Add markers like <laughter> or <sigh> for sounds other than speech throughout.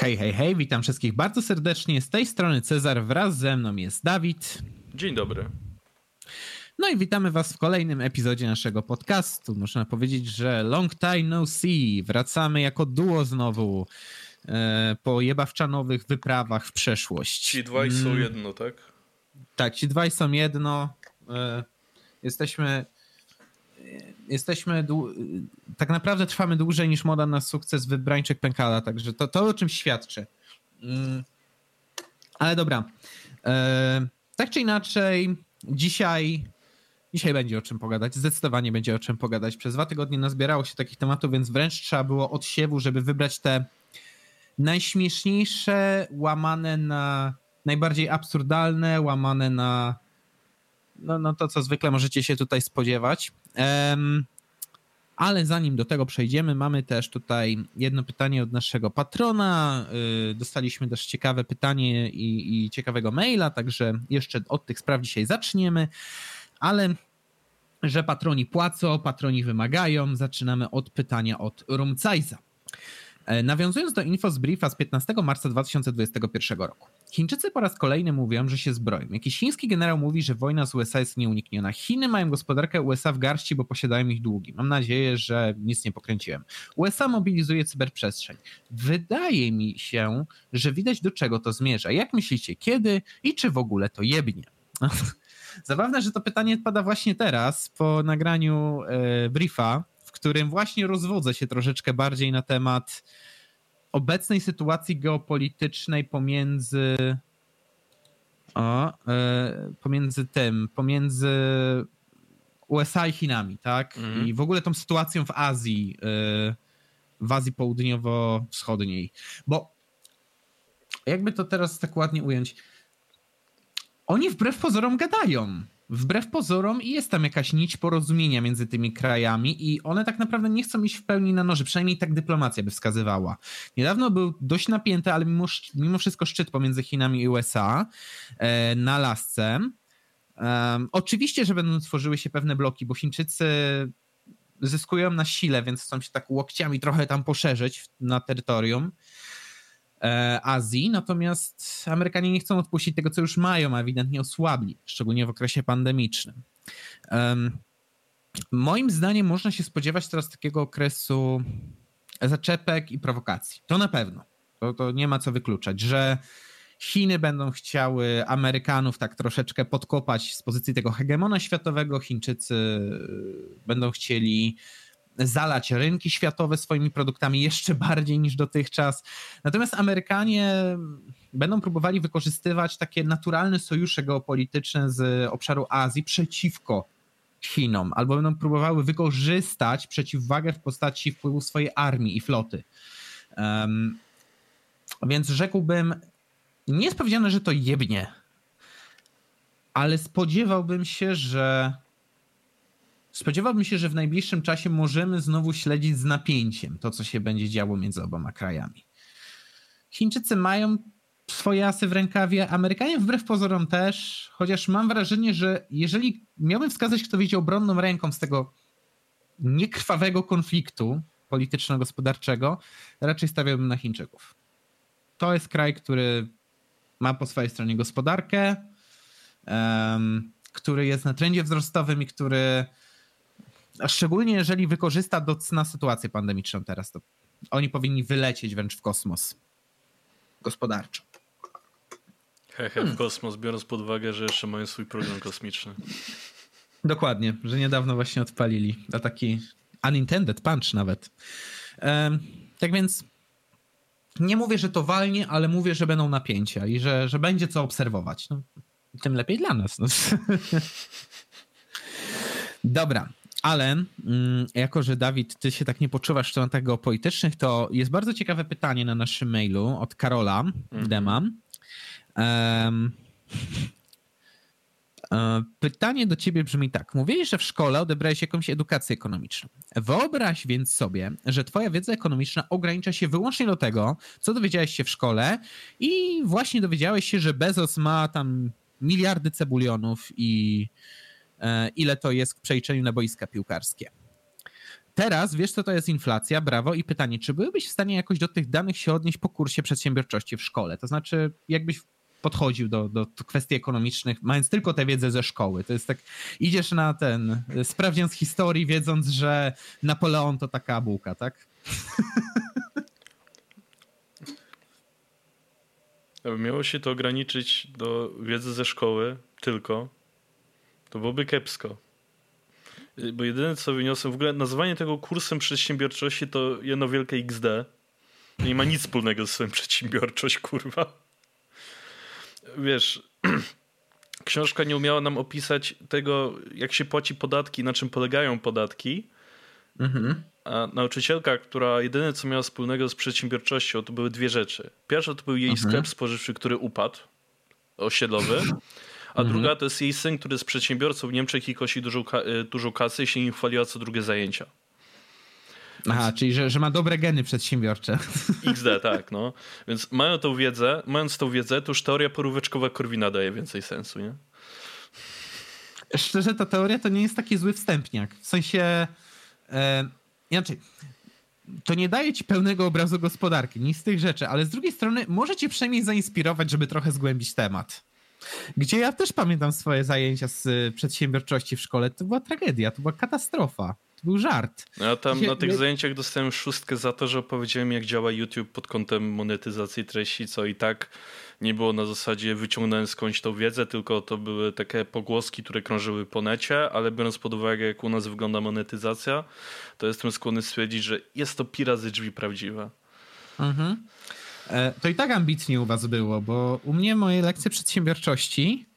Hej, hej, hej, witam wszystkich bardzo serdecznie. Z tej strony Cezar, wraz ze mną jest Dawid. Dzień dobry. No i witamy Was w kolejnym epizodzie naszego podcastu. Można powiedzieć, że long time no see. Wracamy jako duo znowu e, po jebawczanowych wyprawach w przeszłość. Ci dwaj są mm. jedno, tak? Tak, ci dwaj są jedno. E, jesteśmy jesteśmy, tak naprawdę trwamy dłużej niż moda na sukces wybrańczek pękala, także to, to o czym świadczy. Mm. Ale dobra. E, tak czy inaczej, dzisiaj Dzisiaj będzie o czym pogadać, zdecydowanie będzie o czym pogadać. Przez dwa tygodnie nazbierało się takich tematów, więc wręcz trzeba było od siewu, żeby wybrać te najśmieszniejsze, łamane na najbardziej absurdalne, łamane na no, no to, co zwykle możecie się tutaj spodziewać. Um, ale zanim do tego przejdziemy, mamy też tutaj jedno pytanie od naszego patrona. Y, dostaliśmy też ciekawe pytanie i, i, ciekawego maila, także jeszcze od tych spraw dzisiaj zaczniemy. Ale że patroni płacą, patroni wymagają, zaczynamy od pytania od Rumcajza. E, nawiązując do info z briefa z 15 marca 2021 roku. Chińczycy po raz kolejny mówią, że się zbroją. Jakiś chiński generał mówi, że wojna z USA jest nieunikniona. Chiny mają gospodarkę USA w garści, bo posiadają ich długi. Mam nadzieję, że nic nie pokręciłem. USA mobilizuje cyberprzestrzeń. Wydaje mi się, że widać do czego to zmierza. Jak myślicie, kiedy i czy w ogóle to jebnie? <laughs> Zabawne, że to pytanie pada właśnie teraz, po nagraniu e, briefa, w którym właśnie rozwodzę się troszeczkę bardziej na temat obecnej sytuacji geopolitycznej pomiędzy o, e, pomiędzy tym, pomiędzy USA i Chinami, tak? Mm. I w ogóle tą sytuacją w Azji, e, w Azji Południowo-Wschodniej. Bo jakby to teraz tak ładnie ująć, oni wbrew pozorom gadają wbrew pozorom jest tam jakaś nić porozumienia między tymi krajami i one tak naprawdę nie chcą iść w pełni na noże, przynajmniej tak dyplomacja by wskazywała. Niedawno był dość napięty, ale mimo, mimo wszystko szczyt pomiędzy Chinami i USA e, na lasce. Um, oczywiście, że będą tworzyły się pewne bloki, bo Chińczycy zyskują na sile, więc chcą się tak łokciami trochę tam poszerzyć na terytorium. E, Azji, natomiast Amerykanie nie chcą odpuścić tego, co już mają, a ewidentnie osłabli, szczególnie w okresie pandemicznym. Moim zdaniem można się spodziewać teraz takiego okresu zaczepek i prowokacji. To na pewno. To, to nie ma co wykluczać, że Chiny będą chciały Amerykanów tak troszeczkę podkopać z pozycji tego hegemona światowego, Chińczycy będą chcieli zalać rynki światowe swoimi produktami jeszcze bardziej niż dotychczas. Natomiast Amerykanie będą próbowali wykorzystywać takie naturalne sojusze geopolityczne z obszaru Azji przeciwko Chinom, albo będą próbowały wykorzystać przeciwwagę w postaci wpływu swojej armii i floty. Um, więc rzekłbym, nie jest powiedziane, że to jebnie, ale spodziewałbym się, że Spodziewałbym się, że w najbliższym czasie możemy znowu śledzić z napięciem to, co się będzie działo między oboma krajami. Chińczycy mają swoje asy w rękawie, Amerykanie wbrew pozorom też, chociaż mam wrażenie, że jeżeli miałbym wskazać, kto wiedzie obronną ręką z tego niekrwawego konfliktu polityczno-gospodarczego, raczej stawiałbym na Chińczyków. To jest kraj, który ma po swojej stronie gospodarkę, um, który jest na trendzie wzrostowym i który szczególnie jeżeli wykorzysta do cna sytuację pandemiczną teraz, to oni powinni wylecieć wręcz w kosmos gospodarczo. Hehe, hmm. w kosmos, biorąc pod uwagę, że jeszcze mają swój program kosmiczny. Dokładnie, że niedawno właśnie odpalili. A taki unintended punch nawet. Um, tak więc nie mówię, że to walnie, ale mówię, że będą napięcia i że, że będzie co obserwować. No, tym lepiej dla nas. No. <laughs> Dobra, ale mm, jako, że Dawid, ty się tak nie poczuwasz w tematach geopolitycznych, to jest bardzo ciekawe pytanie na naszym mailu od Karola mm. Dema. Um, <laughs> Pytanie do ciebie brzmi tak. Mówiłeś, że w szkole odebrałeś jakąś edukację ekonomiczną. Wyobraź więc sobie, że twoja wiedza ekonomiczna ogranicza się wyłącznie do tego, co dowiedziałeś się w szkole i właśnie dowiedziałeś się, że Bezos ma tam miliardy cebulionów i ile to jest w przeliczeniu na boiska piłkarskie. teraz wiesz, co to jest inflacja, brawo. I pytanie, czy byłbyś w stanie jakoś do tych danych się odnieść po kursie przedsiębiorczości w szkole? To znaczy, jakbyś podchodził do, do kwestii ekonomicznych, mając tylko tę wiedzę ze szkoły. To jest tak, idziesz na ten, sprawdzian z historii, wiedząc, że Napoleon to taka bułka, tak? <laughs> Miało się to ograniczyć do wiedzy ze szkoły tylko, to byłoby kiepsko. Bo jedyne co wyniosłem, w ogóle nazwanie tego kursem przedsiębiorczości to jedno wielkie XD. Nie ma nic wspólnego z swoją przedsiębiorczość, kurwa. Wiesz, <clears throat> książka nie umiała nam opisać tego, jak się płaci podatki, na czym polegają podatki. Mhm. A nauczycielka, która jedyne co miała wspólnego z przedsiębiorczością, to były dwie rzeczy. Pierwsza to był jej mhm. sklep spożywczy, który upadł, osiedlowy. <clears throat> A mhm. druga to jest jej syn, który jest przedsiębiorcą w Niemczech i kosi dużą, y, dużą kasę i się nim chwaliła co drugie zajęcia. Aha, Więc... czyli że, że ma dobre geny przedsiębiorcze. <laughs> XD, <laughs> tak, no. Więc mają tą wiedzę, mając tą wiedzę, to już teoria poróweczkowa Korwina daje więcej sensu, nie? Szczerze, ta teoria to nie jest taki zły wstępniak. W sensie... E, inaczej, to nie daje ci pełnego obrazu gospodarki, nic z tych rzeczy, ale z drugiej strony może cię przynajmniej zainspirować, żeby trochę zgłębić temat. Gdzie ja też pamiętam swoje zajęcia z y, przedsiębiorczości w szkole. To była tragedia, to była katastrofa. To był żart. Ja tam na tych zajęciach dostałem szóstkę za to, że opowiedziałem, jak działa YouTube pod kątem monetyzacji treści, co i tak nie było na zasadzie wyciągnąłem skądś tą wiedzę, tylko to były takie pogłoski, które krążyły po necie, ale biorąc pod uwagę, jak u nas wygląda monetyzacja, to jestem skłonny stwierdzić, że jest to pi razy drzwi prawdziwe. Mhm. E, to i tak ambitnie u was było, bo u mnie moje lekcje przedsiębiorczości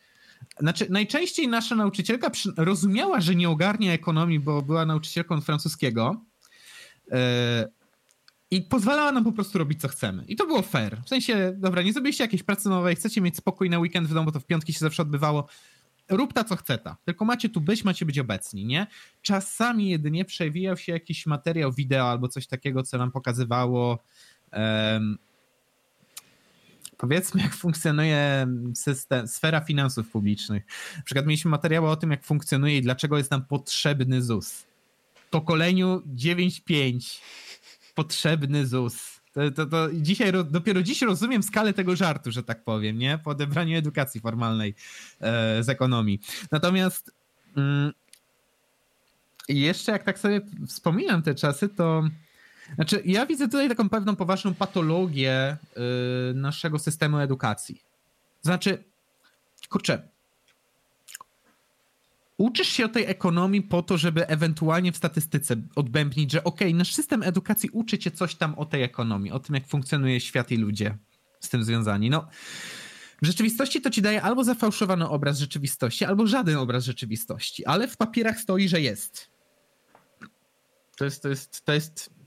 znaczy, najczęściej nasza nauczycielka rozumiała, że nie ogarnia ekonomii, bo była nauczycielką francuskiego. Yy, I pozwalała nam po prostu robić, co chcemy. I to było fair. W sensie, dobra, nie zrobiliście jakiejś pracy nowej, chcecie mieć spokój na weekend w domu, bo to w piątki się zawsze odbywało. Rób ta, co chce ta. Tylko macie tu być, macie być obecni, nie? Czasami jedynie przewijał się jakiś materiał wideo albo coś takiego, co nam pokazywało um, powiedzmy, jak funkcjonuje system, sfera finansów publicznych. Na przykład mieliśmy materiały o tym, jak funkcjonuje i dlaczego jest nam potrzebny ZUS. Pokoleniu 9.5 potrzebny ZUS. To, to, to dzisiaj, dopiero dziś rozumiem skalę tego żartu, że tak powiem, nie? Po odebraniu edukacji formalnej e, z ekonomii. Natomiast mm, jeszcze jak tak sobie wspominam te czasy, to znaczy, ja widzę tutaj taką pewną poważną patologię yy, naszego systemu edukacji. Znaczy, kurczę, uczysz się o tej ekonomii po to, żeby ewentualnie w statystyce odbębnić, że okej, okay, nasz system edukacji uczy cię coś tam o tej ekonomii, o tym, jak funkcjonuje świat i ludzie z tym związani. No, w rzeczywistości to ci daje albo zafałszowany obraz rzeczywistości, albo żaden obraz rzeczywistości, ale w papierach stoi, że jest. To jest, to jest, to jest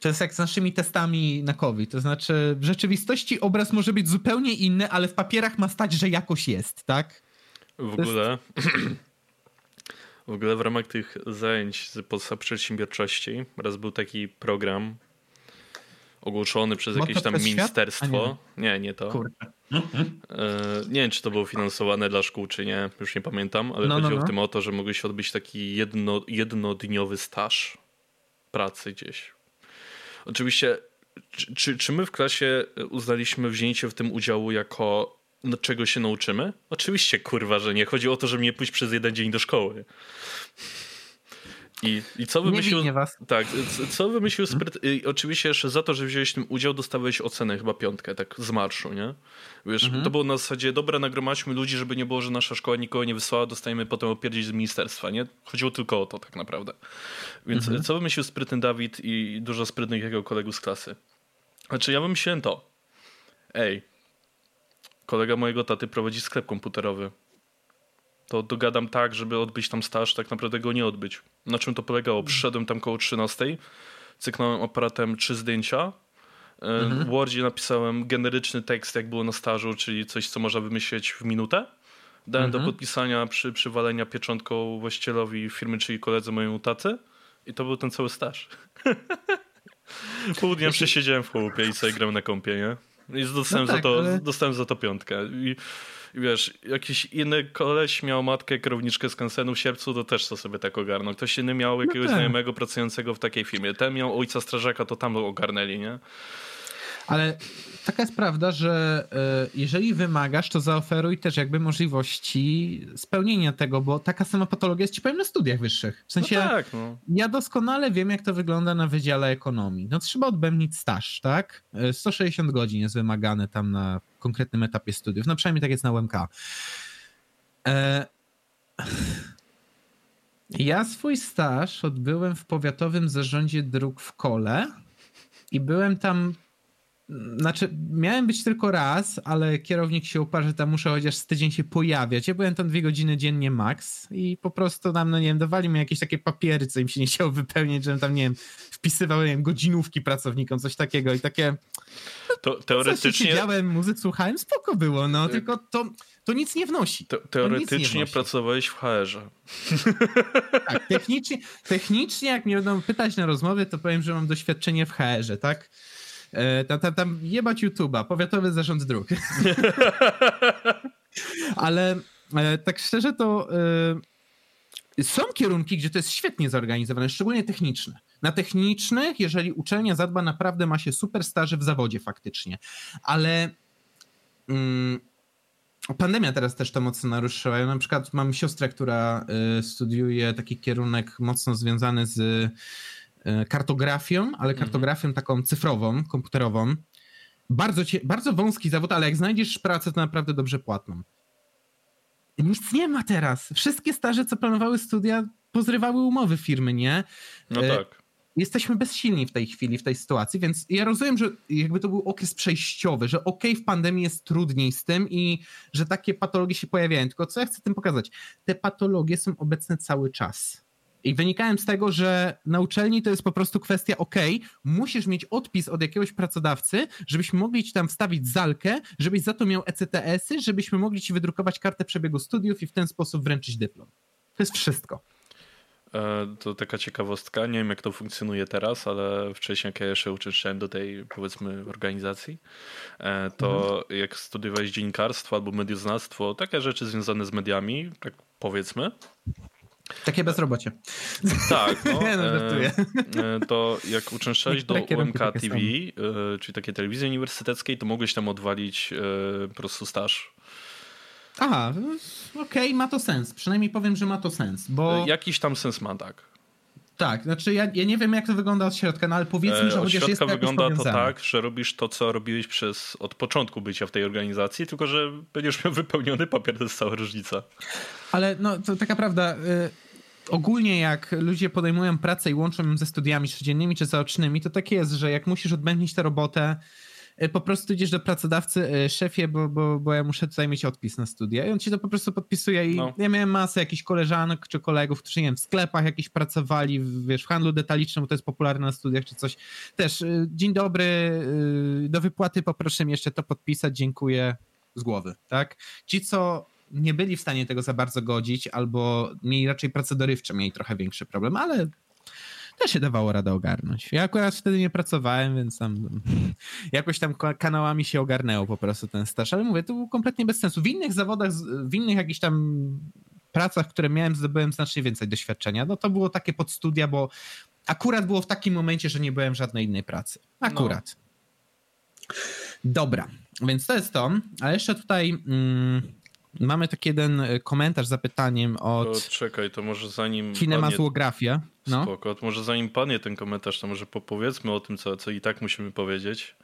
to jest jak z naszymi testami na COVID. To znaczy, w rzeczywistości obraz może być zupełnie inny, ale w papierach ma stać, że jakoś jest, tak? W ogóle. Jest... <clears throat> W ogóle w ramach tych zajęć z podstaw przedsiębiorczości raz był taki program ogłoszony przez jakieś tam ministerstwo. Nie. nie. nie, to. Kurde. E, nie wiem, czy to było finansowane dla szkół, czy nie, już nie pamiętam, ale no, no chodziło no, no. w tym o to, że się odbyć taki jedno, jednodniowy staż pracy gdzieś. Oczywiście, czy, czy, my w klasie uznaliśmy wzięcie w tym udziału jako no, czego się nauczymy? Oczywiście, kurwa, że nie. Chodzi o to, żeby nie pójść przez jeden dzień do szkoły. I, I co wymyślił. Nie was. Tak, co wymyślił Spryt. oczywiście jeszcze za to, że wziąłeś w tym udział, dostałeś ocenę chyba piątkę, tak z marszu, nie? Wiesz, mhm. to było na zasadzie, dobra, nagromadźmy ludzi, żeby nie było, że nasza szkoła nikogo nie wysłała, dostajemy potem opierdzić z ministerstwa, nie? Chodziło tylko o to tak naprawdę. Więc mhm. co wymyślił sprytny Dawid i dużo sprytnych jego kolegów z klasy? Znaczy, ja wymyśliłem to. Ej, kolega mojego taty prowadzi sklep komputerowy to dogadam tak, żeby odbyć tam staż, tak naprawdę go nie odbyć. Na czym to polegało? Przyszedłem tam koło 13, cyknąłem aparatem trzy zdjęcia, e, mhm. w Wordzie napisałem generyczny tekst, jak było na stażu, czyli coś, co można wymyśleć w minutę. Dałem mhm. do podpisania przy przywalenia pieczątką właścicielowi firmy, czyli koledze mojemu tacy i to był ten cały staż. <laughs> Pół dnia przesiedziałem w chłopie i sobie grałem na kąpie, nie? I dostałem, no tak, za to, ale... dostałem za to piątkę. I, wiesz, jakiś inny koleś miał matkę kierowniczkę z kansenu w Sierpcu, to też to sobie tak ogarnął. Ktoś inny miał no jakiegoś no tak. znajomego pracującego w takiej firmie. Ten miał ojca strażaka, to tam ogarnęli, nie? Ale taka jest prawda, że e, jeżeli wymagasz, to zaoferuj też jakby możliwości spełnienia tego, bo taka sama patologia jest ci powiem na studiach wyższych. W sensie, no tak, no. ja doskonale wiem, jak to wygląda na Wydziale Ekonomii. No trzeba odbębnić staż, tak? 160 e, godzin jest wymagane tam na konkretnym etapie studiów. No przynajmniej tak jest na UMK. E... Ja swój staż odbyłem w powiatowym zarządzie dróg w Kole i byłem tam znaczy, miałem być tylko raz, ale kierownik się uparł, że tam muszę chociaż z tydzień się pojawiać. Ja byłem tam dwie godziny dziennie max i po prostu tam, no nie wiem, dawali mi jakieś takie papiery, co im się nie chciało wypełniać, żebym tam, nie wiem, wpisywał, nie wiem, godzinówki pracownikom, coś takiego i takie... To teoretycznie... Siedziałem, muzyk słuchałem, spoko było, no, tak. tylko to, to nic nie wnosi. Te, teoretycznie wnosi. pracowałeś w HR-ze. Tak, technicznie, technicznie, jak mnie będą pytać na rozmowie, to powiem, że mam doświadczenie w HR-ze, tak? E, tam, tam, tam jebać YouTube'a, powiatowy zarząd dróg. <laughs> Ale e, tak szczerze to e, są kierunki, gdzie to jest świetnie zorganizowane, szczególnie techniczne. Na technicznych, jeżeli uczelnia zadba, naprawdę ma się super staży w zawodzie faktycznie. Ale mm, pandemia teraz też to mocno naruszyła. Ja na przykład mam siostrę, która studiuje taki kierunek mocno związany z kartografią, ale mhm. kartografią taką cyfrową, komputerową. Bardzo, cie, bardzo wąski zawód, ale jak znajdziesz pracę, to naprawdę dobrze płatną. Nic nie ma teraz. Wszystkie staże, co planowały studia, pozrywały umowy firmy, nie? No e, tak. Jesteśmy bezsilni w tej chwili, w tej sytuacji, więc ja rozumiem, że jakby to był okres przejściowy, że okej, okay, w pandemii jest trudniej z tym i że takie patologie się pojawiają. Tylko co ja chcę tym pokazać? Te patologie są obecne cały czas i wynikałem z tego, że na uczelni to jest po prostu kwestia, ok, musisz mieć odpis od jakiegoś pracodawcy, żebyśmy mogli ci tam wstawić zalkę, żebyś za to miał ECTS-y, żebyśmy mogli ci wydrukować kartę przebiegu studiów i w ten sposób wręczyć dyplom. To jest wszystko. E, to taka ciekawostka, nie wiem jak to funkcjonuje teraz, ale wcześniej jak ja jeszcze uczęszczałem do tej powiedzmy organizacji, e, to mhm. jak studiowałeś dziennikarstwo albo medioznawstwo, takie rzeczy związane z mediami, tak powiedzmy, takie bezrobocie. Tak, no, <laughs> no e, e, to jak uczęszczałeś <laughs> do UMK TV, e, czyli takiej telewizji uniwersyteckiej, to mogłeś tam odwalić po prostu staż. Aha, okej, okay, ma to sens. Przynajmniej powiem, że ma to sens, bo... Jakiś tam sens ma, tak. Tak, znaczy ja, ja nie wiem jak to wygląda od środka, no ale powiedzmy, że od chociaż środka wygląda to tak, że robisz to, co robiłeś przez od początku bycia w tej organizacji, tylko że będziesz miał wypełniony papier, to jest cała różnica. Ale no, to taka prawda, y ogólnie jak ludzie podejmują pracę i łączą ją ze studiami codziennymi czy zaocznymi, to tak jest, że jak musisz odbędnić tę robotę, po prostu idziesz do pracodawcy, y, szefie, bo, bo, bo ja muszę tutaj mieć odpis na studia i on ci to po prostu podpisuje i no. ja miałem masę jakichś koleżanek czy kolegów, którzy nie wiem, w sklepach jakiś pracowali, wiesz, w handlu detalicznym, bo to jest popularne na studiach czy coś. Też, y, dzień dobry, do wypłaty poproszę mi jeszcze to podpisać, dziękuję, z głowy, tak? Ci, co nie byli w stanie tego za bardzo godzić, albo mieli raczej pracę dorywcze, mieli trochę większy problem, ale też się dawało radę ogarnąć. Ja akurat wtedy nie pracowałem, więc tam <laughs> jakoś tam kanałami się ogarnęło po prostu ten staż, ale mówię, to było kompletnie bez sensu. W innych zawodach, w innych jakichś tam pracach, które miałem, zdobyłem znacznie więcej doświadczenia. No to było takie podstudia, bo akurat było w takim momencie, że nie byłem w żadnej innej pracy. Akurat. No. Dobra, więc to jest to. A jeszcze tutaj... Mm, Mamy taki jeden e, komentarz z zapytaniem od. To czekaj, to może zanim. Kinematografia. No. Spoko, to może zanim panie ten komentarz, to może powiedzmy o tym, co, co i tak musimy powiedzieć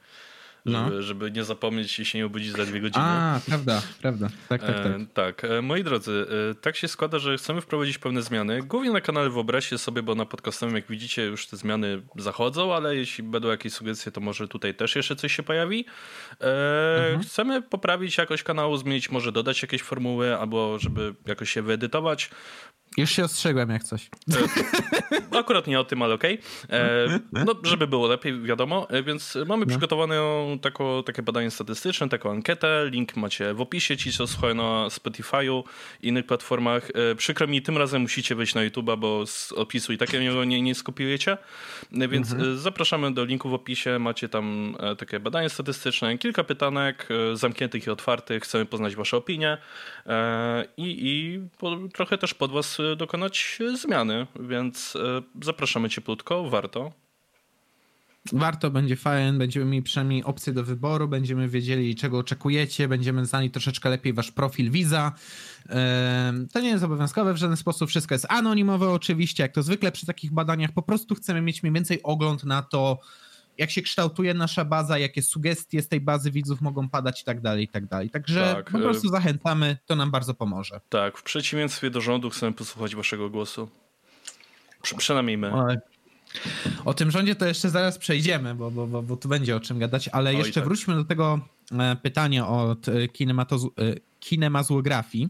no. żeby, żeby nie zapomnieć i się nie obudzić za dwie godziny. A, prawda, prawda. Tak, tak, tak. E, tak. E, moi drodzy, e, tak się składa, że chcemy wprowadzić pewne zmiany. Głównie na kanale wyobraźcie sobie, bo na podcastowym, jak widzicie, już te zmiany zachodzą, ale jeśli będą jakieś sugestie, to może tutaj też jeszcze coś się pojawi. E, mhm. Chcemy poprawić jakość kanału, zmienić, może dodać jakieś formuły, albo żeby jakoś się wyedytować. Już się ostrzegłem jak coś. E, akurat nie o tym, ale okej. Okay. E, no, żeby było lepiej, wiadomo. E, więc mamy no. przygotowane tako, takie badanie statystyczne, taką ankietę. Link macie w opisie, ci co słuchają na Spotify'u i innych platformach. Przykro mi, tym razem musicie wejść na YouTube'a, bo z opisu i tak nie, nie skopiujecie. Więc mhm. zapraszamy do linku w opisie. Macie tam takie badanie statystyczne, kilka pytanek zamkniętych i otwartych. Chcemy poznać wasze opinie i, i trochę też pod was dokonać zmiany, więc e, zapraszamy cieplutko, warto. Warto, będzie fajnie, będziemy mieli przynajmniej opcję do wyboru, będziemy wiedzieli czego oczekujecie, będziemy znali troszeczkę lepiej wasz profil Visa. To nie jest obowiązkowe w żaden sposób, wszystko jest anonimowe oczywiście, jak to zwykle przy takich badaniach, po prostu chcemy mieć mniej więcej ogląd na to, jak się kształtuje nasza baza, jakie sugestie z tej bazy widzów mogą padać i tak dalej, i tak dalej. Także tak, po prostu y, zachęcamy, to nam bardzo pomoże. Tak, w przeciwieństwie do rządu chcemy posłuchać waszego głosu. Przy, przynajmniej my. O tym rządzie to jeszcze zaraz przejdziemy, bo, bo, bo, bo tu będzie o czym gadać, ale jeszcze tak. wróćmy do tego e, pytania od e, kinematografii.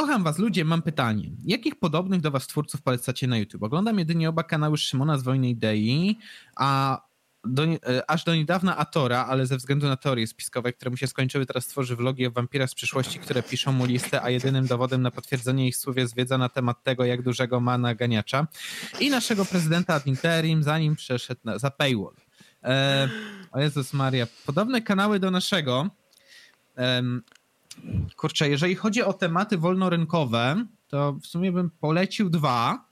Kocham was ludzie, mam pytanie. Jakich podobnych do was twórców polecacie na YouTube? Oglądam jedynie oba kanały Szymona z Wojny Idei, a do, e, aż do niedawna Atora, ale ze względu na teorie spiskowe, które mu się skończyły, teraz tworzy vlogi o wampirach z przyszłości, które piszą mu listę, a jedynym dowodem na potwierdzenie ich słów jest wiedza na temat tego, jak dużego ma naganiacza i naszego prezydenta ad interim, zanim przeszedł na, za paywall. E, o Jezus Maria. Podobne kanały do naszego kurczę, jeżeli chodzi o tematy wolnorynkowe, to w sumie bym polecił dwa.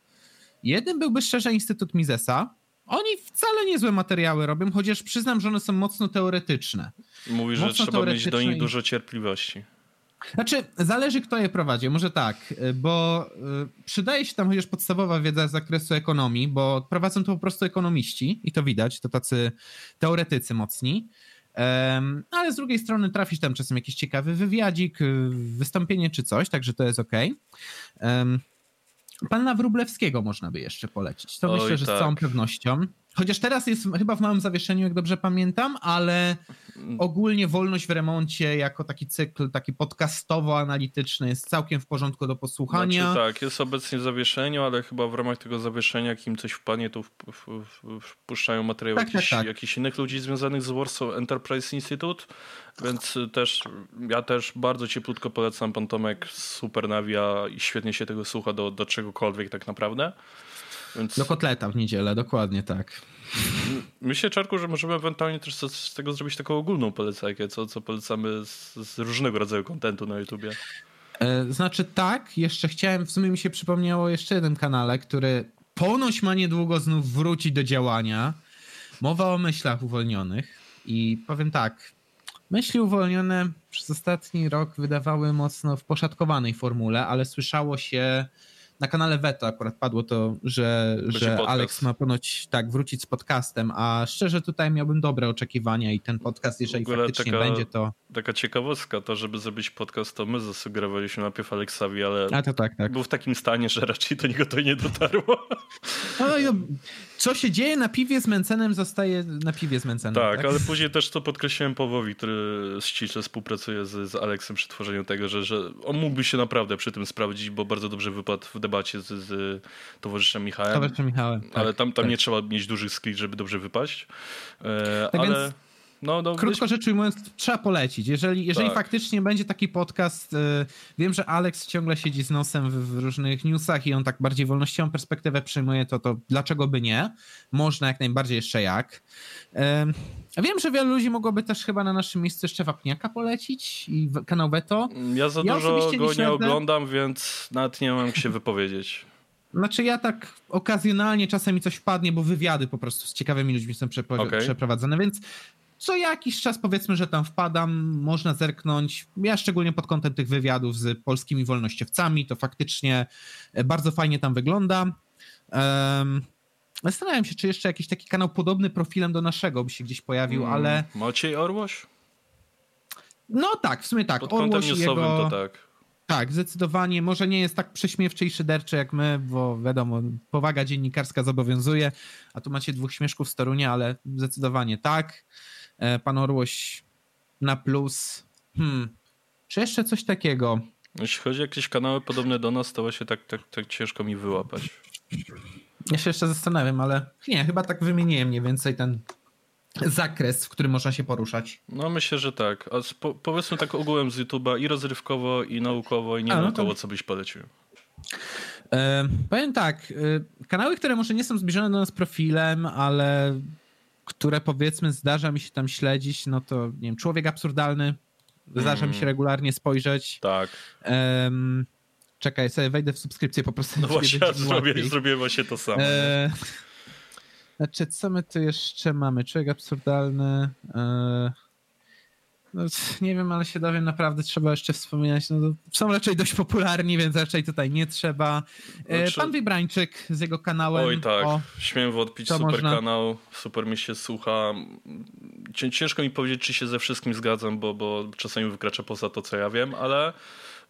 Jeden byłby szczerze Instytut Misesa. Oni wcale niezłe materiały robią, chociaż przyznam, że one są mocno teoretyczne. Mówisz, że trzeba mieć do nich dużo cierpliwości. Znaczy, zależy kto je prowadzi. Może tak, bo y, przydaje się tam chociaż podstawowa wiedza z zakresu ekonomii, bo prowadzą to po prostu ekonomiści i to widać, to tacy teoretycy mocni. Ale z drugiej strony trafisz tam czasem jakiś ciekawy wywiadzik, y, wystąpienie czy coś, także to jest ok. Pana Wróblewskiego można by jeszcze polecić. To Oj, myślę, że tak. z całą pewnością. Chociaż teraz jest chyba w małym zawieszeniu, jak dobrze pamiętam, ale ogólnie wolność w remoncie jako taki cykl, taki podcastowo-analityczny jest całkiem w porządku do posłuchania. Znaczy, tak, jest obecnie w zawieszeniu, ale chyba w ramach tego zawieszenia, jak im coś wpadnie, to wpuszczają materiał tak, jakichś, tak, tak. jakichś innych ludzi związanych z Warsaw Enterprise Institute, więc też ja też bardzo cieplutko polecam pan Tomek Super Navia i świetnie się tego słucha do, do czegokolwiek tak naprawdę. Więc... Do kotleta w niedzielę, dokładnie tak. Myślę, Czarku, że możemy ewentualnie też z tego zrobić taką ogólną polecajkę, co, co polecamy z, z różnego rodzaju kontentu na YouTubie. E, znaczy tak, jeszcze chciałem, w sumie mi się przypomniało jeszcze jeden kanale, który ponoć ma niedługo znów wrócić do działania. Mowa o myślach uwolnionych i powiem tak, myśli uwolnione przez ostatni rok wydawały mocno w poszatkowanej formule, ale słyszało się na kanale Veto akurat padło to, że, że Alex ma ponoć tak wrócić z podcastem, a szczerze tutaj miałbym dobre oczekiwania i ten podcast, jeżeli faktycznie taka, będzie, to... Taka ciekawostka, to żeby zrobić podcast, to my zasugerowaliśmy najpierw Aleksowi, ale a to tak, tak. był w takim stanie, że raczej do niego to nie dotarło. No, co się dzieje na piwie z Mencenem, zostaje na piwie z Mencenem. Tak, tak? ale później też to podkreśliłem Powowi, który ściśle współpracuje z, z Aleksem przy tworzeniu tego, że, że on mógłby się naprawdę przy tym sprawdzić, bo bardzo dobrze wypadł w debacie z, z towarzyszem Michałem. Towarzyszem Michałem. Tak, ale tam, tam tak. nie trzeba mieć dużych skill, żeby dobrze wypaść. E, tak ale... Więc... No, no, Krótko rzecz ujmując, trzeba polecić. Jeżeli, jeżeli tak. faktycznie będzie taki podcast, y, wiem, że Alex ciągle siedzi z nosem w, w, różnych newsach i on tak bardziej wolnościową perspektywę przyjmuje, to, to dlaczego by nie? Można jak najbardziej jeszcze jak. Y, wiem, że wielu ludzi mogłoby też chyba na naszym miejscu jeszcze Wapniaka polecić i kanał Beto. Ja za ja dużo go nie, oglądam, więc nawet nie mam jak się wypowiedzieć. Znaczy ja tak okazjonalnie czasem mi coś wpadnie, bo wywiady po prostu z ciekawymi ludźmi są okay. przeprowadzane, więc co jakiś czas powiedzmy, że tam wpadam, można zerknąć. Ja szczególnie pod kątem tych wywiadów z polskimi wolnościowcami, to faktycznie e, bardzo fajnie tam wygląda. Um, zastanawiam się, czy jeszcze jakiś taki kanał podobny profilem do naszego by się gdzieś pojawił, mm, ale... Maciej Orłoś? No tak, w sumie tak. Pod kątem newsowym jego... to tak. Tak, zdecydowanie. Może nie jest tak prześmiewczy i szyderczy jak my, bo wiadomo, powaga dziennikarska zobowiązuje, a tu macie dwóch śmieszków z Torunia, ale zdecydowanie tak. E, pan Orłoś na plus. Hmm. Czy jeszcze coś takiego? Jeśli chodzi o jakieś kanały podobne do nas, to właśnie tak, tak, tak ciężko mi wyłapać. Ja się jeszcze zastanawiam, ale nie, chyba tak wymieniłem mniej więcej ten zakres, w którym można się poruszać. No myślę, że tak. A po, powiedzmy tak ogółem z YouTube'a i rozrywkowo, i naukowo, i nie naukowo, no to... co byś polecił? E, powiem tak, e, kanały, które może nie są zbliżone do nas profilem, ale które powiedzmy zdarza mi się tam śledzić, no to nie wiem, Człowiek Absurdalny, zdarza mm. mi się mm. regularnie spojrzeć. Tak. czekaj, sobie wejdę w subskrypcję po prostu. No właśnie, ja zrobię, zrobiłem właśnie to samo. E, znaczy, co my tu jeszcze mamy? Człowiek Absurdalny... E, no, nie wiem, ale się dowiem, naprawdę trzeba jeszcze wspominać. No, są raczej dość popularni, więc raczej tutaj nie trzeba. E, znaczy... Pan Wybrańczyk z jego kanałem. Oj tak, o, śmiem wodpić super można... kanał, super mi się słucha. Ciężko mi powiedzieć, czy się ze wszystkim zgadzam, bo, bo czasami wykracza poza to, co ja wiem, ale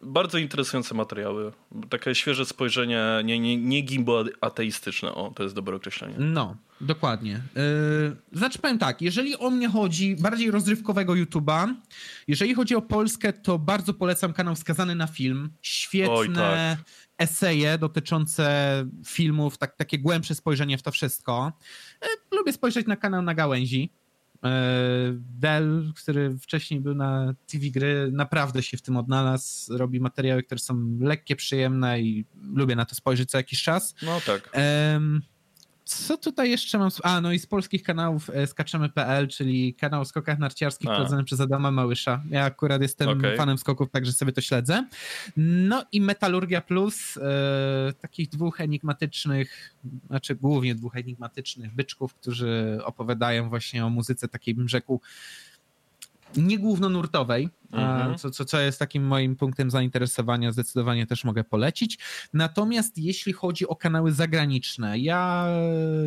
bardzo interesujące materiały. Takie świeże spojrzenie, nie, nie, nie gimbo ateistyczne. O, to jest dobre określenie. No, dokładnie. Yy, znaczy powiem tak, jeżeli o mnie chodzi, bardziej rozrywkowego YouTube'a, jeżeli chodzi o Polskę, to bardzo polecam kanał Skazany na Film. Świetne Oj, tak. eseje dotyczące filmów, tak, takie głębsze spojrzenie w to wszystko. Yy, lubię spojrzeć na kanał na gałęzi. E, Dell, który wcześniej był na TV gry, naprawdę się w tym odnalazł. Robi materiały, które są lekkie, przyjemne i lubię na to spojrzeć co jakiś czas. No tak. Co tutaj jeszcze mam? A, no i z polskich kanałów e, skaczemy.pl, czyli kanał o skokach narciarskich prowadzony przez Adama Małysza. Ja akurat jestem okay. fanem skoków, także sobie to śledzę. No i Metalurgia Plus, e, takich dwóch enigmatycznych, znaczy głównie dwóch enigmatycznych byczków, którzy opowiadają właśnie o muzyce takiej, bym rzekł, nie głównonurtowej, mhm. co, co, co jest takim moim punktem zainteresowania, zdecydowanie też mogę polecić. Natomiast jeśli chodzi o kanały zagraniczne, ja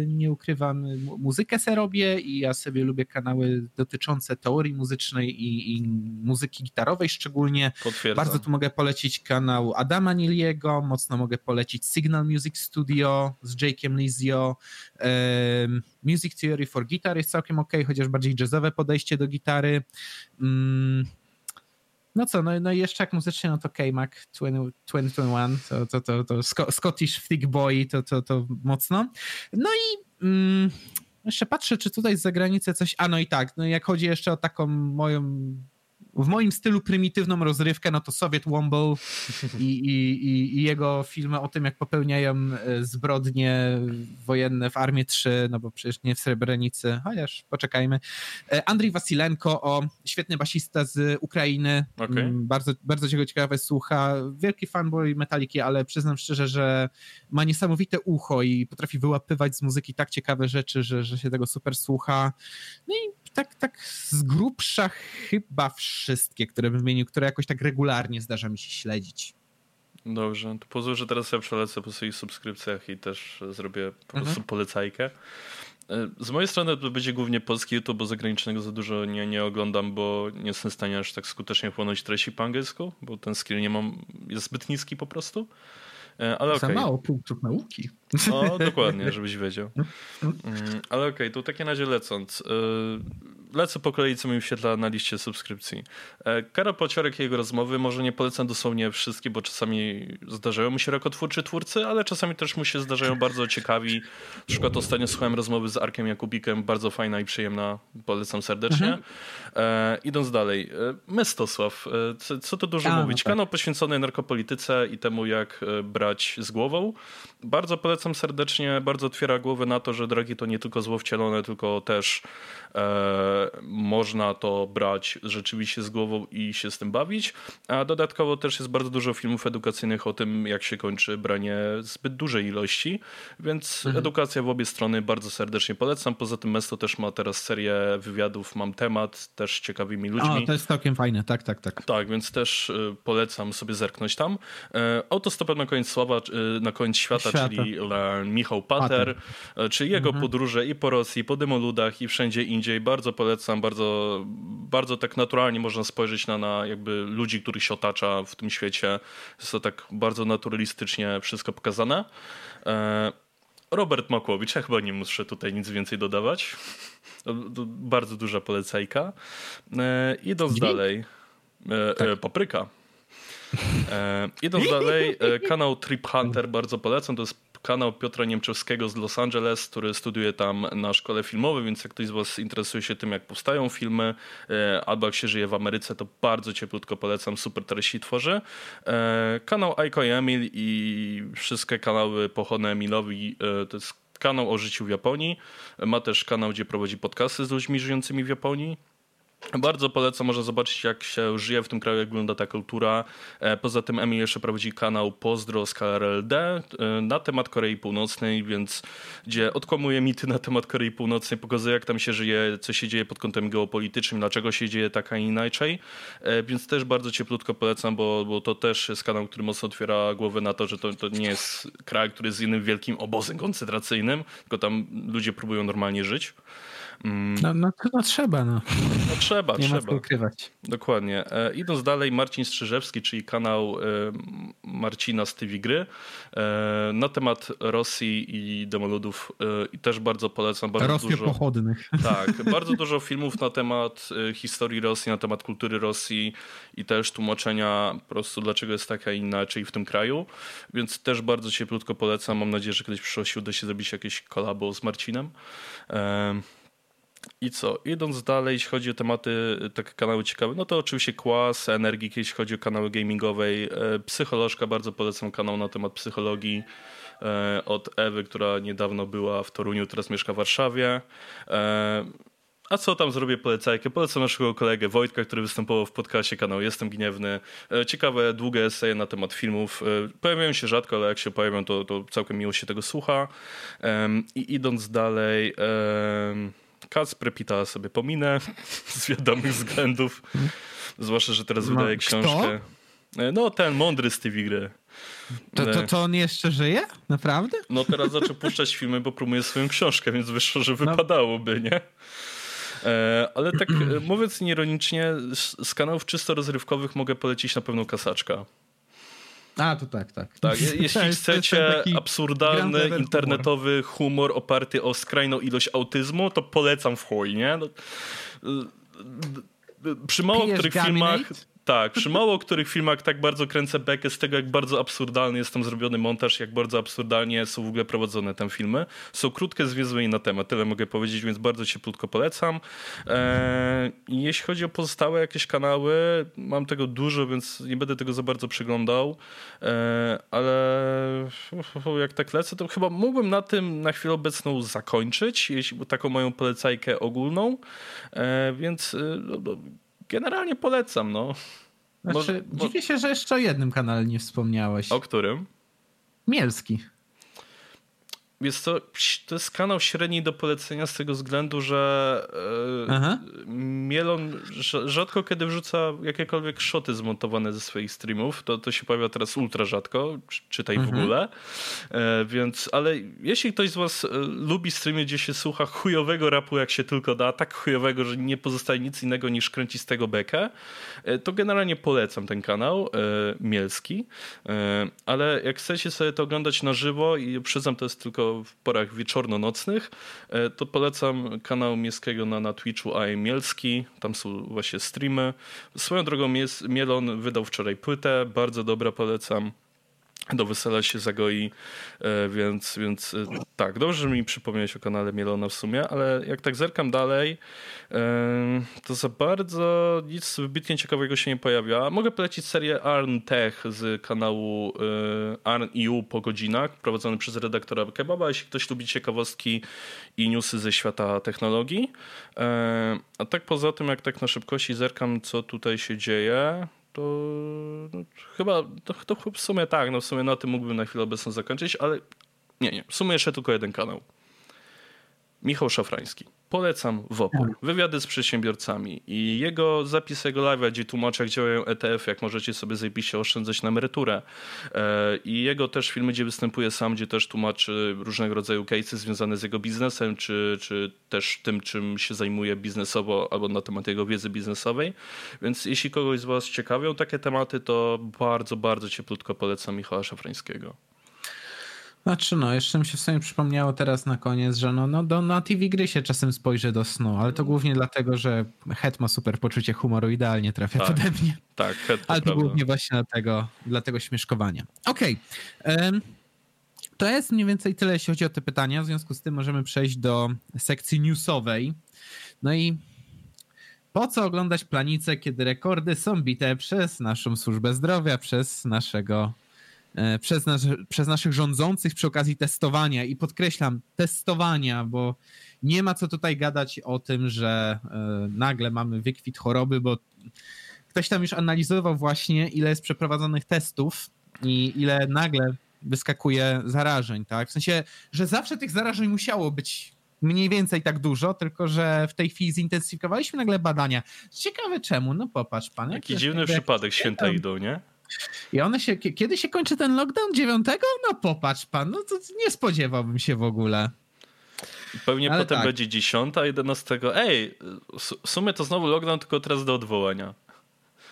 nie ukrywam, muzykę se robię i ja sobie lubię kanały dotyczące teorii muzycznej i, i muzyki gitarowej szczególnie. Potwierdzam. Bardzo tu mogę polecić kanał Adama Niliego, mocno mogę polecić Signal Music Studio z Jake'em Lizio, um, Music Theory for Guitar jest całkiem ok, chociaż bardziej jazzowe podejście do gitary. Um, no co, no, no i jeszcze jak muzycznie, no to K-Mac 2021, to, to, to, to Scottish Thick Boy, to, to, to mocno. No i mm, jeszcze patrzę, czy tutaj z zagranicy coś, a no i tak, no jak chodzi jeszcze o taką moją w moim stylu prymitywną rozrywkę, no to Soviet Womble i, i, i, jego filmy o tym, jak popełniają e, zbrodnie wojenne w Armii 3, no bo przecież nie w Srebrenicy, chociaż poczekajmy. E, Andrzej Wasilenko, o świetny basista z Ukrainy, okay. Mm, bardzo, bardzo ciekawe słucha, wielki fanboy Metaliki, ale przyznam szczerze, że ma niesamowite ucho i potrafi wyłapywać z muzyki tak ciekawe rzeczy, że, że się tego super słucha. No i tak, tak z grubsza chyba wszystkie, które bym wymienił, które jakoś tak regularnie zdarza mi się śledzić. Dobrze, to pozwól, że teraz ja przelecę po swoich subskrypcjach i też zrobię po prostu mhm. polecajkę. E, z mojej strony to będzie głównie polski YouTube, bo zagranicznego za dużo nie, nie oglądam, bo nie jestem w stanie aż tak skutecznie chłonąć treści po angielsku, bo ten skill nie mam, jest zbyt niski po prostu. E, ale Za okay. mało punktów nauki. No, dokładnie, żebyś wiedział. <laughs> Mm, ale okej, okay, to takie na razie lecąc. Lecę po kolei, co mi wyświetla na liście subskrypcji. E, Karol Pociorek i jego rozmowy, może nie polecam dosłownie wszystkie, bo czasami zdarzają mu się rakotwórczy twórcy, ale czasami też mu się zdarzają bardzo ciekawi. Na przykład ostatnio słuchałem rozmowy z Arkiem Jakubikiem, bardzo fajna i przyjemna, polecam serdecznie. Mhm. E, idąc dalej, e, Mestosław, e, co, co tu dużo A, mówić? No tak. Kanał poświęcony narkopolityce i temu, jak brać z głową. Bardzo polecam serdecznie, bardzo otwiera głowę na to, że drogi to nie tylko zło wcielone, tylko też można to brać rzeczywiście z głową i się z tym bawić. A dodatkowo też jest bardzo dużo filmów edukacyjnych o tym, jak się kończy branie zbyt dużej ilości, więc mhm. edukacja w obie strony bardzo serdecznie polecam. Poza tym Mesto też ma teraz serię wywiadów, mam temat, też ciekawymi ludźmi. O, to jest całkiem fajne, tak, tak, tak. Tak, więc też y, polecam sobie zerknąć tam. E, autostopem na koniec sława, y, na koniec świata, Świata. czyli Michał Pater, Pater. czyli jego mhm. podróże i po Rosji, i po Demoludach i wszędzie indziej. Bardzo polecam, bardzo, bardzo tak naturalnie można spojrzeć na, na jakby ludzi, których się otacza w tym świecie. Jest to tak bardzo naturalistycznie wszystko pokazane. E, Robert Makłowicz, ja chyba nie muszę tutaj nic więcej dodawać. Bardzo duża polecajka. E, idąc Dźwięk? dalej. E, tak. Papryka. Idąc <laughs> dalej, kanał Trip Hunter bardzo polecam. To jest kanał Piotra Niemczewskiego z Los Angeles, który studiuje tam na szkole filmowej, więc jak ktoś z Was interesuje się tym, jak powstają filmy, e, albo jak się żyje w Ameryce, to bardzo cieplutko polecam, super treści tworzy. E, kanał Aiko Emil i wszystkie kanały pochone Emilowi, e, to jest kanał o życiu w Japonii. Ma też kanał, gdzie prowadzi podcasty z ludźmi żyjącymi w Japonii. Bardzo polecam, można zobaczyć jak się żyje w tym kraju, jak wygląda ta kultura. E, poza tym Emil jeszcze prowadzi kanał Pozdro z KRLD e, na temat Korei Północnej, więc gdzie odkłamuje mity na temat Korei Północnej, pokazuje jak tam się żyje, co się dzieje pod kątem geopolitycznym, dlaczego się dzieje tak, a inaczej. E, więc też bardzo cieplutko polecam, bo, bo to też jest kanał, który mocno otwiera głowę na to, że to, to nie jest kraj, który jest jednym wielkim obozem koncentracyjnym, tylko tam ludzie próbują normalnie żyć. Mm. No, no, no, trzeba, no. No trzeba, Nie trzeba. Ukrywać. Dokładnie. E, idąc dalej, Marcin Strzyżewski, czyli kanał e, Marcina z TV Gry e, na temat Rosji i demoludów i też bardzo polecam. Bardzo Rosji dużo, pochodnych. Tak, bardzo dużo filmów na temat historii Rosji, na temat kultury Rosji i też tłumaczenia po prostu dlaczego jest taka inaczej w tym kraju, więc też bardzo cieplutko polecam. Mam nadzieję, że kiedyś w przyszłości uda się zrobić jakieś kolabo z Marcinem. I co? Idąc dalej, jeśli chodzi o tematy, takie kanały ciekawe, no to oczywiście Kłas, Energik, jeśli chodzi o kanały gamingowej. E, Psycholożka, bardzo polecam kanał na temat psychologii e, od Ewy, która niedawno była w Toruniu, teraz mieszka w Warszawie. E, a co tam zrobię polecajkę? Polecam naszego kolegę Wojtka, który występował w podcaście kanał Jestem Gniewny. Ciekawe, długie eseje na temat filmów. Pojawiają się rzadko, ale jak się pojawią, to, to całkiem miło się tego słucha. I idąc dalej... Kacper Pita sobie pominę <laughs> z wiadomych względów. Zwłaszcza, że teraz no, wydaje książkę. Kto? No, ten mądry z tej gry. To, to, to on jeszcze żyje? Naprawdę? No teraz zaczął puszczać filmy, bo promuje swoją książkę, więc wyszło, że no. wypadałoby, nie? E, ale tak e, mówiąc nieironicznie, z kanałów czysto rozrywkowych mogę polecić na pewno kasaczka. A, to tak, tak. Tak, jeśli <laughs> chcecie absurdalny, internetowy humor. humor oparty o skrajną ilość autyzmu, to polecam w chuj, nie? No, y, y, przy mało których filmach... Tak, przy mało których filmach tak bardzo kręcę bekę z tego, jak bardzo absurdalny jest tam zrobiony montaż, jak bardzo absurdalnie są w ogóle prowadzone tam filmy. Są krótkie, zwięzłe na temat, tyle mogę powiedzieć, więc bardzo cieplutko polecam. Eee, jeśli chodzi o pozostałe jakieś kanały, mam tego dużo, więc nie będę tego za bardzo przyglądał, eee, ale jak tak lecę, to chyba mógłbym na tym na chwilę obecną zakończyć, jeśli taką moją polecajkę ogólną, eee, więc y, no, no, generalnie polecam, no. Znaczy, Może, dziwię się, że jeszcze o jednym kanale nie wspomniałeś. O którym? Mielski. Jest to, to jest kanał średni do polecenia z tego względu, że e, Mielon rzadko kiedy wrzuca jakiekolwiek szoty zmontowane ze swoich streamów. To, to się pojawia teraz ultra rzadko, czytaj mhm. w ogóle. E, więc, ale jeśli ktoś z was e, lubi streamy, gdzie się słucha chujowego rapu jak się tylko da, tak chujowego, że nie pozostaje nic innego niż kręcić z tego bekę, to generalnie polecam ten kanał Mielski. Ale jak chcecie sobie to oglądać na żywo i przyznam, to jest tylko w porach wieczorno-nocnych, e, to polecam kanał Miejskiego na, na Twitchu A.I. Mielski. Tam są właśnie streamy. Swoją drogą Mielon wydał wczoraj płytę, bardzo dobra, polecam do wesela się zagoi, e, więc, więc e, tak, dobrze, że mi przypomniałeś o kanale Mielona w sumie, ale jak tak zerkam dalej, e, to za bardzo nic wybitnie ciekawego się nie pojawia. Mogę polecić serię Arn Tech z kanału Arn EU po godzinach, prowadzony przez redaktora Kebaba, jeśli ktoś lubi ciekawostki i newsy ze świata technologii. A tak poza tym, jak tak na szybkości zerkam, co tutaj się dzieje, to no, chyba to, to, w sumie tak, no w sumie na tym mógłbym na chwilę obecną zakończyć, ale nie, nie, w sumie jeszcze tylko jeden kanał. Michał Szafrański. Polecam WOPOR. Tak. Wywiady z przedsiębiorcami i jego zapis jego live'a, gdzie tłumaczy jak działają ETF, jak możecie sobie zajebiście oszczędzać na emeryturę. E, I jego też filmy, gdzie występuje sam, gdzie też tłumaczy różnego rodzaju case'y związane z jego biznesem, czy, czy też tym, czym się zajmuje biznesowo, albo na temat jego wiedzy biznesowej. Więc jeśli kogoś z was ciekawią takie tematy, to bardzo, bardzo cieplutko polecam Michała Szafrańskiego. Znaczy no, jeszcze mi się w sumie przypomniało teraz na koniec, że no, no do, na TV gry się czasem spojrzy do snu, ale to głównie dlatego, że Het ma super poczucie humoru, idealnie trafia tak, pode mnie. Tak, Het to Ale to prawda. głównie właśnie dlatego, dlatego śmieszkowania. Okej. Okay. To jest mniej więcej tyle, jeśli chodzi o te pytania. W związku z tym możemy przejść do sekcji newsowej. No i po co oglądać planicę, kiedy rekordy są bite przez naszą służbę zdrowia, przez naszego przez, nas, przez naszych rządzących przy okazji testowania i podkreślam, testowania, bo nie ma co tutaj gadać o tym, że e, nagle mamy wykwit choroby, bo ktoś tam już analizował właśnie, ile jest przeprowadzonych testów i ile nagle wyskakuje zarażeń, tak? W sensie, że zawsze tych zarażeń musiało być mniej więcej tak dużo, tylko że w tej chwili zintensyfikowaliśmy nagle badania. Ciekawe czemu, no popatrz pan. Taki dziwny przypadek, święta idą, nie? I one się, kiedy się kończy ten lockdown? 9? No popatrz pan, no to nie spodziewałbym się w ogóle. Pewnie Ale potem tak. będzie 10, 11. Ej, w sumie to znowu lockdown, tylko teraz do odwołania.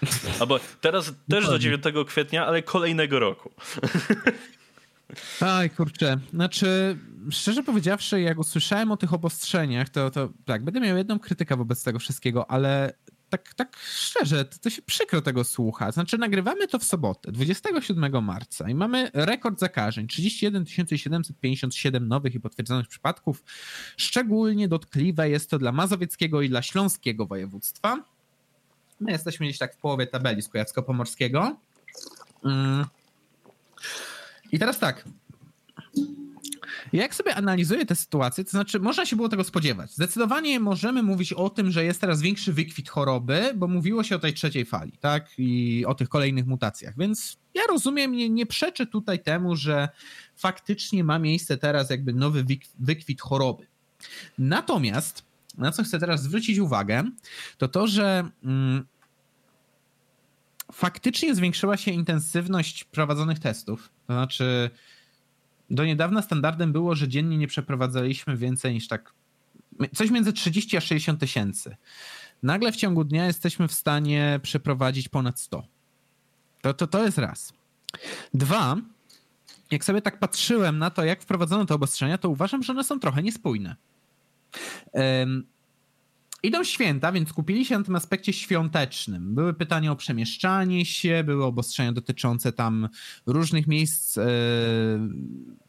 <laughs> Albo teraz też do 9 kwietnia, ale kolejnego roku. Aj, kurczę. Znaczy, szczerze powiedziawszy, jak usłyszałem o tych obostrzeniach, to, to tak, będę miał jedną krytykę wobec tego wszystkiego, ale tak, tak szczerze, to, to, się przykro tego słucha. Znaczy, nagrywamy to w sobotę, 27 marca i mamy rekord zakażeń 31 757 nowych i potwierdzonych przypadków. Szczególnie dotkliwe jest to dla mazowieckiego i dla śląskiego województwa. My jesteśmy gdzieś tak w połowie tabeli z Kujawsko-Pomorskiego. Mm. I teraz tak. Jak sobie analizuję tę sytuację, to znaczy można się było tego spodziewać. Zdecydowanie możemy mówić o tym, że jest teraz większy wykwit choroby, bo mówiło się o tej trzeciej fali, tak? I o tych kolejnych mutacjach. Więc ja rozumiem, nie, nie przeczę tutaj temu, że faktycznie ma miejsce teraz jakby nowy wykwit choroby. Natomiast, na co chcę teraz zwrócić uwagę, to to, że mm, faktycznie zwiększyła się intensywność prowadzonych testów. To znaczy, do niedawna standardem było, że dziennie nie przeprowadzaliśmy więcej niż tak coś między 30 a 60 tysięcy. Nagle w ciągu dnia jesteśmy w stanie przeprowadzić ponad 100. To, to, to jest raz. Dwa, jak sobie tak patrzyłem na to, jak wprowadzono te obostrzenia, to uważam, że one są trochę niespójne. Um, Idą święta, więc kupili się na tym aspekcie świątecznym. Były pytania o przemieszczanie się, były obostrzenia dotyczące tam różnych miejsc, yy,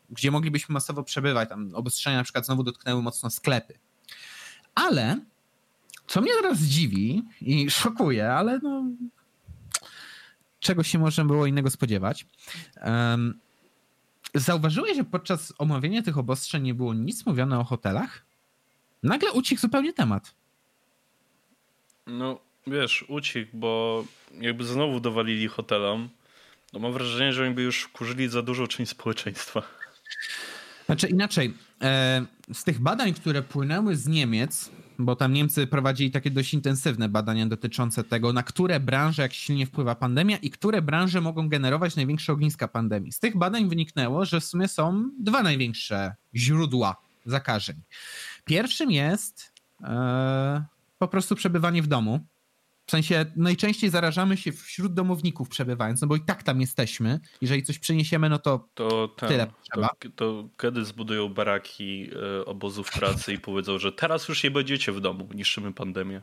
gdzie moglibyśmy masowo przebywać. Tam obostrzenia na przykład znowu dotknęły mocno sklepy. Ale co mnie teraz dziwi i szokuje, ale no, czego się można było innego spodziewać. Um, zauważyłeś, że podczas omawiania tych obostrzeń nie było nic mówione o hotelach? Nagle ucichł zupełnie temat. No, wiesz, ucichł, bo jakby znowu dowalili hotelom, no mam wrażenie, że oni by już wkurzyli za dużą część społeczeństwa. Znaczy inaczej, e, z tych badań, które płynęły z Niemiec, bo tam Niemcy prowadzili takie dość intensywne badania dotyczące tego, na które branże jak silnie wpływa pandemia i które branże mogą generować największe ogniska pandemii. Z tych badań wyniknęło, że w sumie są dwa największe źródła zakażeń. Pierwszym jest e, po prostu przebywanie w domu. W sensie najczęściej zarażamy się wśród domowników przebywając, no bo i tak tam jesteśmy. Jeżeli coś przyniesiemy, no to, to ten, tyle trzeba. To, to kiedy zbudują baraki e, obozów pracy i powiedzą, że teraz już nie będziecie w domu, niszczymy pandemię.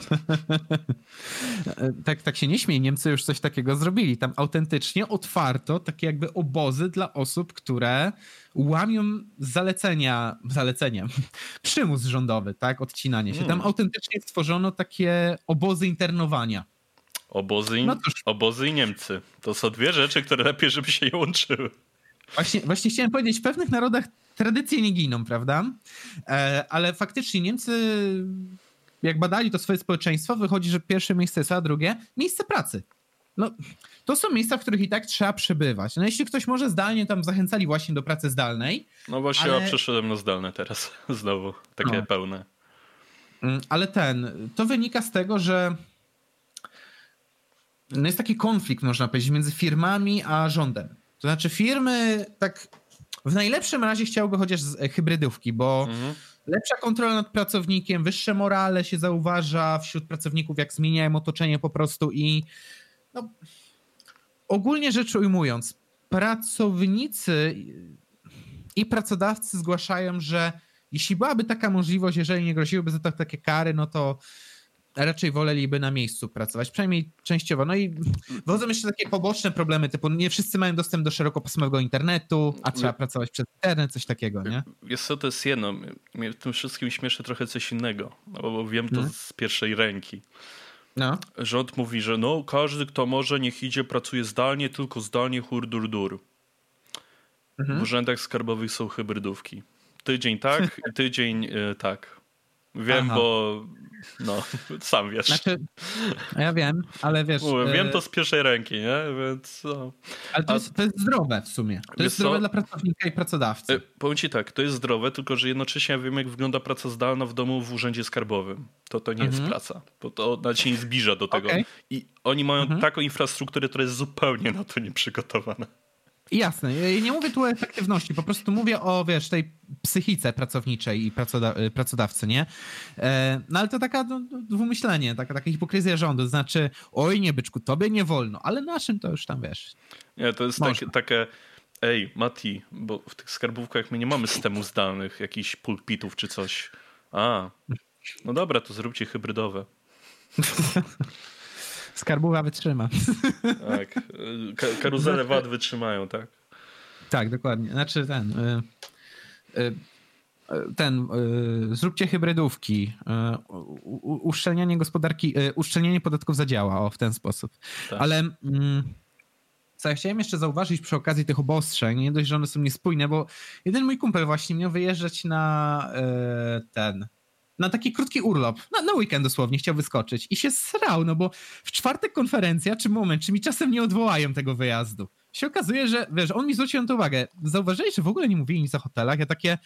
<laughs> tak, tak się nie śmieje. Niemcy już coś takiego zrobili. Tam autentycznie otwarto takie jakby obozy dla osób, które łamią zalecenia, zalecenia, <laughs> przymus rządowy, tak, odcinanie się. Tam hmm. autentycznie stworzono takie obozy internowania. Obozy i, no obozy i Niemcy. To są dwie rzeczy, które lepiej, żeby się nie łączyły. Właśnie, właśnie chciałem powiedzieć, w pewnych narodach tradycje nie giną, prawda? E, ale faktycznie Niemcy jak badali to swoje społeczeństwo, wychodzi, że pierwsze miejsce jest, a drugie miejsce pracy. No, to są miejsca, w których i tak trzeba przebywać. No jeśli ktoś może zdalnie, tam zachęcali właśnie do pracy zdalnej. No właśnie, ale... ja przeszedłem na zdalne teraz <laughs> znowu, takie no. pełne. Mm, ale ten, to wynika z tego, że no jest taki konflikt, można powiedzieć, między firmami a rządem. To znaczy firmy tak w najlepszym razie chciałyby chociaż hybrydówki, bo mhm lepsza kontrola nad pracownikiem, wyższe morale się zauważa wśród pracowników, jak zmieniają otoczenie po prostu i no, ogólnie rzecz ujmując, pracownicy I pracodawcy zgłaszają, że jeśli byłaby taka możliwość, jeżeli nie groziłyby za to takie kary, no to raczej woleliby na miejscu pracować, przynajmniej częściowo. No i wchodzą jeszcze takie poboczne problemy, typu nie wszyscy mają dostęp do szerokopasmowego internetu, a trzeba pracować przez internet, coś takiego, nie? Jest co, to jest jedno. Mnie w tym wszystkim śmieszy trochę coś innego, no bo wiem to hmm. z pierwszej ręki. No. Rząd mówi, że no każdy, kto może, niech idzie, pracuje zdalnie, tylko zdalnie, hurdur-dur. Mhm. W urzędach skarbowych są hybrydówki. Tydzień tak, <laughs> tydzień y, tak. Wiem, Aha. bo no, <laughs> sam wiesz. Znaczy, ja wiem, ale wiesz... Mówię, wiem y, to z pierwszej ręki, nie? Więc... No. Ale to, jest, to jest zdrowe w sumie. To jest zdrowe co? dla pracownika i pracodawcy. Y, powiem ci tak, to jest zdrowe, tylko że jednocześnie ja wiem, jak wygląda praca zdalna w domu w urzędzie skarbowym. To to nie mhm. jest praca, bo to nawet się nie zbliża do tego. Okay. I oni mają mhm. taką infrastrukturę, która jest zupełnie na to nieprzygotowana. Jasne. Nie mówię tu o efektywności, po prostu mówię o, wiesz, tej psychice pracowniczej i pracoda y, pracodawcy, nie? E, no ale to taka no, no, dwumyślenie, taka, taka hipokryzja rządu, to znaczy, oj nie byczku, tobie nie wolno, ale naszym to już tam, wiesz. Nie, to jest takie, takie, ej Mati, bo w tych skarbówkach my nie mamy systemów zdalnych, jakichś pulpitów czy coś. A, no dobra, to zróbcie hybrydowe. <laughs> Skarbowa wytrzyma. <laughs> Tak. Ka karuzele VAT wytrzymają, tak? Tak, dokładnie. Znaczy ten. Y, y, ten, y, zróbcie hybrydówki, uszczelnianie gospodarki, uszczelnianie podatków zadziała, o, w ten sposób. Tak. Ale mm, co ja chciałem jeszcze zauważyć przy okazji tych obostrzeń, nie dość, że one są niespójne, bo jeden mój kumpel właśnie miał wyjeżdżać na ten, na taki krótki urlop, na, na weekend dosłownie chciał wyskoczyć i się srał, no bo w czwartek konferencja, czy moment, czy mi czasem nie odwołają tego wyjazdu. Się okazuje, że, wiesz, on mi zwrócił na to uwagę. Zauważyłeś, że w ogóle nie mówili nic o hotelach, ja takie...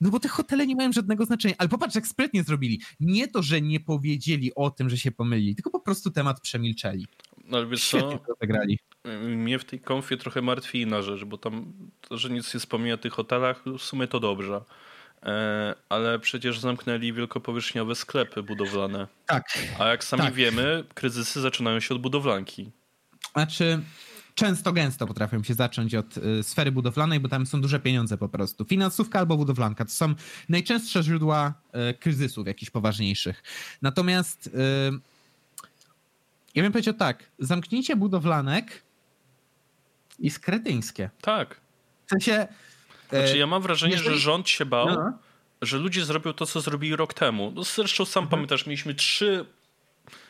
No bo te hotele nie mają żadnego znaczenia. Ale popatrz, jak sprytnie zrobili. Nie to, że nie powiedzieli o tym, że się pomylili, tylko po prostu temat przemilczeli. No ale wiesz co? Zagrali. Mnie w tej konfie trochę martwi inna rzecz, bo tam, to, że nic nie wspomina o tych hotelach, w sumie to dobrze. E, ale przecież zamknęli wielkopowierzchniowe sklepy budowlane. Tak. A jak sami tak. wiemy, kryzysy zaczynają się od budowlanki. Znaczy, często gęsto potrafią się zacząć od y, sfery budowlanej, bo tam są duże pieniądze po prostu. Finansówka albo budowlanka to są najczęstsze źródła y, kryzysów jakichś poważniejszych. Natomiast y, ja bym powiedział tak, zamknięcie budowlanek jest kretyńskie. Tak. W sensie znaczy, ja mam wrażenie, Jeżeli... że rząd się bał, no. że ludzie zrobią to, co zrobili rok temu. No, zresztą sam mhm. pamiętasz, mieliśmy trzy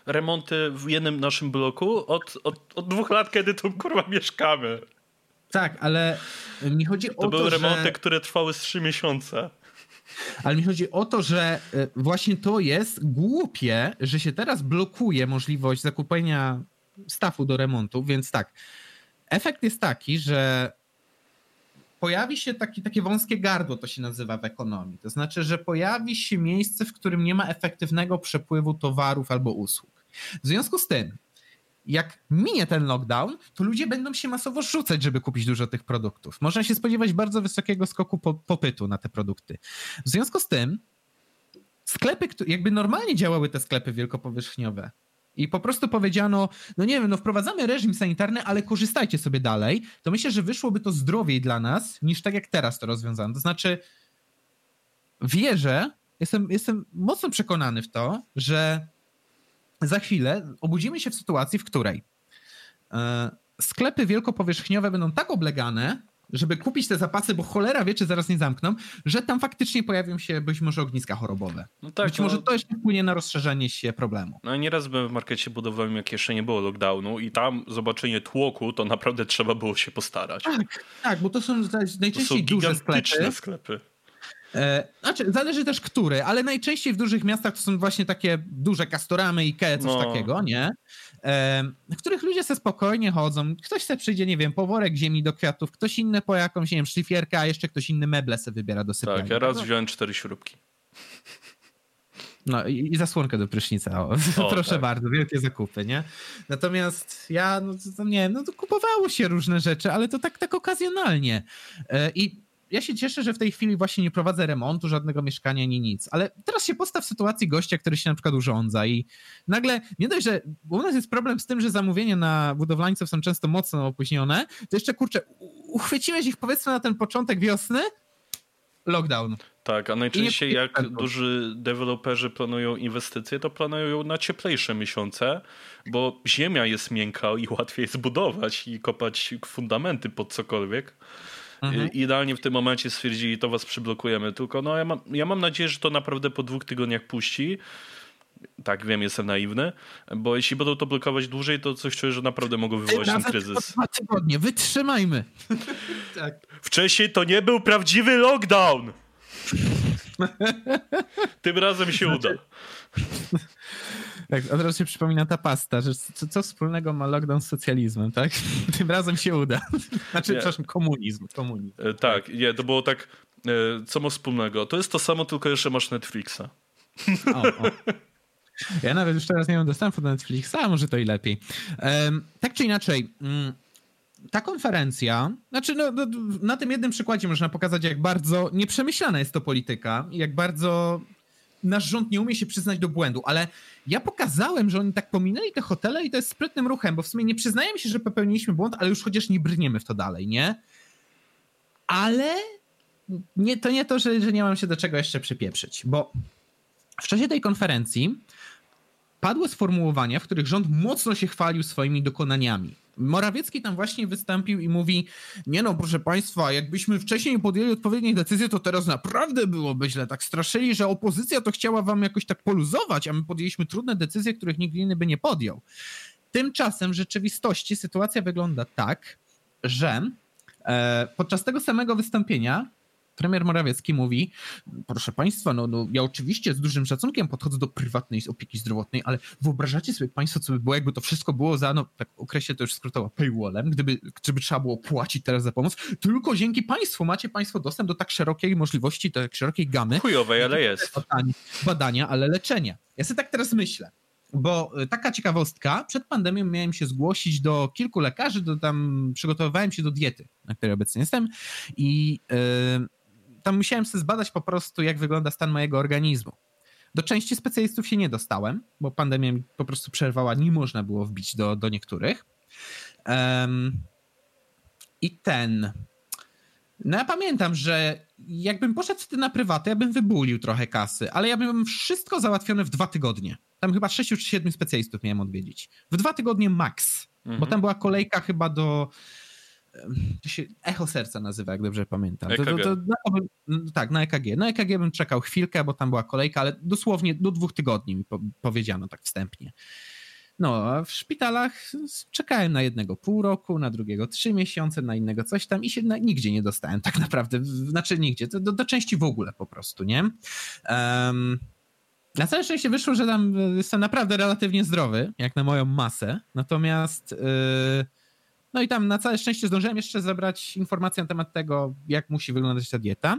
remonty w jednym naszym bloku od, od, od dwóch lat, kiedy tu kurwa mieszkamy. Tak, ale mi chodzi to o to, były remonty, że... które trwały z trzy miesiące. Ale mi chodzi o to, że e, właśnie to jest głupie, że się teraz blokuje możliwość zakupienia stafu do remontu, więc tak. Efekt jest taki, że pojawi się taki, takie wąskie gardło, to się nazywa w ekonomii. To znaczy, że pojawi się miejsce, w którym nie ma efektywnego przepływu towarów albo usług. W związku z tym, jak minie ten lockdown, to ludzie będą się masowo rzucać, żeby kupić dużo tych produktów. Można się spodziewać bardzo wysokiego skoku po, popytu na te produkty. W związku z tym, sklepy, jakby normalnie działały te sklepy wielkopowierzchniowe, i po prostu powiedziano, no nie wiem, no wprowadzamy reżim sanitarny, ale korzystajcie sobie dalej, to myślę, że wyszłoby to zdrowiej dla nas, niż tak jak teraz to rozwiązano. To znaczy, wierzę, jestem, jestem mocno przekonany w to, że za chwilę obudzimy się w sytuacji, w której e, sklepy wielkopowierzchniowe będą tak oblegane, żeby kupić te zapasy, bo cholera wie, czy zaraz nie zamkną, że tam faktycznie pojawią się być może ogniska chorobowe. No tak, być no... może to jeszcze wpłynie na rozszerzenie się problemu. No nieraz byłem w markecie budowlanym, jak jeszcze nie było lockdownu i tam zobaczenie tłoku, to naprawdę trzeba było się postarać. Tak, tak bo to są najczęściej to są duże sklepy. sklepy. E, znaczy, zależy też który, ale najczęściej w dużych miastach to są właśnie takie duże kastoramy, Ikea, coś no. takiego, nie? W których ludzie se spokojnie chodzą. Ktoś se przyjdzie, nie wiem, po worek ziemi do kwiatów, ktoś inny po jakąś, nie wiem, szlifierkę, a jeszcze ktoś inny meble se wybiera do sypialni. Tak, ja raz wziąłem cztery śrubki. No i, i zasłonkę do prysznica. O, <laughs> o proszę tak. bardzo, wielkie zakupy, nie? Natomiast ja, no to, nie, no to kupowało się różne rzeczy, ale to tak, tak okazjonalnie. E, I ja się cieszę, że w tej chwili właśnie nie prowadzę remontu żadnego mieszkania ani nic, ale teraz się postaw w sytuacji gościa, który się na przykład urządza i nagle, nie dość, że u nas jest problem z tym, że zamówienia na budowlańców są często mocno opóźnione, to jeszcze kurczę, uchwyciłeś ich powiedzmy na ten początek wiosny, lockdown. Tak, a najczęściej jak duży deweloperzy planują inwestycje, to planują na cieplejsze miesiące, bo ziemia jest miękka i <laughs> łatwiej jest budować i kopać fundamenty pod cokolwiek. Mhm. Idealnie w tym momencie stwierdzili, to was przyblokujemy. Tylko no, ja, mam, ja mam nadzieję, że to naprawdę po dwóch tygodniach puści. Tak, wiem, jestem naiwny, bo jeśli będą to blokować dłużej, to coś czuję, że naprawdę mogą wywołać ten kryzys. Dwa tygodnie, wytrzymajmy. <laughs> tak. Wcześniej to nie był prawdziwy lockdown. <laughs> Tym razem się znaczy... uda. Tak, od razu się przypomina ta pasta, że co, co, wspólnego ma lockdown z socjalizmem, tak? <laughs> Tym razem się uda. <laughs> Znaczy, nie. przepraszam, komunizm. komunizm. E, tak, nie, to było tak, e, co ma wspólnego? To jest to samo, tylko jeszcze masz Netflixa. O, o. Ja nawet już teraz nie mam dostępu do Netflixa, a może to i lepiej. Um, tak czy inaczej, um, ta konferencja, znaczy no, no, na tym jednym przykładzie można pokazać, jak bardzo nieprzemyślana jest to polityka, jak bardzo nasz rząd nie umie się przyznać do błędu, ale ja pokazałem, że oni tak pominęli te hotele i to jest sprytnym ruchem, bo w sumie nie przyznajemy się, że popełniliśmy błąd, ale już chociaż nie brniemy w to dalej, nie? Ale nie, to nie to, że, że nie mam się do czego jeszcze przypieprzyć, bo w czasie tej konferencji padły sformułowania, w których rząd mocno się chwalił swoimi dokonaniami. Morawiecki tam właśnie wystąpił i mówi: Nie no, proszę państwa, jakbyśmy wcześniej podjęli odpowiednie decyzje, to teraz naprawdę byłoby źle. Tak straszyli, że opozycja to chciała wam jakoś tak poluzować, a my podjęliśmy trudne decyzje, których nikt inny by nie podjął. Tymczasem w rzeczywistości sytuacja wygląda tak, że e, podczas tego samego wystąpienia premier Morawiecki mówi, proszę państwa, no, no ja oczywiście z dużym szacunkiem podchodzę do prywatnej opieki zdrowotnej, ale wyobrażacie sobie państwo, co by było, jakby to wszystko było za, no tak określę to już skrótowo, paywallem, gdyby, gdyby trzeba było płacić teraz za pomoc, tylko dzięki państwu macie państwo dostęp do tak szerokiej możliwości, do tak szerokiej gamy. Chujowej, ale jest. Badania, badania, ale leczenia. Ja sobie tak teraz myślę bo y, taka ciekawostka, przed pandemią miałem się zgłosić do kilku lekarzy, do tam przygotowywałem się do diety, na której obecnie jestem i yy, tam musiałem sobie zbadać po prostu, jak wygląda stan mojego organizmu. Do części specjalistów się nie dostałem, bo pandemia mi po prostu przerwała, nie można było wbić do, do niektórych. Um, I ten. No ja pamiętam, że jakbym poszedł wtedy na prywatę, ja bym wybulił trochę kasy, ale ja bym wszystko załatwione w dwa tygodnie. Tam chyba sześciu czy siedmiu specjalistów miałem odwiedzić. W dwa tygodnie max, mhm. bo tam była kolejka chyba do to się Echo Serca nazywa, jak dobrze pamiętam. To, to, to, no, tak, na EKG. Na EKG bym czekał chwilkę, bo tam była kolejka, ale dosłownie do dwóch tygodni mi po, powiedziano tak wstępnie. No, a w szpitalach czekałem na jednego pół roku, na drugiego trzy miesiące, na innego coś tam i się na, nigdzie nie dostałem tak naprawdę. Znaczy nigdzie, do, do części w ogóle po prostu, nie? Um, na całe szczęście wyszło, że tam jestem naprawdę relatywnie zdrowy, jak na moją masę. Natomiast... Yy, no i tam na całe szczęście zdążyłem jeszcze zebrać informacje na temat tego, jak musi wyglądać ta dieta.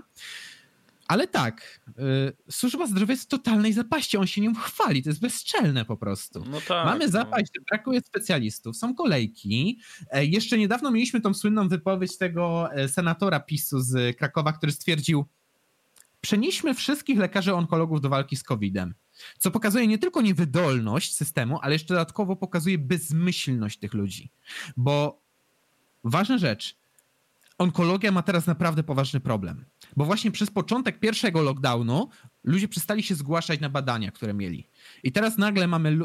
Ale tak, y, służba zdrowia jest w totalnej zapaści, on się nią chwali, to jest bezczelne po prostu. No tak, Mamy no. zapaść, no. brakuje specjalistów, są kolejki. E, jeszcze niedawno mieliśmy tą słynną wypowiedź tego e, senatora PiSu z Krakowa, który stwierdził, przenieśmy wszystkich lekarzy onkologów do walki z COVID-em. Co pokazuje nie tylko niewydolność systemu, ale jeszcze dodatkowo pokazuje bezmyślność tych ludzi. Bo ważna rzecz, onkologia ma teraz naprawdę poważny problem. Bo właśnie przez początek pierwszego lockdownu ludzie przestali się zgłaszać na badania, które mieli. I teraz nagle mamy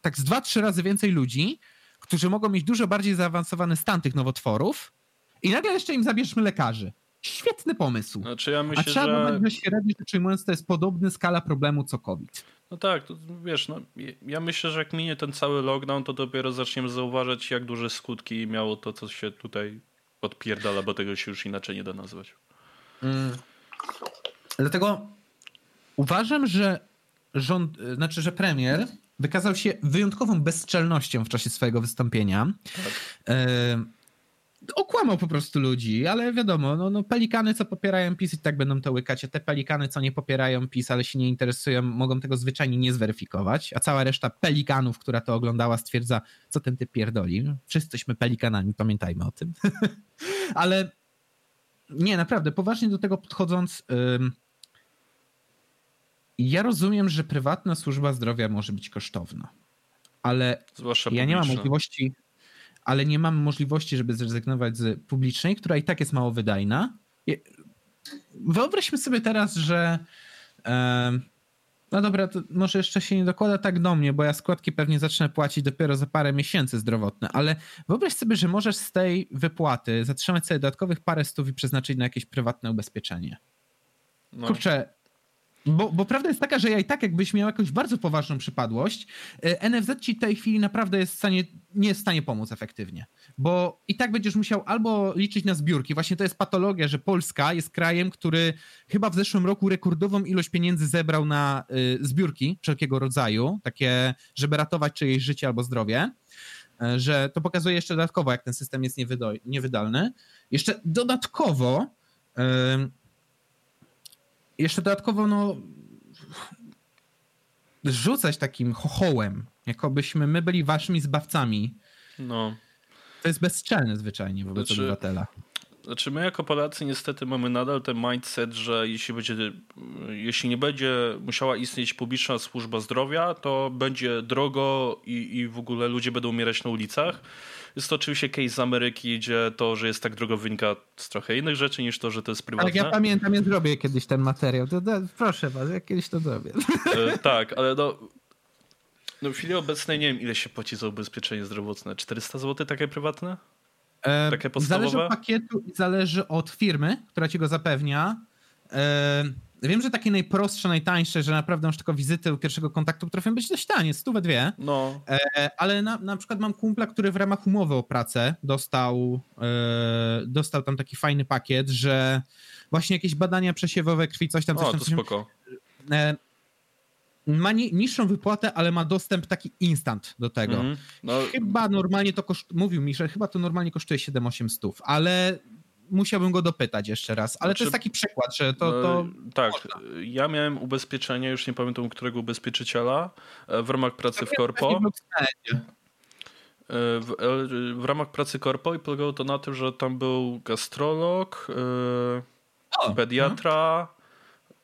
tak z dwa, trzy razy więcej ludzi, którzy mogą mieć dużo bardziej zaawansowany stan tych nowotworów i nagle jeszcze im zabierzmy lekarzy. Świetny pomysł. Znaczy ja myślę, A trzeba że... dodać średnio rzecz ujmując, to jest podobny skala problemu co COVID. No tak, to, wiesz, no, ja myślę, że jak minie ten cały lockdown, to dopiero zaczniemy zauważać, jak duże skutki miało to, co się tutaj odpierdala, bo tego się już inaczej nie da nazwać. Mm. Dlatego uważam, że rząd, znaczy, że premier wykazał się wyjątkową bezczelnością w czasie swojego wystąpienia. Tak. E okłamał po prostu ludzi, ale wiadomo, no, no pelikany, co popierają PiS i tak będą to łykać, a te pelikany, co nie popierają PiS, ale się nie interesują, mogą tego zwyczajnie nie zweryfikować, a cała reszta pelikanów, która to oglądała, stwierdza, co ten typ pierdoli. Wszyscyśmy pelikanami, pamiętajmy o tym. <laughs> ale nie, naprawdę, poważnie do tego podchodząc, ym, ja rozumiem, że prywatna służba zdrowia może być kosztowna, ale Zwłaszcza ja nie mam możliwości ale nie mamy możliwości, żeby zrezygnować z publicznej, która i tak jest mało wydajna. wyobraźmy sobie teraz, że no dobra, to może jeszcze się nie dokłada tak do mnie, bo ja składki pewnie zacznę płacić dopiero za parę miesięcy zdrowotne, ale wyobraź sobie, że możesz z tej wypłaty zatrzymać sobie dodatkowych parę stów i przeznaczyć na jakieś prywatne ubezpieczenie. No. Kurczę, bo, bo prawda jest taka, że ja i tak jakbyś miał jakąś bardzo poważną przypadłość, e, NFZ ci w tej chwili naprawdę jest w stanie, nie jest w stanie pomóc efektywnie. Bo i tak będziesz musiał albo liczyć na zbiórki. Właśnie to jest patologia, że Polska jest krajem, który chyba w zeszłym roku rekordową ilość pieniędzy zebrał na y, zbiórki wszelkiego rodzaju, takie, żeby ratować czyjeś życie albo zdrowie. Y, że to pokazuje jeszcze dodatkowo, jak ten system jest niewydolny. Jeszcze dodatkowo. Jeszcze dodatkowo, no, rzucać takim chochołem, jakobyśmy my byli waszymi zbawcami. No. To jest bezczelne zwyczajnie wobec znaczy, obywatela. Znaczy my jako Polacy niestety mamy nadal ten mindset, że jeśli, będzie, jeśli nie będzie musiała istnieć publiczna służba zdrowia, to będzie drogo i, i w ogóle ludzie będą umierać na ulicach. Jest to oczywiście case z Ameryki, gdzie to, że jest tak drogo wynika z trochę innych rzeczy niż to, że to jest prywatne. Ale ja pamiętam, ja zrobię kiedyś ten materiał. To, to, proszę was, ja kiedyś to zrobię. E, tak, ale no, no w chwili obecnej nie wiem, ile się płaci za ubezpieczenie zdrowotne. 400 zł takie prywatne? E, takie podstawowe? Zależy od pakietu i zależy od firmy, która ci go zapewnia. E, Wiem, że takie najprostsze, najtańsze, że naprawdę masz tylko wizyty u pierwszego kontaktu potrafią być dość tanie, stówę dwie. No. E, ale na, na przykład mam kumpla, który w ramach umowy o pracę dostał, e, dostał tam taki fajny pakiet, że właśnie jakieś badania przesiewowe krwi, coś tam, coś o, tam. to coś spoko. E, ma ni niższą wypłatę, ale ma dostęp taki instant do tego. Mm, no. Chyba normalnie to kosztuje, mówił mi, że chyba to normalnie kosztuje 7-8 stów, ale musiałbym go dopytać jeszcze raz, ale znaczy, to jest taki przykład, że to. to no, tak, można. ja miałem ubezpieczenie, już nie pamiętam którego ubezpieczyciela, e, w ramach pracy w korpo. E, w, e, w, ramach pracy korpo i polegało to na tym, że tam był gastrolog, o, pediatra,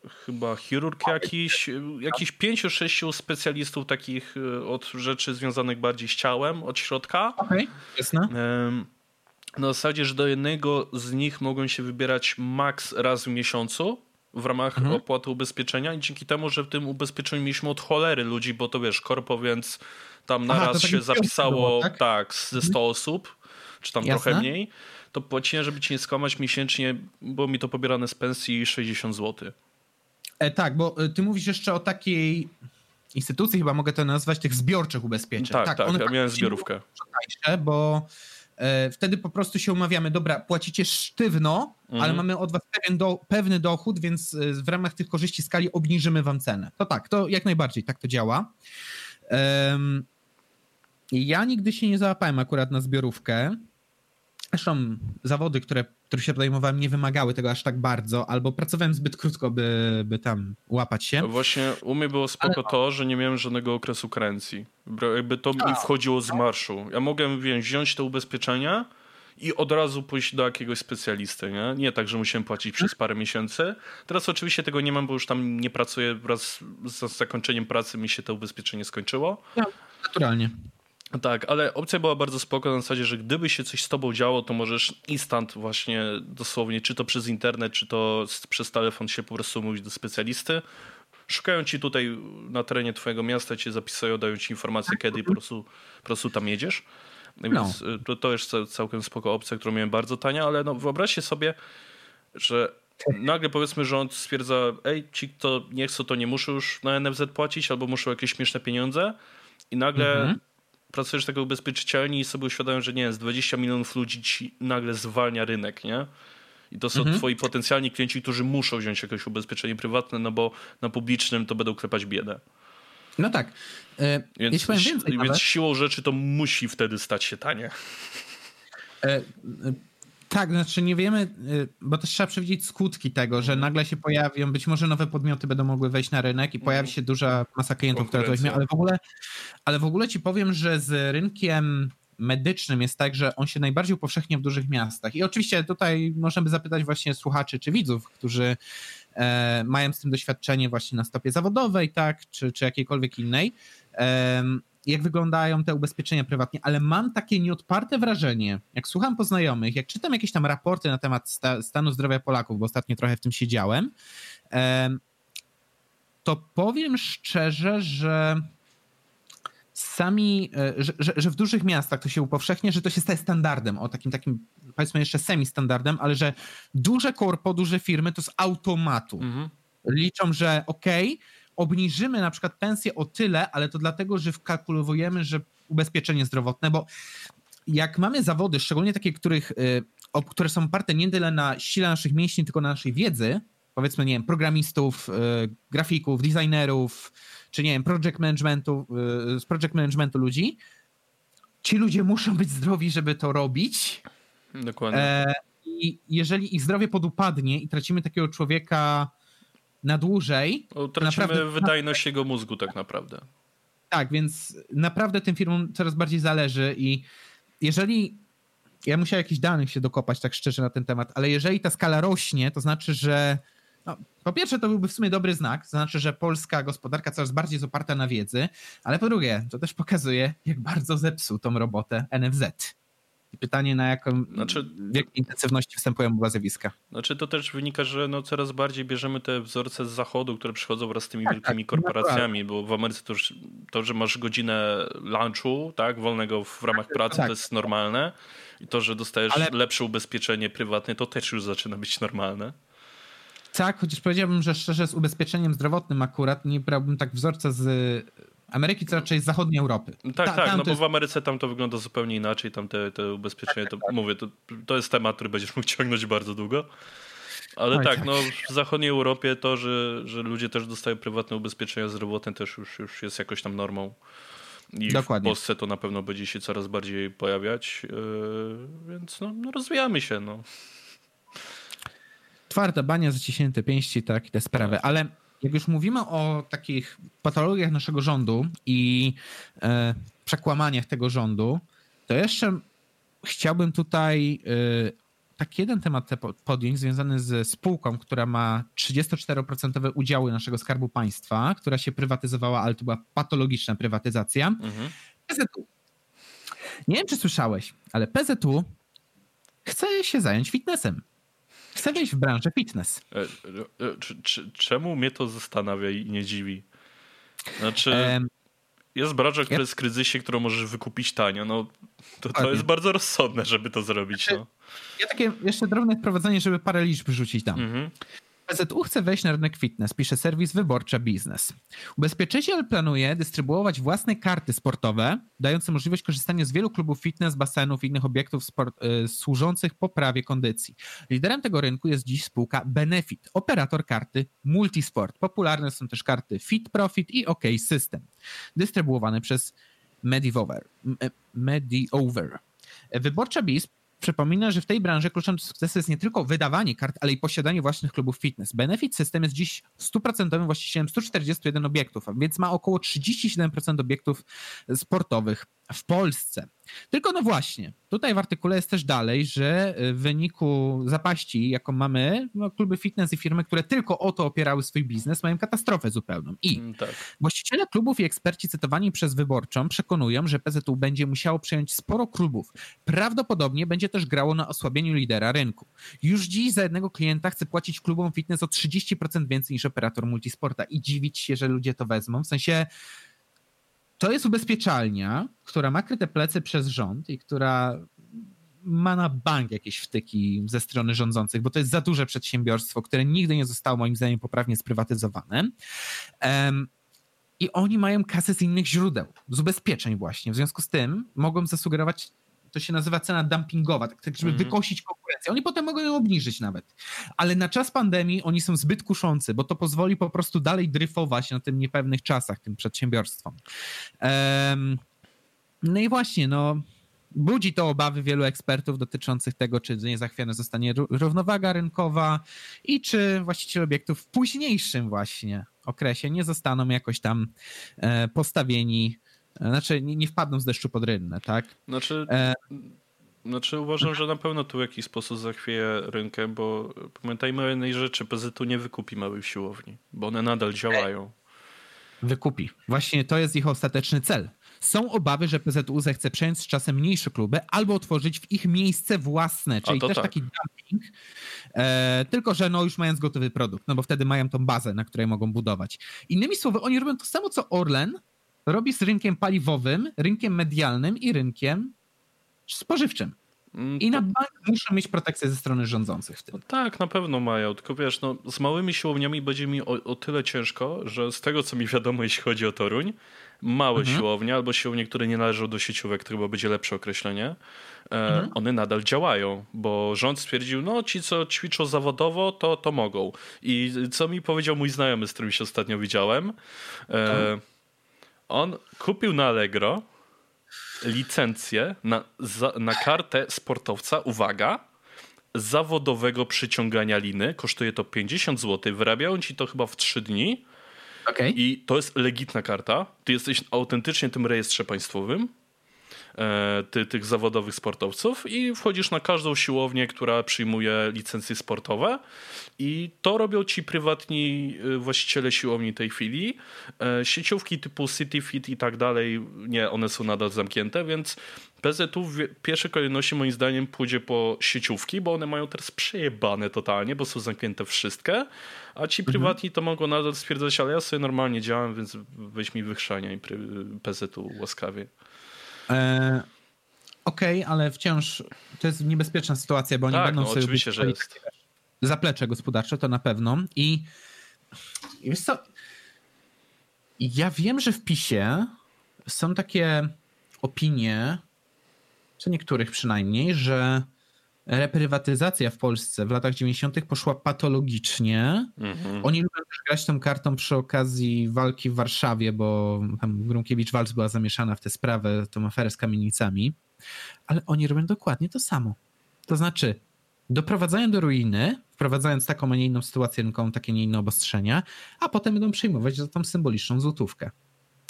no. chyba chirurg jakiś, jakiś pięciu, sześciu specjalistów takich od rzeczy związanych bardziej z ciałem, od środka. Okej, okay, jasne na zasadzie, że do jednego z nich mogą się wybierać maks raz w miesiącu w ramach mhm. opłaty ubezpieczenia i dzięki temu, że w tym ubezpieczeniu mieliśmy od cholery ludzi, bo to wiesz, korpo, więc tam na raz się zapisało było, tak? tak? ze 100 mhm. osób, czy tam Jasne. trochę mniej, to płaciłem, żeby ci nie skłamać miesięcznie, było mi to pobierane z pensji 60 zł. E, tak, bo e, ty mówisz jeszcze o takiej instytucji, chyba mogę to nazwać, tych zbiorczych ubezpieczeń. Tak, tak, tak ja miałem zbiorówkę. Bo wtedy po prostu się umawiamy, dobra, płacicie sztywno, mhm. ale mamy od was pewien do, pewny dochód, więc e, w ramach tych korzyści skali obniżymy wam cenę. To tak, to jak najbardziej tak to działa. Um, ja nigdy się nie załapałem akurat na zbiorówkę. Zresztą zawody, które, które się podejmowałem, nie wymagały tego aż tak bardzo, albo pracowałem zbyt krótko, by, by tam łapać się. Właśnie u mnie było spoko Ale... to, że nie miałem żadnego okresu karencji. Jakby to mi wchodziło z marszu. Ja mogłem wiem, wziąć te ubezpieczenia i od razu pójść do jakiegoś specjalisty, nie? Nie tak, że musiałem płacić przez parę miesięcy. Teraz oczywiście tego nie mam, bo już tam nie pracuję. Wraz z zakończeniem pracy mi się to ubezpieczenie skończyło. No, naturalnie. Tak, ale opcja była bardzo spoko na zasadzie, że gdyby się coś z tobą działo, to możesz instant właśnie dosłownie, czy to przez internet, czy to przez telefon się po prostu mówić do specjalisty. Szukają ci tutaj na terenie twojego miasta, cię zapisują, dają ci informację kiedy i po prostu, po prostu tam jedziesz. No. Więc y, to, to jest całkiem spoko opcja, którą miałem bardzo tania, ale no wyobraźcie sobie, że nagle powiedzmy rząd stwierdza, ej, ci kto nie chcą, to nie muszą już na NFZ płacić, albo muszą jakieś śmieszne pieniądze i nagle mhm pracujesz tego ubezpieczycielni i sobie uświadamiasz, że nie wiem, z 20 milionów ludzi ci nagle zwalnia rynek, nie? I to są mhm. twoi potencjalni klienci, którzy muszą wziąć jakieś ubezpieczenie prywatne, no bo na publicznym to będą klepać biedę. No tak. E, więc, więcej, więc siłą rzeczy to musi wtedy stać się tanie. E, tak, znaczy nie wiemy, y, bo też trzeba przewidzieć skutki tego, że mhm. nagle się pojawią, być może nowe podmioty będą mogły wejść na rynek i pojawi mhm. się duża masa klientów, która to weźmie, ale w ogóle, ale w ogóle ci powiem, że z rynkiem medycznym jest tak, że on się najbardziej upowszechnia w dużych miastach. I oczywiście tutaj możemy zapytać właśnie słuchaczy czy widzów, którzy e, mają z tym doświadczenie właśnie na stopie zawodowej, tak, czy, czy jakiejkolwiek innej. E, jak wyglądają te ubezpieczenia prywatnie, ale mam takie nieodparte wrażenie, jak słucham poznajomych, jak czytam jakieś tam raporty na temat sta, stanu zdrowia Polaków, bo ostatnio trochę w tym siedziałem, to powiem szczerze, że sami, e, że, że, że, w dużych miastach to się upowszechnia, że to się staje standardem, o takim takim powiedzmy jeszcze semi-standardem, ale że duże korpo, duże firmy to z automatu mhm. liczą, że okej, okay, obniżymy na przykład pensję o tyle, ale to dlatego, że wkalkulujemy, że ubezpieczenie zdrowotne, bo jak mamy zawody, szczególnie takie, których, e, które są oparte nie tyle na sile naszych mięśni, tylko na naszej wiedzy, powiedzmy, nie wiem, programistów, y, grafików, designerów, czy nie wiem, project managementu, y, z project managementu ludzi, ci ludzie muszą być zdrowi, żeby to robić. Dokładnie. E, I jeżeli ich zdrowie podupadnie i tracimy takiego człowieka na dłużej. O, tracimy naprawdę, wydajność jego mózgu, tak naprawdę. Tak, więc naprawdę tym firmom coraz bardziej zależy i jeżeli. Ja musiałem jakichś danych się dokopać, tak szczerze, na ten temat, ale jeżeli ta skala rośnie, to znaczy, że no, po pierwsze, to byłby w sumie dobry znak, to znaczy, że polska gospodarka coraz bardziej jest oparta na wiedzy, ale po drugie, to też pokazuje, jak bardzo zepsuł tą robotę NFZ. Pytanie, na jaką, znaczy, w jakiej intensywności występują obozowiska. Znaczy to też wynika, że no coraz bardziej bierzemy te wzorce z zachodu, które przychodzą wraz z tymi tak, wielkimi tak, korporacjami, bo w Ameryce to, już, to, że masz godzinę lunchu, tak, wolnego w ramach tak, pracy, tak. to jest normalne. I to, że dostajesz Ale... lepsze ubezpieczenie prywatne, to też już zaczyna być normalne. Tak, chociaż powiedziałbym, że szczerze z ubezpieczeniem zdrowotnym akurat nie brałbym tak wzorca z Ameryki, co raczej z zachodniej Europy. Tak, Ta, tak, no bo jest... w Ameryce tam to wygląda zupełnie inaczej, tam te, te ubezpieczenie, tak, to tak. mówię, to, to jest temat, który będziesz mógł ciągnąć bardzo długo. Ale Oj, tak, tak, no w zachodniej Europie to, że, że ludzie też dostają prywatne ubezpieczenia zdrowotne też już, już jest jakoś tam normą. I Dokładnie. w Polsce to na pewno będzie się coraz bardziej pojawiać, yy, więc no, no rozwijamy się. No twarda bania, zaciśnięte pięści, tak, i te sprawy, tak. ale jak już mówimy o takich patologiach naszego rządu i e, przekłamaniach tego rządu, to jeszcze chciałbym tutaj e, tak jeden temat podjąć związany ze spółką, która ma 34% udziały naszego Skarbu Państwa, która się prywatyzowała, ale to była patologiczna prywatyzacja. Mhm. PZU. Nie wiem, czy słyszałeś, ale PZU chce się zająć fitnessem. Chcę wejść w branżę fitness. E, e, czemu mnie to zastanawia i nie dziwi? Znaczy, jest branża, która jest w kryzysie, którą możesz wykupić tanio. No, to, to jest bardzo rozsądne, żeby to zrobić. No. Ja takie jeszcze drobne wprowadzenie, żeby parę liczb rzucić tam. Mhm. PZU chce wejść na rynek fitness, pisze serwis Wyborcza Biznes. Ubezpieczyciel planuje dystrybuować własne karty sportowe, dające możliwość korzystania z wielu klubów fitness, basenów i innych obiektów sport, y, służących poprawie kondycji. Liderem tego rynku jest dziś spółka Benefit, operator karty Multisport. Popularne są też karty Fit Profit i OK System, dystrybuowane przez Mediover. Mediover. Wyborcza Biz Przypomina, że w tej branży kluczem do sukcesu jest nie tylko wydawanie kart, ale i posiadanie własnych klubów fitness. Benefit System jest dziś stuprocentowym właścicielem 141 obiektów, więc ma około 37% obiektów sportowych w Polsce. Tylko no właśnie, tutaj w artykule jest też dalej, że w wyniku zapaści, jaką mamy, no kluby fitness i firmy, które tylko o to opierały swój biznes, mają katastrofę zupełną. I mm, tak. właściciele klubów i eksperci cytowani przez Wyborczą przekonują, że PZU będzie musiało przejąć sporo klubów. Prawdopodobnie będzie też grało na osłabieniu lidera rynku. Już dziś za jednego klienta chce płacić klubom fitness o 30% więcej niż operator multisporta i dziwić się, że ludzie to wezmą. W sensie to jest ubezpieczalnia, która ma kryte plecy przez rząd i która ma na bank jakieś wtyki ze strony rządzących, bo to jest za duże przedsiębiorstwo, które nigdy nie zostało moim zdaniem poprawnie sprywatyzowane. Um, I oni mają kasę z innych źródeł, z ubezpieczeń właśnie. W związku z tym mogą zasugerować to się nazywa cena dumpingowa, tak, tak żeby mm -hmm. wykosić konkurencję. Oni potem mogą ją obniżyć nawet. Ale na czas pandemii oni są zbyt kuszący, bo to pozwoli po prostu dalej dryfować na tym niepewnych czasach tym przedsiębiorstwom. Um, no i właśnie, no budzi to obawy wielu ekspertów dotyczących tego, czy niezachwiana zostanie równowaga rynkowa i czy właściciele obiektów w późniejszym właśnie okresie nie zostaną jakoś tam e, postawieni znaczy, nie, nie wpadną z deszczu pod rynnę, tak? Znaczy, e... znaczy uważam, że na pewno tu w jakiś sposób zachwieje rynkę, bo pamiętajmy o jednej rzeczy, PZU nie wykupi małych siłowni, bo one nadal działają. wykupi. Właśnie to jest ich ostateczny cel. Są obawy, że PZU zechce przejąć z czasem mniejsze kluby albo otworzyć w ich miejsce własne, czyli też tak. taki dumping, e, tylko że no już mając gotowy produkt, no bo wtedy mają tą bazę, na której mogą budować. Innymi słowy, oni robią to samo, co Orlen robi z rynkiem paliwowym, rynkiem medialnym i rynkiem spożywczym. Mm, I na bank muszą mieć protekcję ze strony rządzących w tym. No tak, na pewno mają, tylko wiesz, no, z małymi siłowniami będzie mi o, o, tyle ciężko, że z tego co mi wiadomo, <laughs> jeśli chodzi o Toruń, małe mhm. siłownie albo siłownie, które nie należą do sieciówek, to chyba będzie lepsze określenie, e, mhm. one nadal działają, bo rząd stwierdził, no ci co ćwiczą zawodowo, to, to mogą. I co mi powiedział mój znajomy, z którym się ostatnio widziałem, e, on kupił na Allegro licencję na, za, na kartę sportowca, uwaga, zawodowego przyciągania liny. Kosztuje to 50 zł. Wyrabiają ci to chyba w 3 dni. Okay. I to jest legitna karta. Ty jesteś autentycznie tym rejestrze państwowym. E, ty, tych zawodowych sportowców i wchodzisz na każdą siłownię, która przyjmuje licencje sportowe i to robią ci prywatni e, właściciele siłowni tej chwili. E, sieciówki typu CityFit i tak dalej, nie, one są nadal zamknięte, więc PZU w pierwszej kolejności moim zdaniem pójdzie po sieciówki, bo one mają teraz przejebane totalnie, bo są zamknięte wszystkie, a ci mhm. prywatni to mogą nadal stwierdzać, ale ja sobie normalnie działam, więc weź mi wychrzania PZU łaskawie. E, Okej, okay, ale wciąż to jest niebezpieczna sytuacja, bo oni tak, będą no, sobie oczywiście, że jest. zaplecze gospodarcze, to na pewno. I, I wiesz co, ja wiem, że w PiSie są takie opinie, czy niektórych przynajmniej, że reprywatyzacja w Polsce w latach 90. poszła patologicznie. Mhm. Oni lubią też grać tą kartą przy okazji walki w Warszawie, bo tam Grunkiewicz-Walc była zamieszana w tę sprawę, tą aferę z kamienicami, ale oni robią dokładnie to samo. To znaczy, doprowadzają do ruiny, wprowadzając taką, a nie inną sytuację rynkową, takie, nie inne obostrzenia, a potem będą przyjmować za tą symboliczną złotówkę.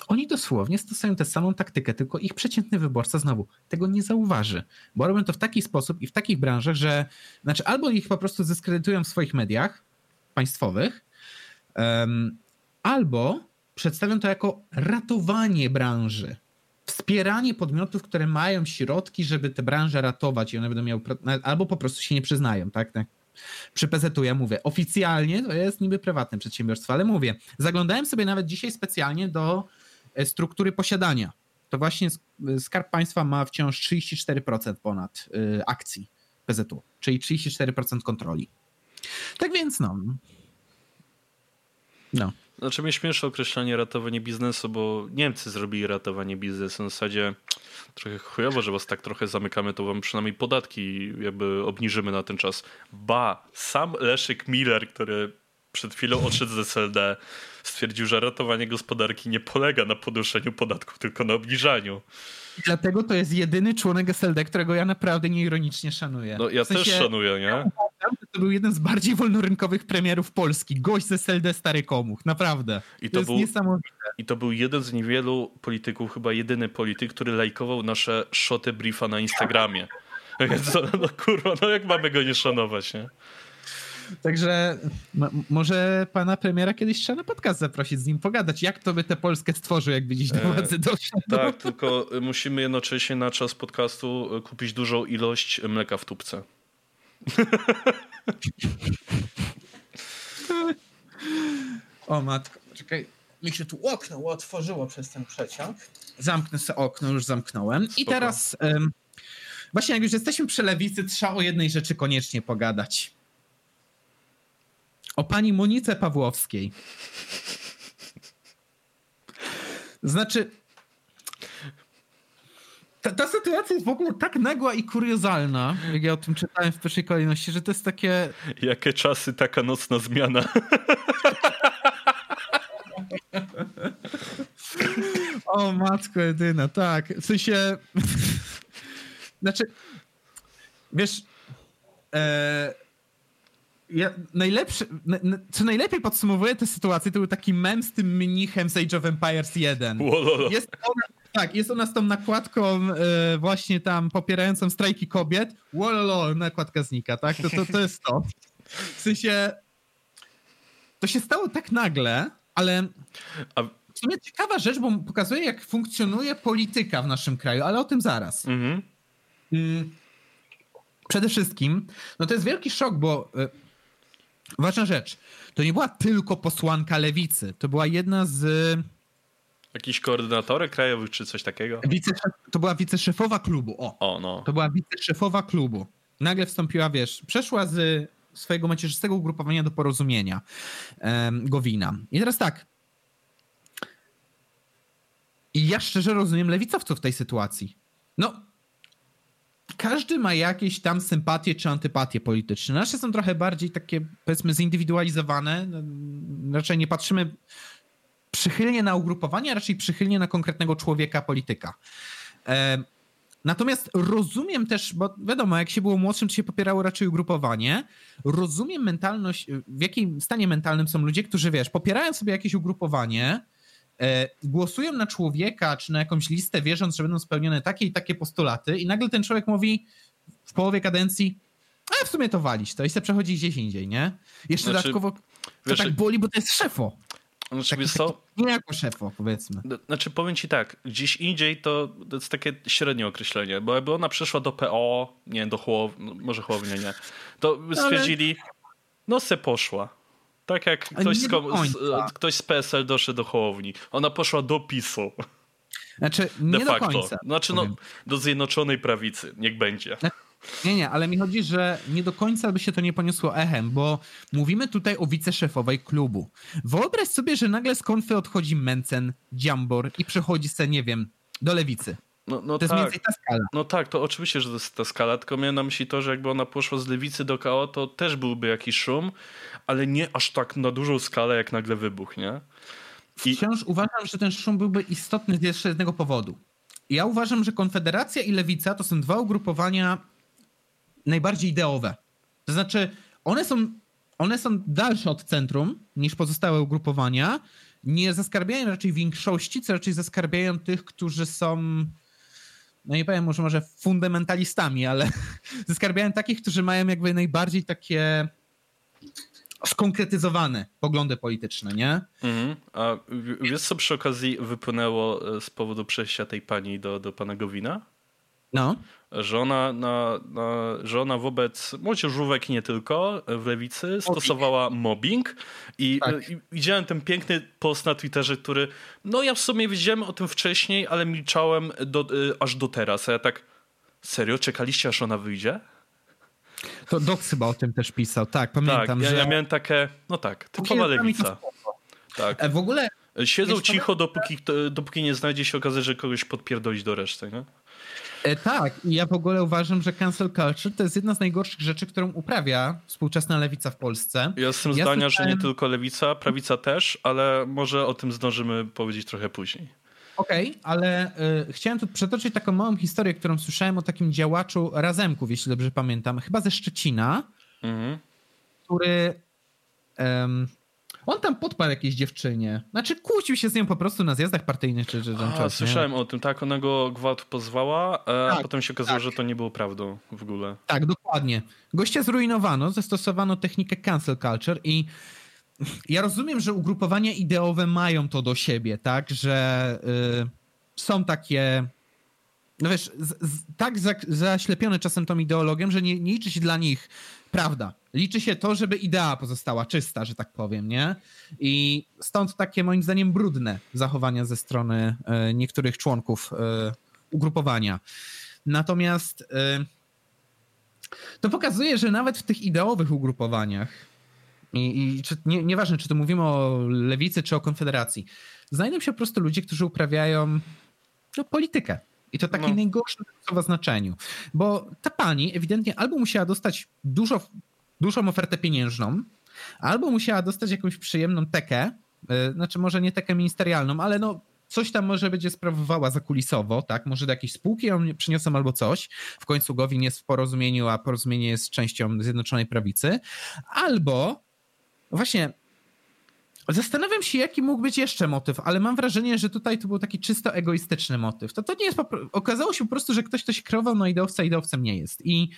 Oni dosłownie stosują tę samą taktykę, tylko ich przeciętny wyborca znowu tego nie zauważy, bo robią to w taki sposób i w takich branżach, że znaczy albo ich po prostu zeskredytują w swoich mediach państwowych, um, albo przedstawią to jako ratowanie branży. Wspieranie podmiotów, które mają środki, żeby tę branżę ratować i one będą miały, albo po prostu się nie przyznają, tak? tak? Przy PZU ja mówię, oficjalnie to jest niby prywatne przedsiębiorstwo, ale mówię, zaglądałem sobie nawet dzisiaj specjalnie do struktury posiadania. To właśnie Skarb Państwa ma wciąż 34% ponad e, akcji PZU, czyli 34% kontroli. Tak więc no. No. Znaczy mnie śmieszy określenie ratowanie biznesu, bo Niemcy zrobili ratowanie biznesu. W zasadzie trochę chujowo, że was tak trochę zamykamy, to wam przynajmniej podatki jakby obniżymy na ten czas. Ba, sam Leszek Miller, który przed chwilą odszedł z SLD, stwierdził, że ratowanie gospodarki nie polega na podnoszeniu podatków, tylko na obniżaniu. Dlatego to jest jedyny członek SLD, którego ja naprawdę nieironicznie szanuję. No ja w sensie, też szanuję, nie? To był jeden z bardziej wolnorynkowych premierów Polski. Gość z SLD Stary Komuch, naprawdę. I to, to jest był, niesamowite. I to był jeden z niewielu polityków, chyba jedyny polityk, który lajkował nasze szoty briefa na Instagramie. <laughs> Więc no kurwa, no jak mamy go nie szanować, nie? Także może pana premiera kiedyś trzeba na podcast zaprosić, z nim pogadać, jak to by tę Polskę stworzył, jakby dziś do e, władzy doszedł. tak, tylko musimy jednocześnie na czas podcastu kupić dużą ilość mleka w tubce. <laughs> o matko, czekaj, mi się tu okno otworzyło przez ten przeciąg. Zamknę sobie okno, już zamknąłem. Spoko. I teraz um, właśnie jak już jesteśmy przy lewicy, trzeba o jednej rzeczy koniecznie pogadać o pani Monice Pawłowskiej. Znaczy, ta, ta, sytuacja jest w ogóle tak nagła i kuriozalna, jak ja o tym czytałem w pierwszej kolejności, że to jest takie... Jakie czasy, taka nocna zmiana. <laughs> o matko jedyna, tak. W sensie... <laughs> znaczy, wiesz... E ja, najlepszy, na, co najlepiej podsumowuje tę sytuację, to był taki mem z tym mnichem z Age of Empires 1. Jest ona, tak, jest ona z tą nakładką y, właśnie tam popierającą strajki kobiet. Wololo, nakładka znika, tak? To, to, to jest to. W sensie to się stało tak nagle, ale... A w sumie ciekawa rzecz, bo pokazuje, jak funkcjonuje polityka w naszym kraju, ale o tym zaraz. Mhm. Mm. Przede wszystkim, no to jest wielki szok, bo y, ważna rzecz, to nie była tylko posłanka lewicy, to była jedna z... Jakiś koordynatorek krajowych czy coś takiego? Wiceszef, to była wiceszefowa klubu, o. o no. To była wiceszefowa klubu. Nagle wstąpiła, wiesz, przeszła z swojego macierzystego ugrupowania do porozumienia um, Gowina. I teraz tak, i ja szczerze rozumiem lewicowców w tej sytuacji. No, każdy ma jakieś tam sympatie czy antypatie polityczne. Nasze są trochę bardziej takie, powiedzmy, zindywidualizowane. No, raczej nie patrzymy przychylnie na ugrupowanie, a raczej przychylnie na konkretnego człowieka, polityka. E, natomiast rozumiem też, bo wiadomo, jak się było młodszym, to się popierało raczej ugrupowanie. Rozumiem mentalność, w jakim stanie mentalnym są ludzie, którzy, wiesz, popierają sobie jakieś ugrupowanie, głosują na człowieka czy na jakąś listę, wierząc, że będą spełnione takie i takie postulaty, i nagle ten człowiek mówi w połowie kadencji, a w sumie to walić to i se przechodzi gdzieś indziej, nie? Jeszcze znaczy, dodatkowo to wiesz, tak boli, bo to jest szefo. Znaczy, tak, co? Nie jako szefo, powiedzmy. No, znaczy, powiem ci tak, gdzieś indziej to, to jest takie średnie określenie, bo jakby ona przeszła do PO, nie, do Chłow, no, może Chłownia, nie, to stwierdzili, Ale... no se poszła. Tak jak ktoś z, z, ktoś z PSL doszedł do Hołowni. Ona poszła do PiSu. Znaczy, nie De facto. do końca. Znaczy, no, do Zjednoczonej Prawicy. Niech będzie. Nie, nie, ale mi chodzi, że nie do końca by się to nie poniosło echem, bo mówimy tutaj o wiceszefowej klubu. Wyobraź sobie, że nagle z konfy odchodzi Mencen, Dziambor i przechodzi se, nie wiem, do lewicy. No, no to jest tak. mniej więcej ta skala. No tak, to oczywiście, że to jest ta skala, tylko miałem na myśli to, że jakby ona poszła z lewicy do KO, to też byłby jakiś szum, ale nie aż tak na dużą skalę, jak nagle wybuch, nie? I... Wciąż uważam, że ten szum byłby istotny z jeszcze jednego powodu. Ja uważam, że Konfederacja i Lewica to są dwa ugrupowania najbardziej ideowe. To znaczy, one są, one są dalsze od centrum niż pozostałe ugrupowania. Nie zaskarbiają raczej większości, co raczej zaskarbiają tych, którzy są no nie powiem może, może fundamentalistami, ale <laughs> zaskarbiają takich, którzy mają jakby najbardziej takie skonkretyzowane poglądy polityczne, nie? Mhm. A wiesz, co przy okazji wypłynęło e, z powodu przejścia tej pani do, do pana Gowina? No. Że ona, na, na, że ona wobec młodzieżówek nie tylko w lewicy mobbing. stosowała mobbing i, tak. i, widziałem ten piękny post na Twitterze, który no ja w sumie wiedziałem o tym wcześniej, ale milczałem do, y, aż do teraz. A ja tak, serio? Czekaliście aż ona wyjdzie? To Dox chyba o tym też pisał, tak, pamiętam, tak, ja, że... ja miałem takie, no tak, typowa lewica. Tak. E, w ogóle... Siedzą cicho, dopóki, dopóki nie znajdzie się okazji, że kogoś podpierdolić do reszty, nie? E, tak, i ja w ogóle uważam, że cancel culture to jest jedna z najgorszych rzeczy, którą uprawia współczesna lewica w Polsce. Ja jestem ja zdania, słyszałem... że nie tylko lewica, prawica też, ale może o tym zdążymy powiedzieć trochę później. Okej, okay, ale y, chciałem tu przetoczyć taką małą historię, którą słyszałem o takim działaczu Razemków, jeśli dobrze pamiętam, chyba ze Szczecina, mhm. który on tam podpadł jakiejś dziewczynie. Znaczy kłócił się z nią po prostu na zjazdach partyjnych czy, czy a, czas, Słyszałem o tym, tak, ona go gwałt pozwała, e, a tak, potem się okazało, tak. że to nie było prawdą w ogóle. Tak, dokładnie. Gościa zrujnowano, zastosowano technikę cancel culture i ja rozumiem, że ugrupowania ideowe mają to do siebie, tak, że y, są takie no wiesz, z, z, tak za, zaślepione czasem tą ideologią, że nie, nie liczy się dla nich prawda. Liczy się to, żeby idea pozostała czysta, że tak powiem, nie? I stąd takie moim zdaniem brudne zachowania ze strony y, niektórych członków y, ugrupowania. Natomiast y, to pokazuje, że nawet w tych ideowych ugrupowaniach i, i czy, nie, nieważne, czy to mówimy o lewicy, czy o konfederacji, znajdą się po prostu ludzie, którzy uprawiają no, politykę i to takiej no. najgorszym w znaczeniu. Bo ta pani ewidentnie albo musiała dostać dużo, dużą ofertę pieniężną, albo musiała dostać jakąś przyjemną tekę, yy, znaczy może nie tekę ministerialną, ale no coś tam może będzie sprawowała zakulisowo, tak? Może do jakiejś spółki ją przyniosą albo coś. W końcu Gowin jest w porozumieniu, a porozumienie jest częścią Zjednoczonej Prawicy. Albo właśnie Zastanawiam się, jaki mógł być jeszcze motyw, ale mam wrażenie, że tutaj to był taki czysto egoistyczny motyw. To, to nie jest Okazało się po prostu, że ktoś, kto się kreował na ideowca, ideowcem nie jest. I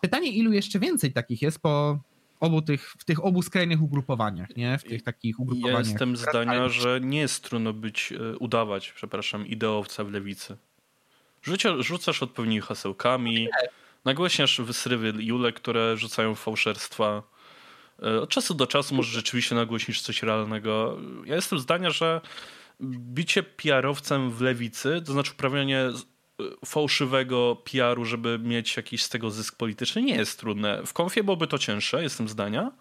pytanie, ilu jeszcze więcej takich jest po obu tych, w tych obu skrajnych ugrupowaniach, nie? W tych takich ugrupowaniach. Ja jestem zdania, że nie jest trudno być, e, udawać, przepraszam, ideowca w lewicy. Rzucia, rzucasz odpowiednimi hasełkami, nagłaśniasz wysrywy Julek, które rzucają fałszerstwa. E, od czasu do czasu może rzeczywiście nagłośnisz coś realnego. Ja jestem zdania, że bicie PR-owcem w lewicy, to znaczy uprawianie e, fałszywego PR-u, żeby mieć jakiś z tego zysk polityczny, nie jest trudne. W konfie byłoby to cięższe, jestem zdania,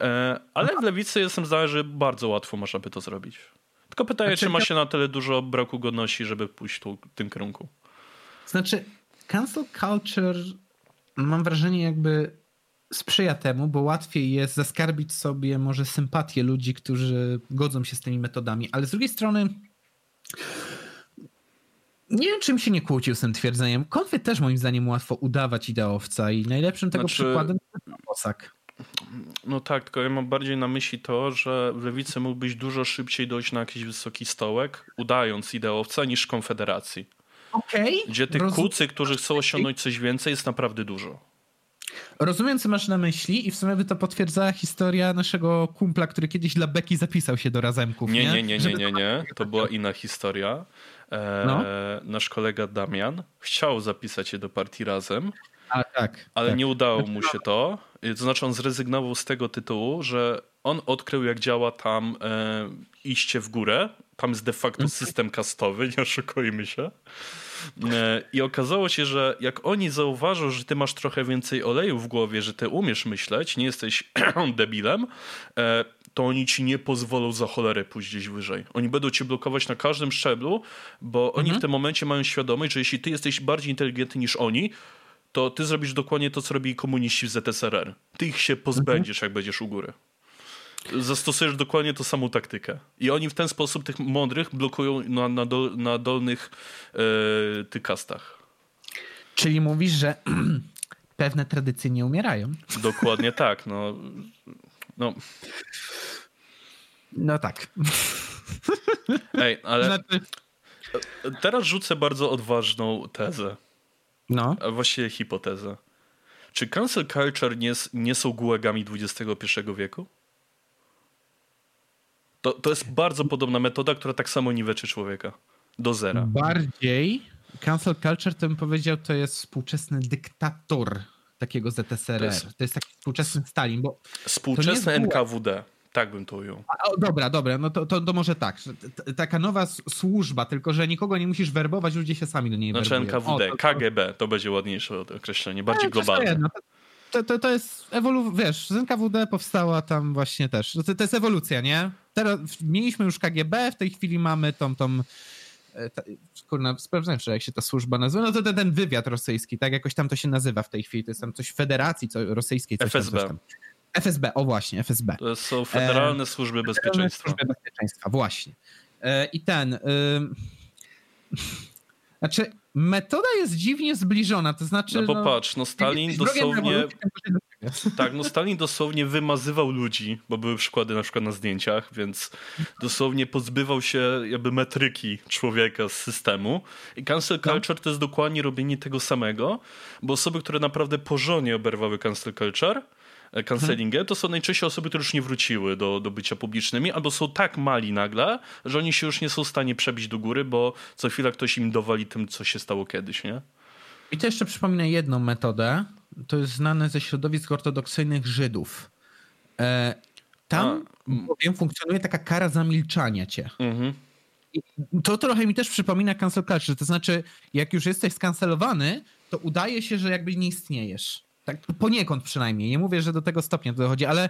e, ale w lewicy jestem zdania, że bardzo łatwo można by to zrobić. Tylko pytanie, znaczy, czy ma się na tyle dużo braku godności, żeby pójść tu, w tym kierunku. Znaczy, cancel culture mam wrażenie jakby sprzyja temu, bo łatwiej jest zaskarbić sobie może sympatię ludzi, którzy godzą się z tymi metodami, ale z drugiej strony nie wiem, czym się nie kłócił z tym twierdzeniem. Konfy też moim zdaniem łatwo udawać ideowca i najlepszym tego znaczy, przykładem jest Bosak. No tak, tylko ja mam bardziej na myśli to, że w lewicy mógłbyś dużo szybciej dojść na jakiś wysoki stołek, udając ideowca, niż Konfederacji. Okay, Gdzie tych rozumiem. kucy, którzy chcą osiągnąć coś więcej, jest naprawdę dużo. Rozumiem, co masz na myśli i w sumie by to potwierdzała historia naszego kumpla, który kiedyś dla Beki zapisał się do Razemków. Nie, nie, nie, nie, nie, nie. To była inna historia. E, no. Nasz kolega Damian chciał zapisać się do partii Razem, A, tak, ale tak. nie udało mu się to. To znaczy on zrezygnował z tego tytułu, że on odkrył jak działa tam e, iście w górę. Tam jest de facto mhm. system kastowy, <laughs> nie oszukujmy się. E, I okazało się, że jak oni zauważą, że ty masz trochę więcej oleju w głowie, że ty umiesz myśleć, nie jesteś <clears throat> debilem, e, to oni ci nie pozwolą za cholerę pójść gdzieś wyżej. Oni będą cię blokować na każdym szczeblu, bo mhm. oni w tym momencie mają świadomość, że jeśli ty jesteś bardziej inteligentny niż oni, to ty zrobisz dokładnie to, co robili komuniści w ZSRR. Ty ich się pozbędziesz, mhm. jak będziesz u góry zastosujesz dokładnie tą samą taktykę. I oni w ten sposób tych mądrych blokują na, na, na dolnych yy, tych kastach. Czyli mówisz, że <clears throat> pewne tradycje nie umierają. Dokładnie tak. No, no. no tak. <laughs> Ej, ale znaczy... teraz rzucę bardzo odważną tezę. No. A właściwie hipotezę. Czy cancel culture nie, nie są gułagami XXI wieku? To, to jest bardzo podobna metoda, która tak samo niweczy człowieka. Do zera. Bardziej cancel culture, to bym powiedział, to jest współczesny dyktator takiego ZSRR. To jest, to jest taki współczesny Stalin, bo... Współczesny NKWD. Tak bym to ujął. O, dobra, dobra, no to, to, to może tak. Taka nowa służba, tylko że nikogo nie musisz werbować, ludzie się sami do niej znaczy werbują. Znaczy NKWD, o, to, KGB, to będzie ładniejsze określenie, bardziej globalne. To, to, to jest ewolucja, wiesz, z NKWD powstała tam właśnie też. To, to jest ewolucja, nie? Teraz mieliśmy już KGB, w tej chwili mamy tą, tą e, ta, kurna, sprawdzałem, jak się ta służba nazywa, no to ten, ten wywiad rosyjski, tak jakoś tam to się nazywa w tej chwili, to jest tam coś federacji co, rosyjskiej. Coś FSB. Tam, coś tam. FSB, o właśnie, FSB. To są Federalne e, Służby Bezpieczeństwa. Służby Bezpieczeństwa, właśnie. E, I ten... Y, <laughs> znaczy, metoda jest dziwnie zbliżona, to znaczy... No popatrz, no, no Stalin dosłownie... <laughs> Tak, no Stalin dosłownie wymazywał ludzi, bo były przykłady na przykład na zdjęciach, więc dosłownie pozbywał się jakby metryki człowieka z systemu. I cancel no. culture to jest dokładnie robienie tego samego, bo osoby, które naprawdę porządnie oberwały cancel culture, cancelingiem, to są najczęściej osoby, które już nie wróciły do, do bycia publicznymi, albo są tak mali nagle, że oni się już nie są w stanie przebić do góry, bo co chwila ktoś im dowali tym, co się stało kiedyś, nie? I to jeszcze przypominę jedną metodę. To jest znane ze środowisk ortodoksyjnych Żydów. E, tam bowiem funkcjonuje taka kara zamilczania cię. Mhm. to trochę mi też przypomina cancel culture. To znaczy, jak już jesteś skancelowany, to udaje się, że jakby nie istniejesz. Tak poniekąd przynajmniej. Nie mówię, że do tego stopnia to dochodzi, ale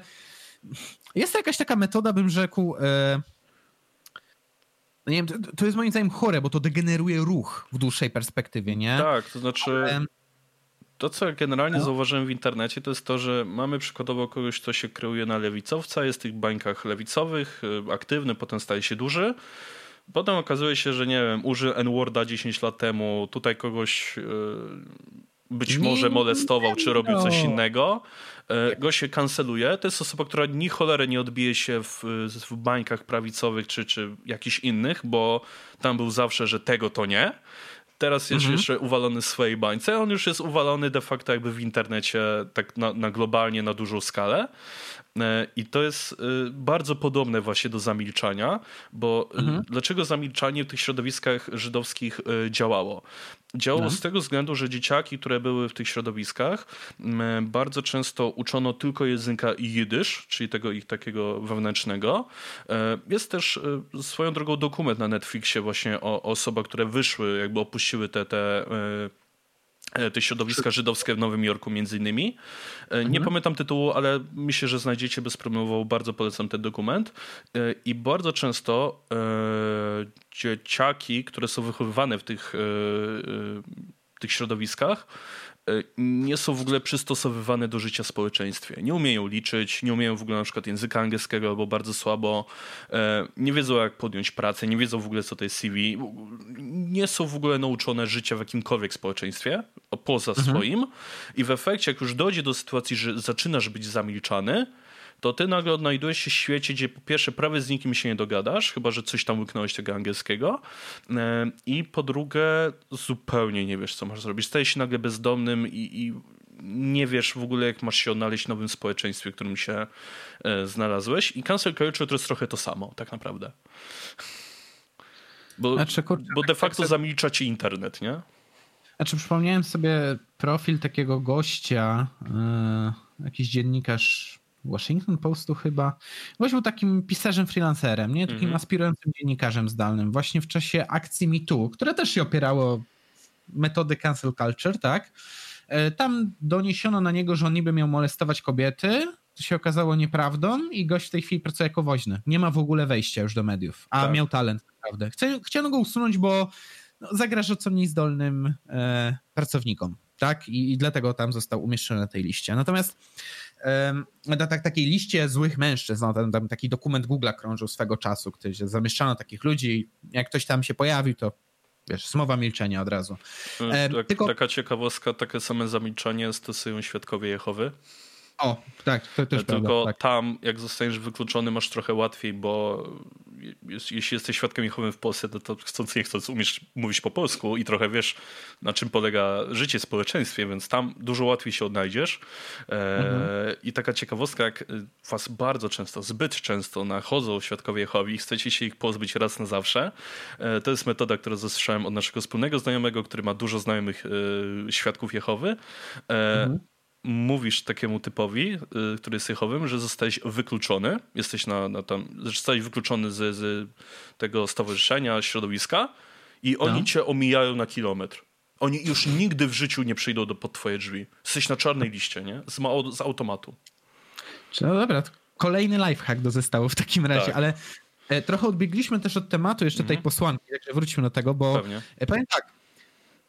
jest to jakaś taka metoda, bym rzekł. E, no nie wiem, to, to, jest moim zdaniem chore, bo to degeneruje ruch w dłuższej perspektywie, nie? Tak, to znaczy. Ale... To, co generalnie no. zauważyłem w internecie, to jest to, że mamy przykładowo kogoś, kto się kreuje na lewicowca, jest w tych bańkach lewicowych, e, aktywny, potem staje się duży. Potem okazuje się, że nie wiem, użył N-Worda 10 lat temu, tutaj kogoś być może molestował, czy robił coś innego, e, go się kanceluje. To jest osoba, która ni cholery nie odbije się w, w bańkach prawicowych, czy, czy jakichś innych, bo tam był zawsze, że tego to nie. Teraz jest mhm. jeszcze uwalony w swojej bańce. On już jest uwalony de facto jakby w internecie tak na, na globalnie, na dużą skalę. E, I to jest e, bardzo podobne właśnie do zamilczania, bo mhm. dlaczego zamilczanie w tych środowiskach żydowskich działało? Działało no. z tego względu, że dzieciaki, które były w tych środowiskach, bardzo często uczono tylko języka jidysz, czyli tego ich takiego wewnętrznego. Jest też swoją drogą dokument na Netflixie właśnie o, o osobach, które wyszły, jakby opuściły te, te E, te środowiska żydowskie w Nowym Jorku między innymi. E, nie mhm. pamiętam tytułu, ale myślę, że znajdziecie bez problemu. Bardzo polecam ten dokument. E, I bardzo często dzieciaki, które są wychowywane w tych, tych środowiskach, E, nie są w ogóle przystosowywane do życia w społeczeństwie. Nie umieją liczyć, nie umieją w ogóle na przykład języka angielskiego albo bardzo słabo, e, nie wiedzą jak podjąć pracę, nie wiedzą w ogóle co to jest CV, nie są w ogóle nauczone życia w jakimkolwiek społeczeństwie, poza mhm. swoim i w efekcie jak już dojdzie do sytuacji, że zaczynasz być zamilczany, to ty nagle odnajdujesz się w świecie, gdzie po pierwsze prawie z nikim się nie dogadasz, chyba że coś tam łyknąłeś tego angielskiego e, i po drugie zupełnie nie wiesz, co masz zrobić. Stajesz się nagle bezdomnym i, i nie wiesz w ogóle, jak masz się odnaleźć w nowym społeczeństwie, w którym się e, znalazłeś. I cancel culture to jest trochę to samo, tak naprawdę. Bo, znaczy, kurczę, bo de facto tak zamilcza ci internet, nie? Znaczy, przypomniałem sobie profil takiego gościa, yy, jakiś dziennikarz Washington Postu chyba. Właśnie był takim pisarzem freelancerem, nie? Takim mm -hmm. aspirującym dziennikarzem zdalnym. Właśnie w czasie akcji MeToo, które też się opierało metody cancel culture, tak? E, tam doniesiono na niego, że on niby miał molestować kobiety, to się okazało nieprawdą i gość w tej chwili pracuje jako woźny. Nie ma w ogóle wejścia już do mediów, a tak. miał talent naprawdę. Chciano go usunąć, bo no, zagraża co mniej zdolnym e, pracownikom, tak? I, I dlatego tam został umieszczony na tej liście. Natomiast na tak, takiej liście złych mężczyzn, no, tam, tam taki dokument Google'a krążył swego czasu, gdzie zamieszczano takich ludzi, jak ktoś tam się pojawił, to wiesz, smowa milczenia od razu. E, tak, Tylko... Taka ciekawostka, takie same zamilczenie stosują świadkowie Jehowy. O, tak, to też Tylko prawda, tak. tam, jak zostaniesz wykluczony, masz trochę łatwiej, bo jeśli jesteś świadkiem Jehowym w Polsce, to, to chcąc nie chcąc umiesz mówić po polsku i trochę wiesz, na czym polega życie w społeczeństwie, więc tam dużo łatwiej się odnajdziesz. E, mhm. I taka ciekawostka, jak was bardzo często, zbyt często nachodzą świadkowie Jehowi i chcecie się ich pozbyć raz na zawsze, e, to jest metoda, którą zasłyszałem od naszego wspólnego znajomego, który ma dużo znajomych e, świadków Jehowy. Mhm mówisz takiemu typowi, y, który jest jechowym, że zostałeś wykluczony, jesteś na, na tam, zostałeś wykluczony z, z tego stowarzyszenia, środowiska i oni no. cię omijają na kilometr. Oni już nigdy w życiu nie przyjdą do, pod twoje drzwi. Jesteś na czarnej liście, nie? Z, z automatu. No dobra, kolejny lifehack do zestawu w takim razie, tak. ale e, trochę odbiegliśmy też od tematu jeszcze mhm. tej posłanki, także wróćmy do tego, bo Pewnie. E, powiem tak,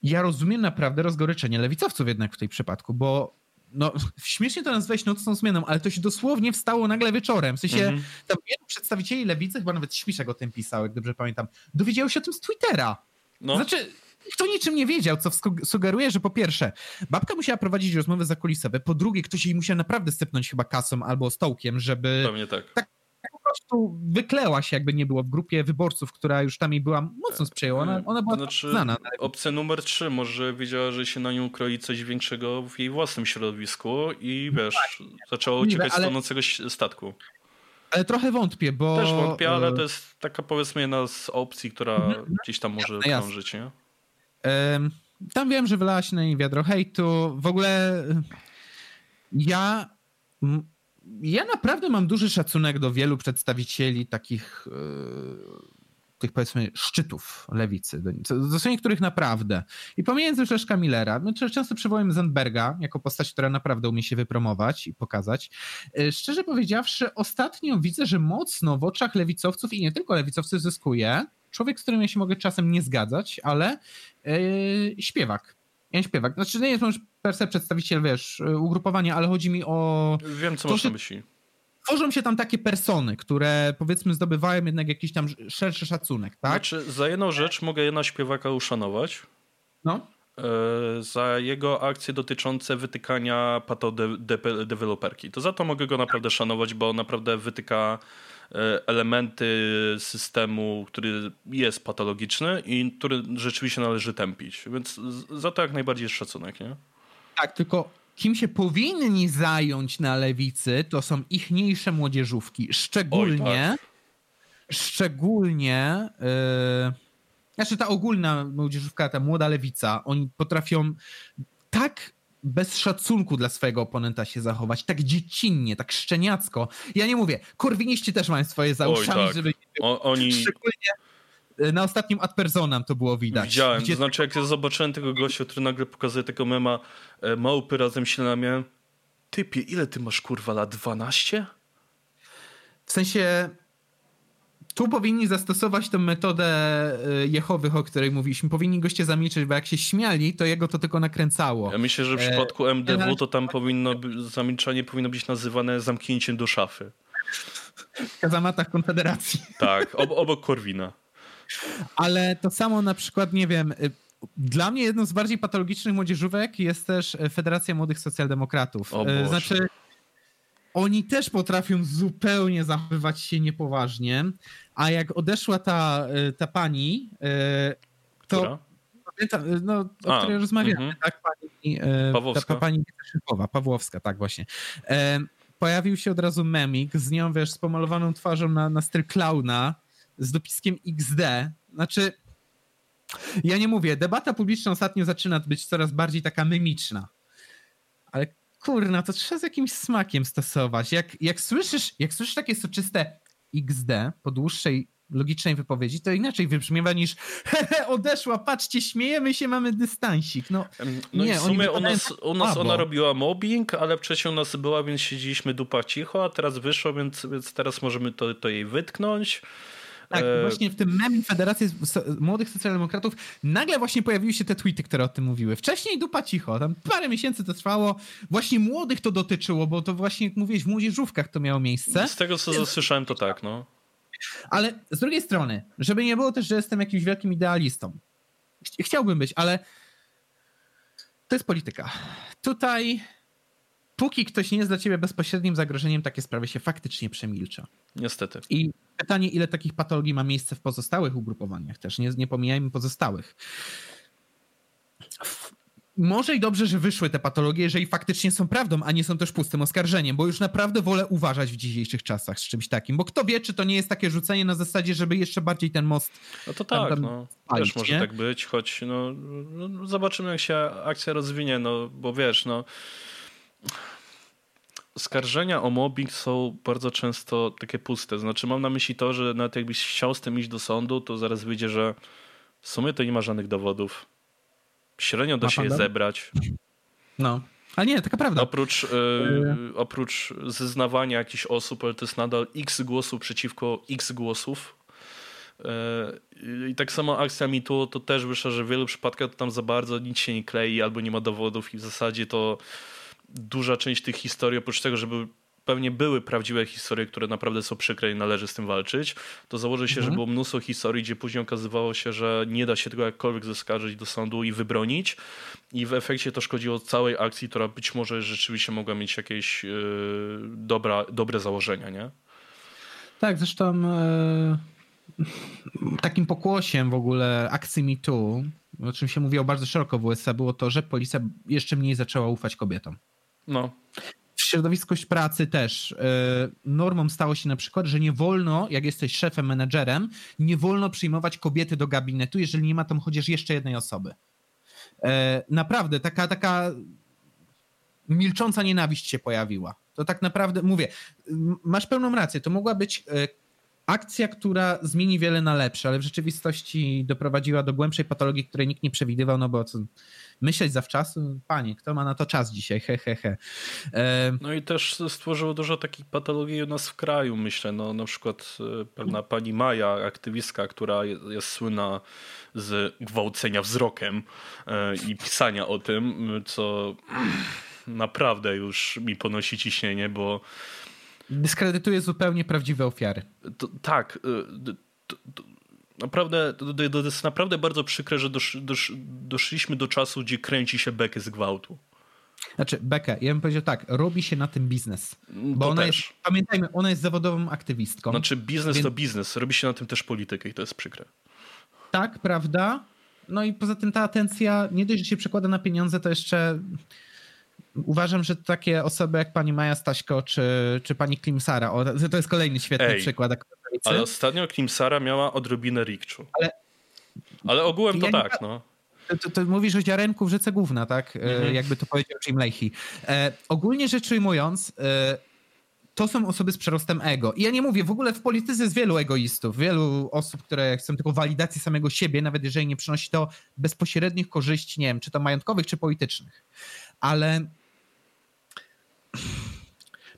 ja rozumiem naprawdę rozgoryczenie lewicowców jednak w tej przypadku, bo no <laughs> śmiesznie to nazwać nocną zmianą, ale to się dosłownie wstało nagle wieczorem. W sensie mm-hmm. tam wielu przedstawicieli lewicy, chyba nawet Śmiszek o tym pisał, jak dobrze pamiętam, dowiedziało się o tym z Twittera. No. Znaczy, kto niczym nie wiedział, co sugeruje, że po pierwsze, babka musiała prowadzić rozmowy zakulisowe, po drugie, ktoś jej musiał naprawdę sypnąć chyba kasą albo stołkiem, żeby... Pewnie tak. Tak prostu wykleła się, jakby nie było w grupie wyborców, która już tam jej była mocno sprzyjała. Ona, ona była znaczy, znana. Opcja numer trzy, może wiedziała, że się na nią kroi coś większego w jej własnym środowisku i wiesz, no tak, zaczęła uciekać ale... z tonącego statku. Ale trochę wątpię, bo... Też wątpię, ale e, to jest taka powiedzmy jedna z opcji, która mhm. gdzieś tam może jasne, krążyć, nie? tam wiem, że wylałaś na niej wiadro hejtu. W ogóle ja ja naprawdę mam duży szacunek do wielu przedstawicieli takich yy, tych powiedzmy szczytów lewicy, do, niektórych naprawdę. I pomijając już Millera, no, często przywołuję Zandberga jako postać, która naprawdę umie się wypromować i pokazać. Yy, szczerze powiedziawszy, ostatnio widzę, że mocno w oczach lewicowców i nie tylko lewicowców zyskuje człowiek, z którym ja się mogę czasem nie zgadzać, ale yy, śpiewak. Ja śpiewak. Znaczy nie jest może per se przedstawiciel, wiesz, ugrupowania, ale chodzi mi o... Wiem, co masz na myśli. Tworzą się tam takie persony, które powiedzmy zdobywają jednak jakiś tam szerszy szacunek, tak? Znaczy, za jedną rzecz mogę jedna śpiewaka uszanować. No. E, za jego akcje dotyczące wytykania pato de. To za to mogę go naprawdę szanować, bo naprawdę wytyka e, elementy systemu, który jest patologiczny i który rzeczywiście należy tępić. Więc za to jak najbardziej jest szacunek, nie? Tak, tylko kim się powinni zająć na lewicy, to są ichniejsze młodzieżówki. Szczególnie, Oj, tak. szczególnie, yy, znaczy ta ogólna młodzieżówka, ta młoda lewica, oni potrafią tak bez szacunku dla swojego oponenta się zachować, tak dziecinnie, tak szczeniacko. Ja nie mówię, korwiniści też mają swoje za uszami, tak. żeby... O, oni... Szczególnie na ostatnim Ad Personam to było widać. Widziałem, Gdzie... to znaczy jak ja zobaczyłem tego gościa, który nagle pokazuje tego mema e, małpy razem ślinami, typie, ile ty masz kurwa lat? 12? W sensie tu powinni zastosować tę metodę y, Jehowych, o której mówiliśmy. Powinni goście zamilczeć, bo jak się śmiali, to jego to tylko nakręcało. Ja myślę, że w e, przypadku MDW to tam powinno zamilczenie powinno być nazywane zamknięciem do szafy. W kazamatach Konfederacji. Tak, ob obok Korwina. Ale to samo na przykład, nie wiem, y, dla mnie jedną z bardziej patologicznych młodzieżówek jest też Federacja Młodych Socjaldemokratów. O y. Znaczy, oni też potrafią zupełnie zachowywać się niepoważnie, a jak odeszła ta, y, ta pani, y, to Która? pamiętam, y, no, o a, której rozmawiamy, mm -hmm. tak, pani, Pawłowska. Ta, pani szefowa, Pawłowska, tak właśnie. Pojawił się od razu memik z nią, wiesz, z pomalowaną twarzą na, na styl klauna, z dopiskiem XD. Znaczy, ja nie mówię, debata publiczna ostatnio zaczyna być coraz bardziej taka mimiczna. Ale kurna, to trzeba z jakimś smakiem stosować. Jak, jak, słyszysz, jak słyszysz takie soczyste XD po dłuższej logicznej wypowiedzi, to inaczej wybrzmiewa niż hehe, odeszła, patrzcie, śmiejemy się, mamy dystansik. No, no nie, w sumie u nas, u nas ona robiła mobbing, ale wcześniej u nas była, więc siedzieliśmy dupa cicho, a teraz wyszło, więc, więc teraz możemy to, to jej wytknąć. Tak, e... właśnie w tym memie Federacji Młodych Socjaldemokratów nagle właśnie pojawiły się te tweety, które o tym mówiły. Wcześniej dupa cicho, tam parę miesięcy to trwało. Właśnie młodych to dotyczyło, bo to właśnie, jak mówiłeś, w młodzieżówkach to miało miejsce. Z tego, co słyszałem, to tak, no. Ale z drugiej strony, żeby nie było też, że jestem jakimś wielkim idealistą. Chciałbym być, ale to jest polityka. Tutaj póki ktoś nie jest dla ciebie bezpośrednim zagrożeniem, takie sprawy się faktycznie przemilcza. Niestety. I pytanie, ile takich patologii ma miejsce w pozostałych ugrupowaniach też, nie, nie pomijajmy pozostałych. Może i dobrze, że wyszły te patologie, jeżeli faktycznie są prawdą, a nie są też pustym oskarżeniem, bo już naprawdę wolę uważać w dzisiejszych czasach z czymś takim, bo kto wie, czy to nie jest takie rzucenie na zasadzie, żeby jeszcze bardziej ten most No to tak, tam, no. Spalić, też może nie? tak być, choć no, no, zobaczymy jak się akcja rozwinie, no bo wiesz, no Skarżenia o mobbing są bardzo często takie puste. Znaczy, mam na myśli to, że nawet jakbyś chciał z tym iść do sądu, to zaraz wyjdzie, że w sumie to nie ma żadnych dowodów. Średnio da się je zebrać. No. Ale nie, taka prawda. Oprócz, yy, oprócz zeznawania jakichś osób, ale to jest nadal x głosów przeciwko x głosów. Yy, I tak samo akcja MeToo to też wyszło, że w wielu przypadkach to tam za bardzo nic się nie klei albo nie ma dowodów i w zasadzie to duża część tych historii, oprócz tego, żeby pewnie były prawdziwe historie, które naprawdę są przykre i należy z tym walczyć, to założę się, mhm. że było mnóstwo historii, gdzie później okazywało się, że nie da się tego jakkolwiek zaskarżyć do sądu i wybronić i w efekcie to szkodziło całej akcji, która być może rzeczywiście mogła mieć jakieś yy, dobra, dobre założenia, nie? Tak, zresztą yy, takim pokłosiem w ogóle akcji MeToo, o czym się mówiło bardzo szeroko w USA, było to, że policja jeszcze mniej zaczęła ufać kobietom. No. W środowisku pracy też e, normą stało się na przykład, że nie wolno, jak jesteś szefem, menedżerem, nie wolno przyjmować kobiety do gabinetu, jeżeli nie ma tam chociaż jeszcze jednej osoby. E, naprawdę, taka, taka milcząca nienawiść się pojawiła. To tak naprawdę, mówię, masz pełną rację, to mogła być e, akcja, która zmieni wiele na lepsze, ale w rzeczywistości doprowadziła do głębszej patologii, której nikt nie przewidywał, no bo myśleć zawczasu, panie, kto ma na to czas dzisiaj, he, he, he. E... No i też stworzyło dużo takich patologii u nas w kraju, myślę, no na przykład e, pewna pani Maja, aktywistka, która jest, jest słynna z gwałcenia wzrokiem e, i pisania o tym, co naprawdę już mi ponosi ciśnienie, bo dyskredytuje zupełnie prawdziwe ofiary. To, tak. To, to, naprawdę, to, jest naprawdę bardzo przykre, że dosz, dosz, doszliśmy do czasu, gdzie kręci się bekę z gwałtu. Znaczy, Bekę, ja bym powiedział tak, robi się na tym biznes. Mm, bo to ona też. jest, pamiętajmy, ona jest zawodową aktywistką. Znaczy, biznes więc... to biznes, robi się na tym też politykę i to jest przykre. Tak, prawda? No i poza tym ta atencja nie dość, że się przekłada na pieniądze, to jeszcze uważam, że takie osoby jak pani Maja Staśko czy, czy pani Klimsara, o, to jest kolejny świetny Ej, przykład. Ale ostatnio Klimsara miała odrobinę rikczu. Ale, ale ogółem to ja tak, nie... no. To, to, mówisz o ziarenku w rzece główna, tak? E, mhm. Jakby to powiedział Jim Leahy. E, ogólnie rzecz ujmując, e, to są osoby z przerostem ego. I ja nie mówię, w ogóle w polityce jest wielu egoistów, wielu osób, które chcą tylko walidacji samego siebie, nawet jeżeli nie przynosi to bezpośrednich korzyści, nie wiem, czy to majątkowych, czy politycznych. Ale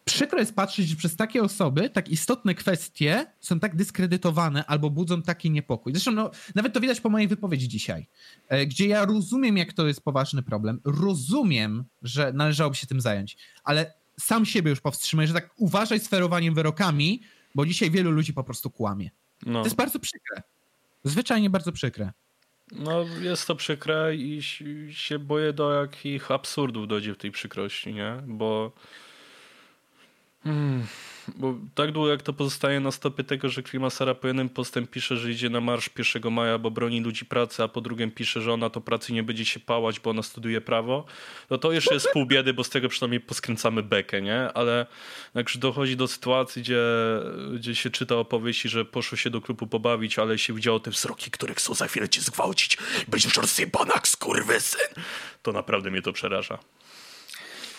przykro jest patrzeć, że przez takie osoby tak istotne kwestie są tak dyskredytowane albo budzą taki niepokój. Zresztą no, nawet to widać po mojej wypowiedzi dzisiaj, e, gdzie ja rozumiem, jak to jest poważny problem, rozumiem, że należałoby się tym zająć, ale sam siebie już powstrzymuję, że tak uważaj z ferowaniem wyrokami, bo dzisiaj wielu ludzi po prostu kłamie. No. To jest bardzo przykre. Zwyczajnie bardzo przykre. No, jest to przykre i się boję, do jakich absurdów dojdzie w tej przykrości, nie? Bo Hmm, bo tak długo jak to pozostaje na stopie tego, że Klimasara po jednym postem pisze, że idzie na marsz 1 maja, bo broni ludzi pracy, a po drugim pisze, że ona to pracy nie będzie się pałać, bo ona studiuje prawo, no to jeszcze jest pół biedy, bo z tego przynajmniej poskręcamy bekę, nie? Ale jak dochodzi do sytuacji, gdzie, gdzie się czyta opowieści, że poszło się do klubu pobawić, ale się widziało te wzroki, które chcą za chwilę cię zgwałcić, będziesz rozjebana, skurwysyn, to naprawdę mnie to przeraża.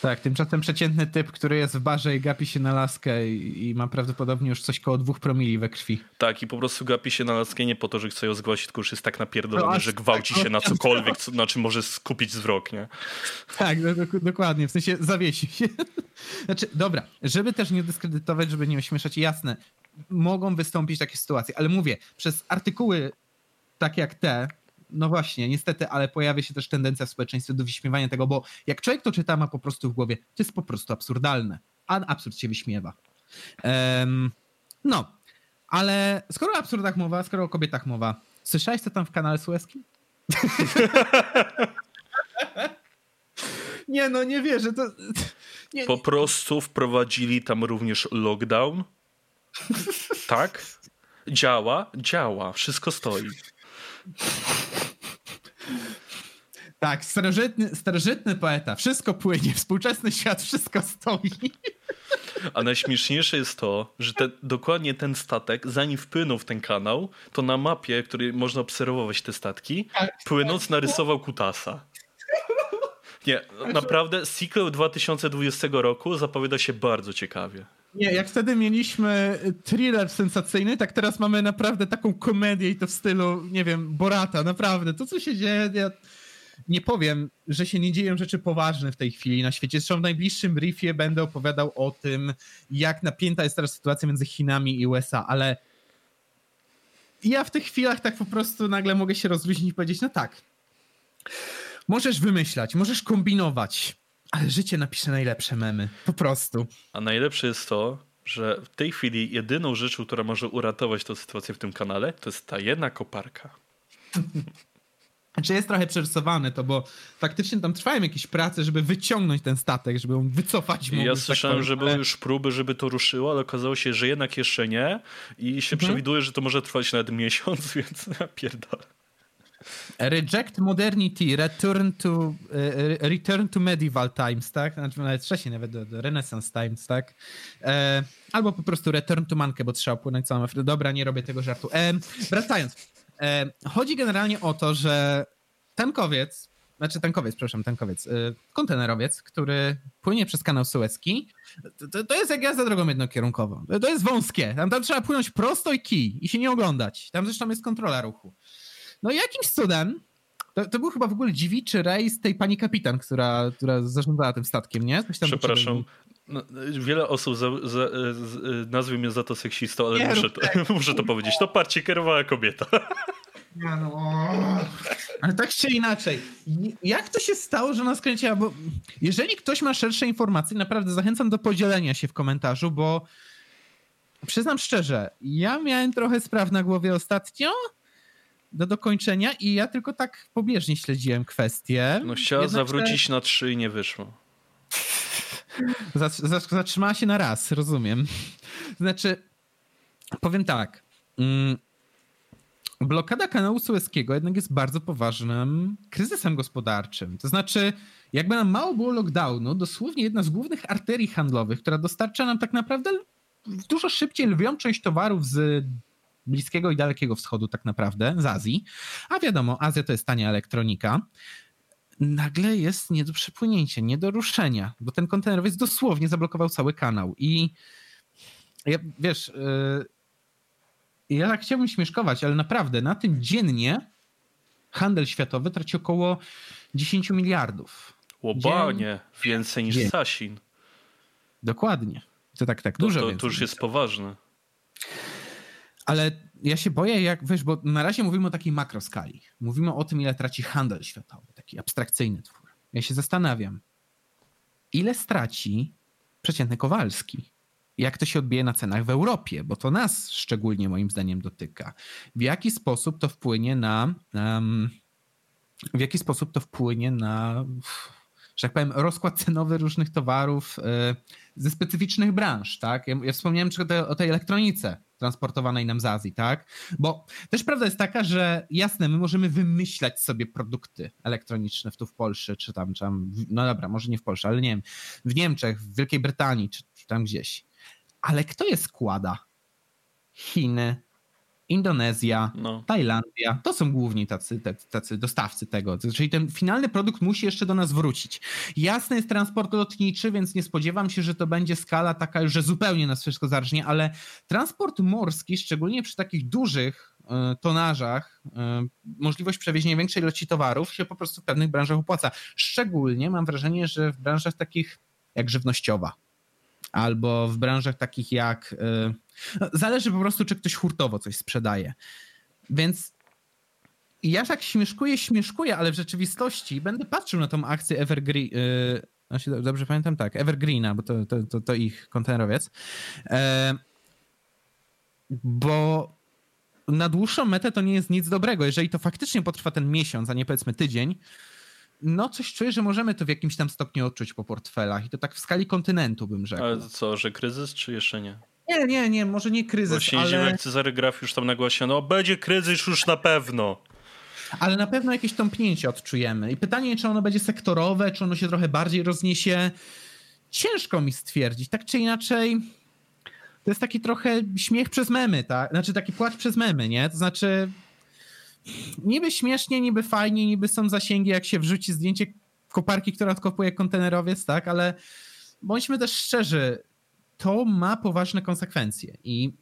Tak, tymczasem przeciętny typ, który jest w barze i gapi się na laskę i, i ma prawdopodobnie już coś koło dwóch promili we krwi. Tak, i po prostu gapi się na laskę nie po to, że chce ją zgłosić, tylko już jest tak napierdolony, no, że gwałci tak, się na cokolwiek, co, na czym może skupić wzrok, nie? Tak, do, do, dokładnie, w sensie zawiesi się. <laughs> Znaczy, dobra, żeby też nie dyskredytować, żeby nie ośmieszać, jasne, mogą wystąpić takie sytuacje, ale mówię, przez artykuły takie jak te, no właśnie, niestety, ale pojawia się też tendencja w społeczeństwie do wyśmiewania tego, bo jak człowiek to czyta, ma po prostu w głowie, to jest po prostu absurdalne, a absurd się wyśmiewa. Um, no, ale skoro o absurdach mowa, skoro o kobietach mowa, słyszałeś co tam w kanale Suezkim? <laughs> nie no, nie wierzę, to... Nie, po prostu wprowadzili tam również lockdown. tak? Działa? Działa. Wszystko stoi. Tak, starożytny, starożytny poeta. Wszystko płynie, współczesny świat, wszystko stoi. A najśmieszniejsze jest to, że te, dokładnie ten statek, zanim wpłynął w ten kanał, to na mapie, której można obserwować te statki, tak, płynąc narysował kutasa. Nie, naprawdę sequel 2020 roku zapowiada się bardzo ciekawie. Nie, jak wtedy mieliśmy thriller sensacyjny, tak teraz mamy naprawdę taką komedię i to w stylu, nie wiem, Borata, naprawdę. To, co się dzieje, ja nie powiem, że się nie dzieją rzeczy poważne w tej chwili na świecie. Zresztą w najbliższym briefie będę opowiadał o tym, jak napięta jest teraz sytuacja między Chinami i USA, ale ja w tych chwilach tak po prostu nagle mogę się rozluźnić i powiedzieć, no tak, możesz wymyślać, możesz kombinować, ale życie napisze najlepsze memy. Po prostu. A najlepsze jest to, że w tej chwili jedyną rzeczą, która może uratować tę sytuację w tym kanale, to jest ta jedna koparka. <laughs> Znaczy jest trochę przerysowane to, bo faktycznie tam trwają jakieś prace, żeby wyciągnąć ten statek, żeby ją wycofać. Ja tak słyszałem, tak że były już próby, żeby to ruszyło, ale okazało się, że jednak jeszcze nie i się mhm. przewiduje, że to może trwać nawet miesiąc, <laughs> więc ja pierdolę. Reject modernity, return to, e, return to medieval times, tak? Znaczy nawet wcześniej, nawet do, do Renaissance times, tak? E, albo po prostu return to mankę, bo trzeba płynąć całą Dobra, nie robię tego żartu. E, wracając. E, chodzi generalnie o to, że tankowiec, znaczy tankowiec, przepraszam, tankowiec, e, kontenerowiec, który płynie przez kanał Suezki, to, to jest jak jazda drogą jednokierunkową. To jest wąskie. Tam, tam trzeba płynąć prosto i kij i się nie oglądać. Tam zresztą jest kontrola ruchu. No i jakimś cudem, to, to, był chyba w ogóle dziwiczy rejs tej pani kapitan, która, która zarządzała tym statkiem, nie? Przepraszam. No, wiele osób za, za, nazwie mnie za to seksistą, ale nie, muszę, to, tak. <laughs> muszę to powiedzieć. To parcie kierowała kobieta. Ja no. Ale tak czy inaczej, jak to się stało, że ona skręciła? Bo jeżeli ktoś ma szersze informacje, naprawdę zachęcam do podzielenia się w komentarzu, bo przyznam szczerze, ja miałem trochę spraw na głowie ostatnio do dokończenia i ja tylko tak pobieżnie śledziłem kwestię. No chciała Jednakże... zawrócić na trzy i nie wyszło. Zatrzymała się na raz, rozumiem. Znaczy, powiem tak. Mm, blokada kanału Suezkiego jednak jest bardzo poważnym kryzysem gospodarczym. To znaczy, jakby nam mało było lockdownu, dosłownie jedna z głównych arterii handlowych, która dostarcza nam tak naprawdę dużo szybciej lwią część towarów z Bliskiego i Dalekiego Wschodu tak naprawdę, z Azji, a wiadomo, Azja to jest tania elektronika, nagle jest nie do przepłynięcia, nie do ruszenia, bo ten kontenerowiec dosłownie zablokował cały kanał i ja, wiesz, yy, ja tak chciałbym śmieszkować, ale naprawdę na tym dziennie handel światowy traci około 10 miliardów. Łobanie, więcej niż Dzień. Sasin. Dokładnie. To tak, tak, dużo to, to, to już jest poważne. Ale ja się boję, jak wiesz, bo na razie mówimy o takiej makroskali. Mówimy o tym, ile traci handel światowy, taki abstrakcyjny twór. Ja się zastanawiam, ile straci przeciętny Kowalski? Jak to się odbije na cenach w Europie, bo to nas szczególnie moim zdaniem dotyka. W jaki sposób to wpłynie na. Um, w jaki sposób to wpłynie na że tak powiem, rozkład cenowy różnych towarów e, ze specyficznych branż, tak? Ja, ja wspomniałem o tej elektronice transportowanej nam z Azji, tak? Bo też prawda jest taka, że jasne, my możemy wymyślać sobie produkty elektroniczne tu w Polsce, czy tam, czy tam, no dobra, może nie w Polsce, ale nie wiem, w Niemczech, w Wielkiej Brytanii, czy, czy tam gdzieś. Ale kto je składa? Chiny, Indonezja, no. Tajlandia, to są główni tacy, tacy dostawcy tego. Czyli ten finalny produkt musi jeszcze do nas wrócić. Jasny jest transport lotniczy, więc nie spodziewam się, że to będzie skala taka już, że zupełnie nas wszystko zarżnie, ale transport morski, szczególnie przy takich dużych e, tonażach, e, możliwość przewiezienia większej ilości towarów się po prostu w pewnych branżach opłaca. Szczególnie mam wrażenie, że w branżach takich jak żywnościowa albo w branżach takich jak. No, zależy po prostu, czy ktoś hurtowo coś sprzedaje. Więc ja tak śmieszkuję, śmieszkuję, ale w rzeczywistości będę patrzył na tą akcję Evergreen. Yy, dobrze pamiętam? Tak, Evergreena, bo to, to, to, to ich kontenerowiec. E, bo na dłuższą metę to nie jest nic dobrego. Jeżeli to faktycznie potrwa ten miesiąc, a nie powiedzmy tydzień, no coś czuję, że możemy to w jakimś tam stopniu odczuć po portfelach i to tak w skali kontynentu bym rzekł. Ale co, że kryzys czy jeszcze nie? Nie, nie, nie, może nie kryzys, Właśnie ale... jak Cezary Graf już tam nagłasia, no będzie kryzys już na pewno. Ale na pewno jakieś tąpnięcie odczujemy. I pytanie, czy ono będzie sektorowe, czy ono się trochę bardziej rozniesie. Ciężko mi stwierdzić. Tak czy inaczej, to jest taki trochę śmiech przez memy, tak? Znaczy taki płacz przez memy, nie? To znaczy niby śmiesznie, niby fajnie, niby są zasięgi, jak się wrzuci zdjęcie koparki, która odkopuje kontenerowiec, tak? Ale bądźmy też szczerzy, to ma poważne konsekwencje i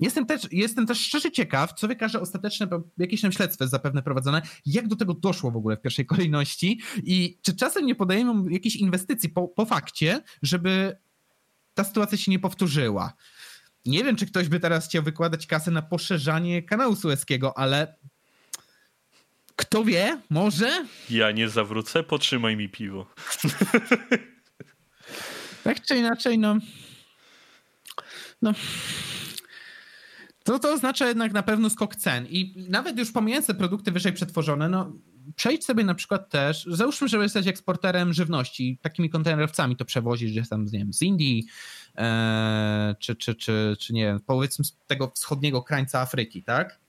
Jestem też, jestem też szczerze ciekaw, co wykaże ostateczne, jakieś tam śledztwo jest zapewne prowadzone, jak do tego doszło w ogóle w pierwszej kolejności i czy czasem nie podajemy jakiejś inwestycji po, po fakcie, żeby ta sytuacja się nie powtórzyła. Nie wiem, czy ktoś by teraz chciał wykładać kasę na poszerzanie kanału sueskiego, ale kto wie, może? Ja nie zawrócę, potrzymaj mi piwo. <laughs> tak czy inaczej, no. No. To, to oznacza jednak na pewno skok cen. I nawet już pomijając te produkty wyżej przetworzone, no przejdź sobie na przykład też, załóżmy, że jesteś eksporterem żywności, takimi kontenerowcami to przewozisz gdzieś tam, nie wiem, z Indii, e, czy, czy, czy, czy nie wiem, powiedzmy z tego wschodniego krańca Afryki, tak?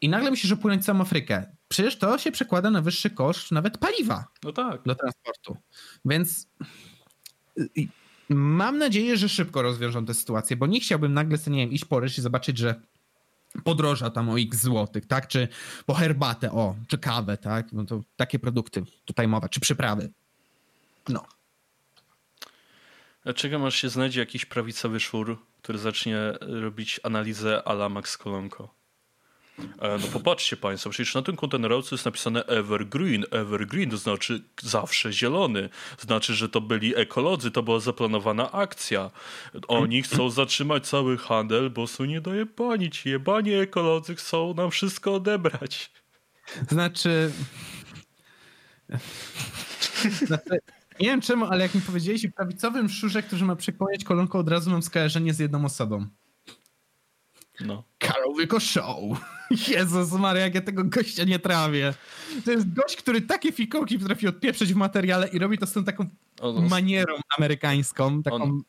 I nagle musisz opłynąć całą Afrykę. Przecież to się przekłada na wyższy koszt nawet paliwa. No tak. Do transportu. Więc mam nadzieję, że szybko rozwiążą tę sytuację, bo nie chciałbym nagle sobie, nie wiem, iść po ryż i zobaczyć, że podroża tam o x złotych, tak? Czy po herbatę, o, czy kawę, tak? No to takie produkty tutaj mowa, czy przyprawy. No. Dlaczego masz się znajdzie jakiś prawicowy szur, który zacznie robić analizę ala Max Kolonko? E, no popatrzcie Państwo, przecież na tym kontenerowcu jest napisane evergreen. Evergreen to znaczy zawsze zielony. Znaczy, że to byli ekolodzy, to była zaplanowana akcja. Oni chcą zatrzymać cały handel, bo są nie daje pani. Ci jebani ekolodzy chcą nam wszystko odebrać. Znaczy... znaczy... Nie wiem czemu, ale jak mi powiedzieliście, prawicowym szurze, który ma przekłaniać kolonką, od razu mam skojarzenie z jedną osobą. No. Karol Wilko Show. <laughs> Jezus Maria, jak ja tego gościa nie trawię. To jest gość, który takie fikołki potrafi odpieprzyć w materiale i robi to z tą taką on, manierą amerykańską, taką on,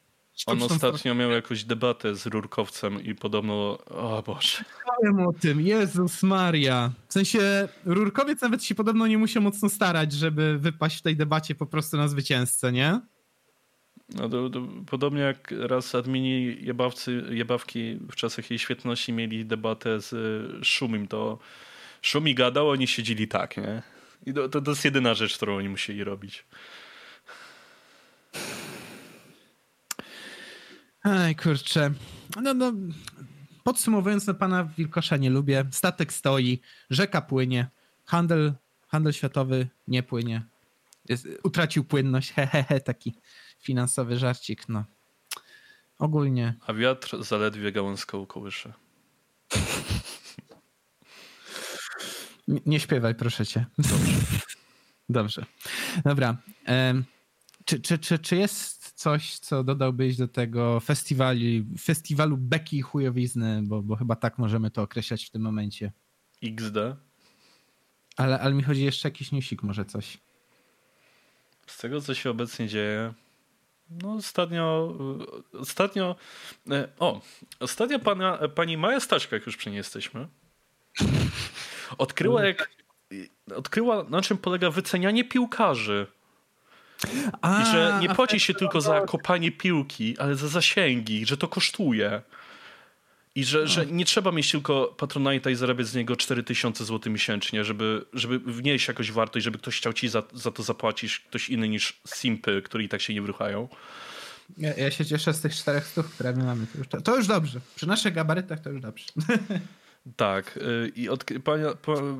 on ostatnio miał jakąś debatę z Rurkowcem i podobno, o Boże. Mówiłem o tym, Jezus Maria. W sensie Rurkowiec nawet się podobno nie musiał mocno starać, żeby wypaść w tej debacie po prostu na zwycięzcę, nie? No to, to, podobnie jak raz admini jebawcy, jebawki w czasach jej świetności mieli debatę z Szumim, to Szumi gadał, oni siedzieli tak, nie? I to, to, to jest jedyna rzecz, którą oni musieli robić. Ej, kurczę. No, no, podsumowując, no, pana Wilkosza nie lubię. Statek stoi, rzeka płynie, handel, handel światowy nie płynie. Jest, utracił płynność, hehehe, he, he, taki finansowy żarcik, no. Ogólnie. A wiatr zaledwie gałązką kołysze. Nie, nie śpiewaj, proszę cię. Dobrze. <laughs> Dobrze. Dobra. czy, czy, czy, czy jest coś, co dodałbyś do tego festiwalu, festiwalu beki chujowizny, bo, bo chyba tak możemy to określać w tym momencie. XD? Ale, ale mi chodzi jeszcze jakiś newsik, może coś. Z tego, co się obecnie dzieje, no ostatnio, ostatnio, e, o, ostatnio pana, pani Maja Staczka, jak już przy niej jesteśmy, odkryła jak, odkryła na czym polega wycenianie piłkarzy. A, I że nie płaci się tylko za kopanie piłki, ale za zasięgi, że to kosztuje. I że, że nie trzeba mieć tylko Patronite'a i zarabiać z niego 4000 zł miesięcznie, żeby, żeby wnieść jakąś wartość, żeby ktoś chciał ci za, za to zapłacić, ktoś inny niż simpy, którzy i tak się nie wruchają. Ja, ja się cieszę z tych czterech stów, które my mamy. To już, to już dobrze. Przy naszych gabarytach to już dobrze. <laughs> Tak. Y, I od, pani,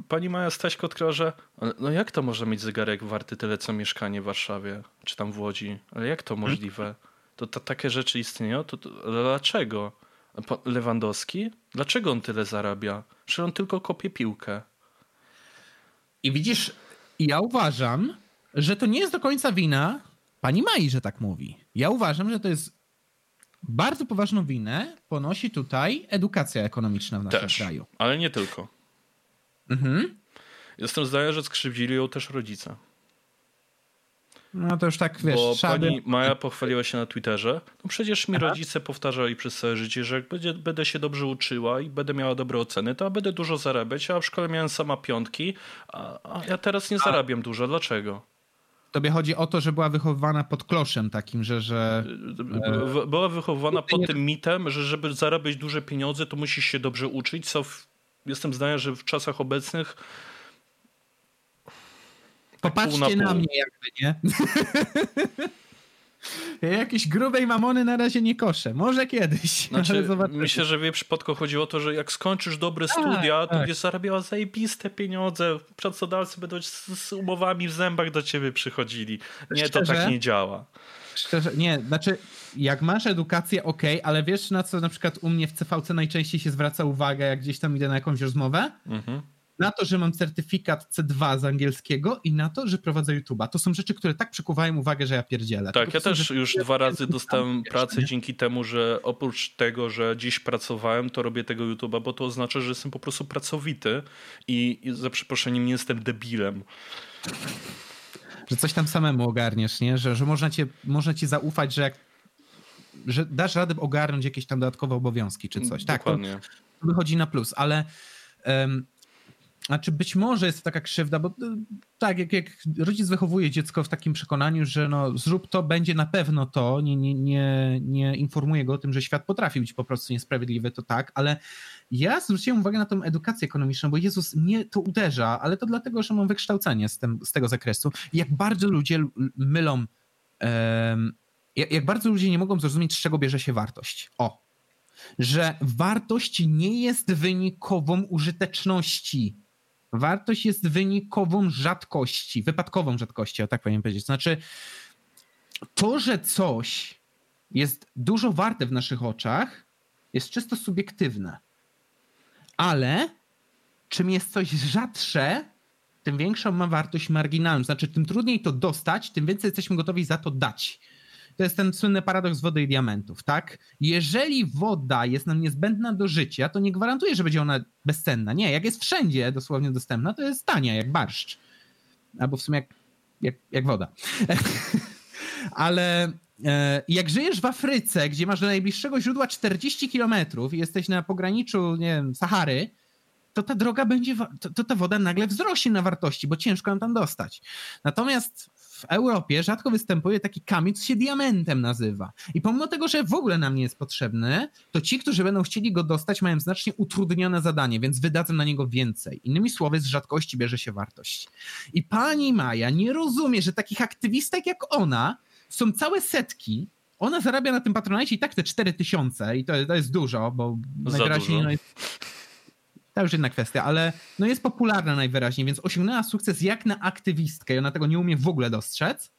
pani Maja Staśko odkryła, że no jak to może mieć zegarek warty tyle co mieszkanie w Warszawie, czy tam w Łodzi? Ale jak to możliwe? To, to takie rzeczy istnieją? To, to, dlaczego? Lewandowski? Dlaczego on tyle zarabia? Że on tylko kopie piłkę. I widzisz, ja uważam, że to nie jest do końca wina pani Mai, że tak mówi. Ja uważam, że to jest bardzo poważną winę ponosi tutaj edukacja ekonomiczna w naszym też, kraju. Ale nie tylko. Mhm. Jestem zdania, że skrzywdzili ją też rodzice. No to już tak wiesz. Bo pani Maja pochwaliła się na Twitterze. No przecież mi Aha. rodzice powtarzali przez całe życie, że jak będzie, będę się dobrze uczyła i będę miała dobre oceny, to będę dużo zarabiać. A w szkole miałem sama piątki, a, a ja teraz nie zarabiam a. dużo. Dlaczego? Tobie chodzi o to, że była wychowywana pod kloszem takim, że... że e, była wychowywana pod tym mitem, że żeby zarabiać duże pieniądze, to musisz się dobrze uczyć, co w, jestem zdania, że w czasach obecnych Popatrzcie na, na, mnie jakby, nie? <laughs> Ja jakiejś grubej mamony na razie nie koszę. Może kiedyś. <laughs> Znaczy, myślę, że w jej przypadku chodziło o to, że jak skończysz dobre tak, studia, to tak. będziesz zarabiała zajebiste pieniądze. Pracodawcy będą z, z umowami w zębach do ciebie przychodzili. Nie, Szczerze? to tak nie działa. Szczerze, nie, znaczy jak masz edukację, ok, ale wiesz na co na przykład u mnie w CVC najczęściej się zwraca uwagę, jak gdzieś tam idę na jakąś rozmowę? Mhm na to, że mam certyfikat C2 z angielskiego i na to, że prowadzę YouTube'a. To są rzeczy, które tak przykuwają uwagę, że ja pierdzielę. Tak, ja też już dwa razy dostałem pracę nie? dzięki temu, że oprócz tego, że dziś pracowałem, to robię tego YouTube'a, bo to oznacza, że jestem po prostu pracowity i, i za przeproszeniem nie jestem debilem. Że coś tam samemu ogarniesz, nie? Że, że można, cię, można ci zaufać, że jak że dasz radę ogarnąć jakieś tam dodatkowe obowiązki czy coś. Dokładnie. Tak, to wychodzi na plus, ale um, znaczy być może jest to taka krzywda, bo y, tak, jak, jak rodzic wychowuje dziecko w takim przekonaniu, że no zrób to, będzie na pewno to, nie, nie, nie, nie informuje go o tym, że świat potrafi być po prostu niesprawiedliwy, to tak, ale ja zwróciłem uwagę na tą edukację ekonomiczną, bo Jezus mnie to uderza, ale to dlatego, że mam wykształcenie z, tym, z tego zakresu. Jak bardzo ludzie mylą, um, jak, jak bardzo ludzie nie mogą zrozumieć, z czego bierze się wartość. O, że wartość nie jest wynikową użyteczności Wartość jest wynikową rzadkości, wypadkową rzadkości, o tak powinien powiedzieć. Znaczy, to, że coś jest dużo warte w naszych oczach, jest czysto subiektywne. Ale czym jest coś rzadsze, tym większą ma wartość marginalną. Znaczy, tym trudniej to dostać, tym więcej jesteśmy gotowi za to dać. To jest ten słynny paradoks wody i diamentów, tak? Jeżeli woda jest nam niezbędna do życia, to nie gwarantuje, że będzie ona bezcenna. Nie, jak jest wszędzie dosłownie dostępna, to jest tania, jak barszcz. Albo w sumie jak, jak, jak woda. <laughs> Ale e, jak żyjesz w Afryce, gdzie masz do najbliższego źródła 40 kilometrów i jesteś na pograniczu, nie wiem, Sahary, to ta droga będzie, to, to ta woda nagle wzrośnie na wartości, bo ciężko ją tam dostać. Natomiast w Europie rzadko występuje taki kamień, co się diamentem nazywa. I pomimo tego, że w ogóle nam nie jest potrzebny, to ci, którzy będą chcieli go dostać, mają znacznie utrudnione zadanie, więc wydadzą na niego więcej. Innymi słowy, z rzadkości bierze się wartość. I pani Maja nie rozumie, że takich aktywistek jak ona są całe setki, ona zarabia na tym patronacie i tak te 4 tysiące i to, to jest dużo, bo Za najwyraźniej dużo. No jest, to już inna kwestia, ale no jest popularna najwyraźniej, więc osiągnęła sukces jak na aktywistkę i ona tego nie umie w ogóle dostrzec.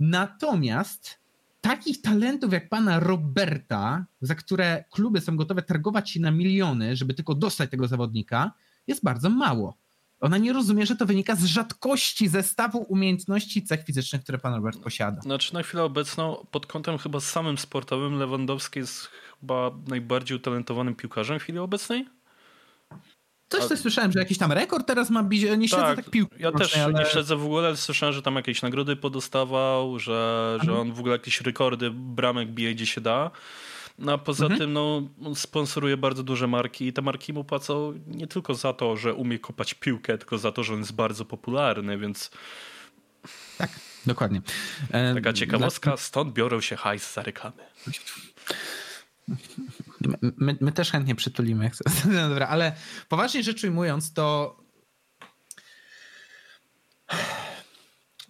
Natomiast takich talentów jak pana Roberta, za które kluby są gotowe targować się na miliony, żeby tylko dostać tego zawodnika, jest bardzo mało. Ona nie rozumie, że to wynika z rzadkości zestawu umiejętności cech fizycznych, które pan Robert posiada. Znaczy na chwilę obecną pod kątem chyba samym sportowym Lewandowski jest chyba najbardziej utalentowanym piłkarzem w chwili obecnej? Coś też słyszałem, że jakiś tam rekord teraz ma bić, nie śledzę tak, tak piłki. Ja też ale... nie śledzę w ogóle, ale słyszałem, że tam jakieś nagrody podostawał, że, że on w ogóle jakieś rekordy bramek bije gdzie się da. No a poza mhm. tym no, sponsoruje bardzo duże marki i te marki mu płacą nie tylko za to, że umie kopać piłkę, tylko za to, że on jest bardzo popularny, więc... Tak, dokładnie. E, Taka ciekawostka, stąd biorą się hajs za reklamy. My, my, też chętnie przytulimy. <laughs> No dobra, ale poważnie rzecz ujmując, to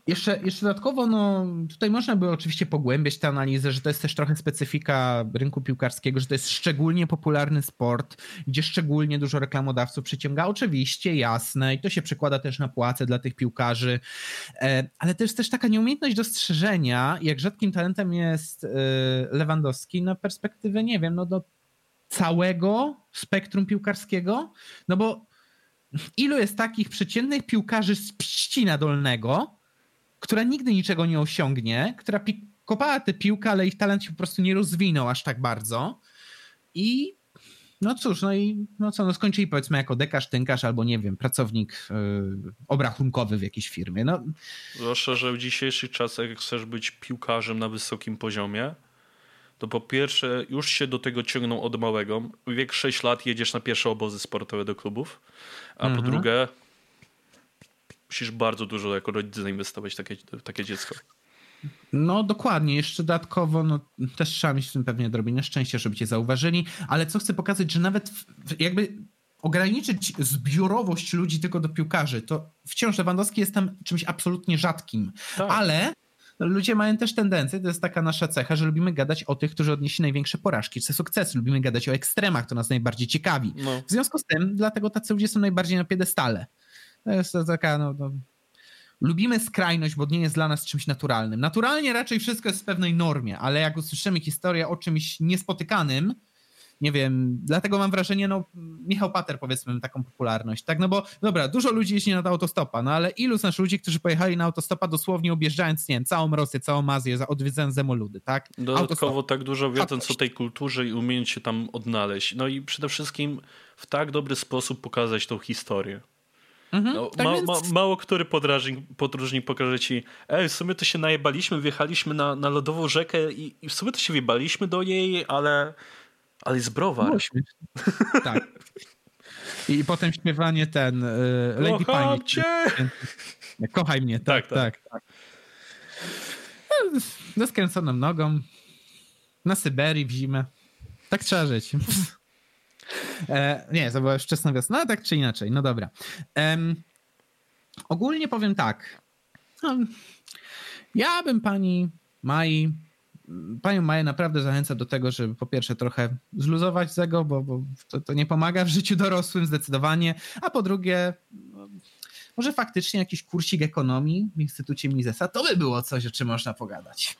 jeszcze, jeszcze dodatkowo, no tutaj można by oczywiście pogłębiać tę analizę, że to jest też trochę specyfika rynku piłkarskiego, że to jest szczególnie popularny sport, gdzie szczególnie dużo reklamodawców przyciąga. Oczywiście, jasne, i to się przekłada też na płace dla tych piłkarzy, e, ale też też taka nieumiejętność dostrzeżenia, jak rzadkim talentem jest e, Lewandowski na perspektywę, nie wiem, no do całego spektrum piłkarskiego, no bo ilu jest takich przeciętnych piłkarzy z Pścina Dolnego, która nigdy niczego nie osiągnie, która kopała tę piłkę, ale ich talent się po prostu nie rozwinął aż tak bardzo. I no cóż, no i no co, no skończyli powiedzmy jako dekarz, tynkarz albo nie wiem, pracownik yy, obrachunkowy w jakiejś firmie. No. Zwłaszcza, że w dzisiejszych czasach, jak chcesz być piłkarzem na wysokim poziomie, to po pierwsze już się do tego ciągną od małego. Wiek 6 lat jedziesz na pierwsze obozy sportowe do klubów, a mhm. po drugie musisz bardzo dużo jako rodzic zainwestować w takie, w takie dziecko. No dokładnie, jeszcze dodatkowo no, też trzeba mieć w tym pewnie odrobinę szczęścia, żeby cię zauważyli, ale co chcę pokazać, że nawet w, jakby ograniczyć zbiorowość ludzi tylko do piłkarzy, to wciąż Lewandowski jest tam czymś absolutnie rzadkim, tak. ale ludzie mają też tendencję, to jest taka nasza cecha, że lubimy gadać o tych, którzy odnieśli największe porażki czy sukcesy, lubimy gadać o ekstremach, to nas najbardziej ciekawi. No. W związku z tym, dlatego tacy ludzie są najbardziej na piedestale. To jest to taka, no, no, lubimy skrajność, bo nie jest dla nas czymś naturalnym. Naturalnie raczej wszystko jest w pewnej normie, ale jak usłyszymy historię o czymś niespotykanym, nie wiem, dlatego mam wrażenie, no Michał Pater powiedzmy taką popularność, tak, no bo dobra, dużo ludzi jeździ na autostopa, no ale ilu znasz ludzi, którzy pojechali na autostopa dosłownie objeżdżając, nie wiem, całą Rosję, całą Azję, odwiedzając demoludy, tak? Dodatkowo Autostop. tak dużo wiedząc o tej kulturze i umieć się tam odnaleźć, no i przede wszystkim w tak dobry sposób pokazać tą historię. Mhm, no, tak ma, więc... ma, mało który podróżnik, podróżnik pokaże ci, ej, w sumie to się najebaliśmy, wjechaliśmy na, na lodową rzekę i, i w sumie to się wjebaliśmy do niej, ale, ale jest browar. No, tak. I potem śpiewanie ten y, Lady Kocham cię! Kochaj mnie, tak, tak. tak. tak. No, ze skręconą nogą, na Syberii w zimę. Tak trzeba żyć. E, nie, to była wczesna wiosna, tak czy inaczej, no dobra. ogólnie powiem tak. No, ja bym pani Mai, panią Maję naprawdę zachęcam do tego, żeby po pierwsze trochę zluzować z ego, bo, bo to, to, nie pomaga w życiu dorosłym zdecydowanie, a po drugie no, może faktycznie jakiś kursik ekonomii w Instytucie Misesa, to by było coś, o czym można pogadać.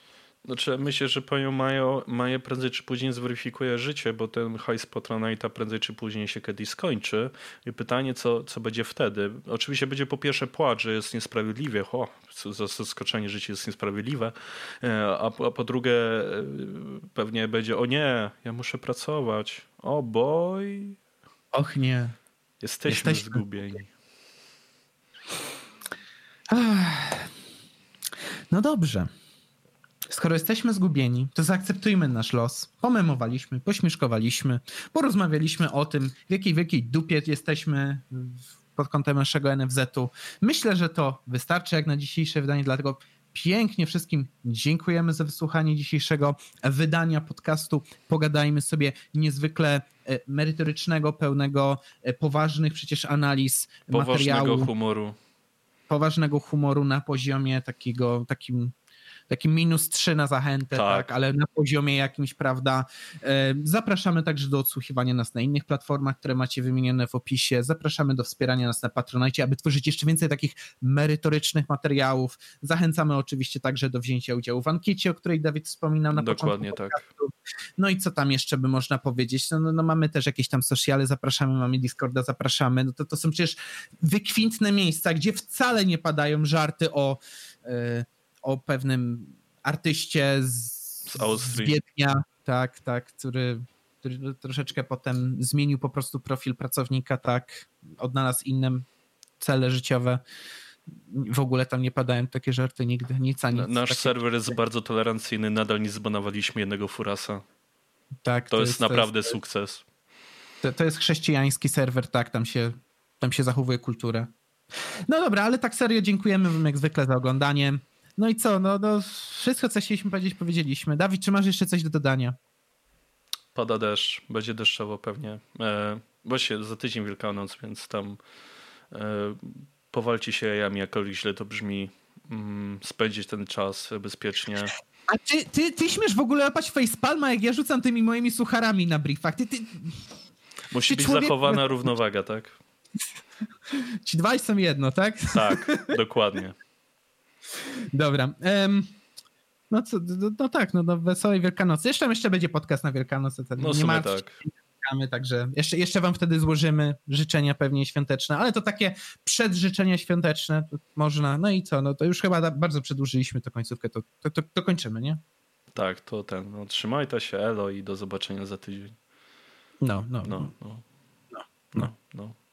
Znaczy, myślę, że panią Majo, Maję prędzej czy później zweryfikuje życie, bo ten hajs Patronite'a prędzej czy później się kiedyś skończy. I pytanie, co, co będzie wtedy? Oczywiście będzie po pierwsze płacz, że jest niesprawiedliwie. O, zaskoczenie, życie jest niesprawiedliwe. E, a, a po drugie, e, pewnie będzie, o nie, ja muszę pracować. O boj. Och nie. Jesteśmy, Jesteśmy. zgubieni. No dobrze. Skoro jesteśmy zgubieni, to zaakceptujmy nasz los. Pomemowaliśmy, pośmieszkowaliśmy, porozmawialiśmy o tym, w jakiej wielkiej dupie jesteśmy pod kątem naszego NFZ-u. Myślę, że to wystarczy jak na dzisiejsze wydanie, dlatego pięknie wszystkim dziękujemy za wysłuchanie dzisiejszego wydania podcastu. Pogadajmy sobie niezwykle e, merytorycznego, pełnego e, poważnych przecież analiz Poważnego materiału. humoru. Poważnego humoru na poziomie takiego, takim taki minus 3 na zachętę, tak. tak. ale na poziomie jakimś, prawda. Zapraszamy także do odsłuchiwania nas na innych platformach, które macie wymienione w opisie. Zapraszamy do wspierania nas na Patronite, aby tworzyć jeszcze więcej takich merytorycznych materiałów. Zachęcamy oczywiście także do wzięcia udziału w ankiecie, o której Dawid wspominał na Dokładnie początku. Dokładnie tak. No i co tam jeszcze by można powiedzieć? No, no, no, mamy też jakieś tam sociale, zapraszamy, mamy Discorda, zapraszamy. No to, to są przecież wykwintne miejsca, gdzie wcale nie padają żarty o. Yy, o pewnym artyście z, z, z Wiednia, tak, tak, który, który troszeczkę potem zmienił po prostu profil pracownika, tak, odnalazł inne cele życiowe. W ogóle tam nie padają takie żarty nigdy, nic a nic. Nasz serwer jest bardzo tolerancyjny, nadal nie zbanowaliśmy jednego furasa. Tak. To, to jest, jest, naprawdę to jest, sukces. To, to jest chrześcijański serwer, tak, tam się, tam się zachowuje kulturę. No dobra, ale tak serio dziękujemy wam jak zwykle za oglądanie. No i co? No, no wszystko, co chcieliśmy powiedzieć, powiedzieliśmy. Dawid, czy masz jeszcze coś do dodania? Pada deszcz, będzie deszczowo pewnie. E, właśnie za tydzień Wielkanoc, więc tam e, powalcie się jajami, jakkolwiek źle to brzmi. Mm, spędzić ten czas bezpiecznie. A ty, ty, ty śmiesz w ogóle łapać facepalma, jak ja rzucam tymi moimi sucharami na briefach. Ty, ty, Musi ty być człowiek... zachowana równowaga, tak? <laughs> Ci dwaj są jedno, tak? Tak, dokładnie. Dobra. Um, no, co, no, no, tak, no, no wesołej Wielkanocy. Jeszcze jeszcze będzie podcast na Wielkanocy. No nie ma tak. Także jeszcze, jeszcze wam wtedy złożymy życzenia pewnie świąteczne, ale to takie przedżyczenia świąteczne można. No i co? No to już chyba bardzo przedłużyliśmy tę końcówkę, to, to, to, to kończymy, nie? Tak, to ten. No, trzymajcie się, elo i do zobaczenia za tydzień. No, no. No, no. no, no. no. no.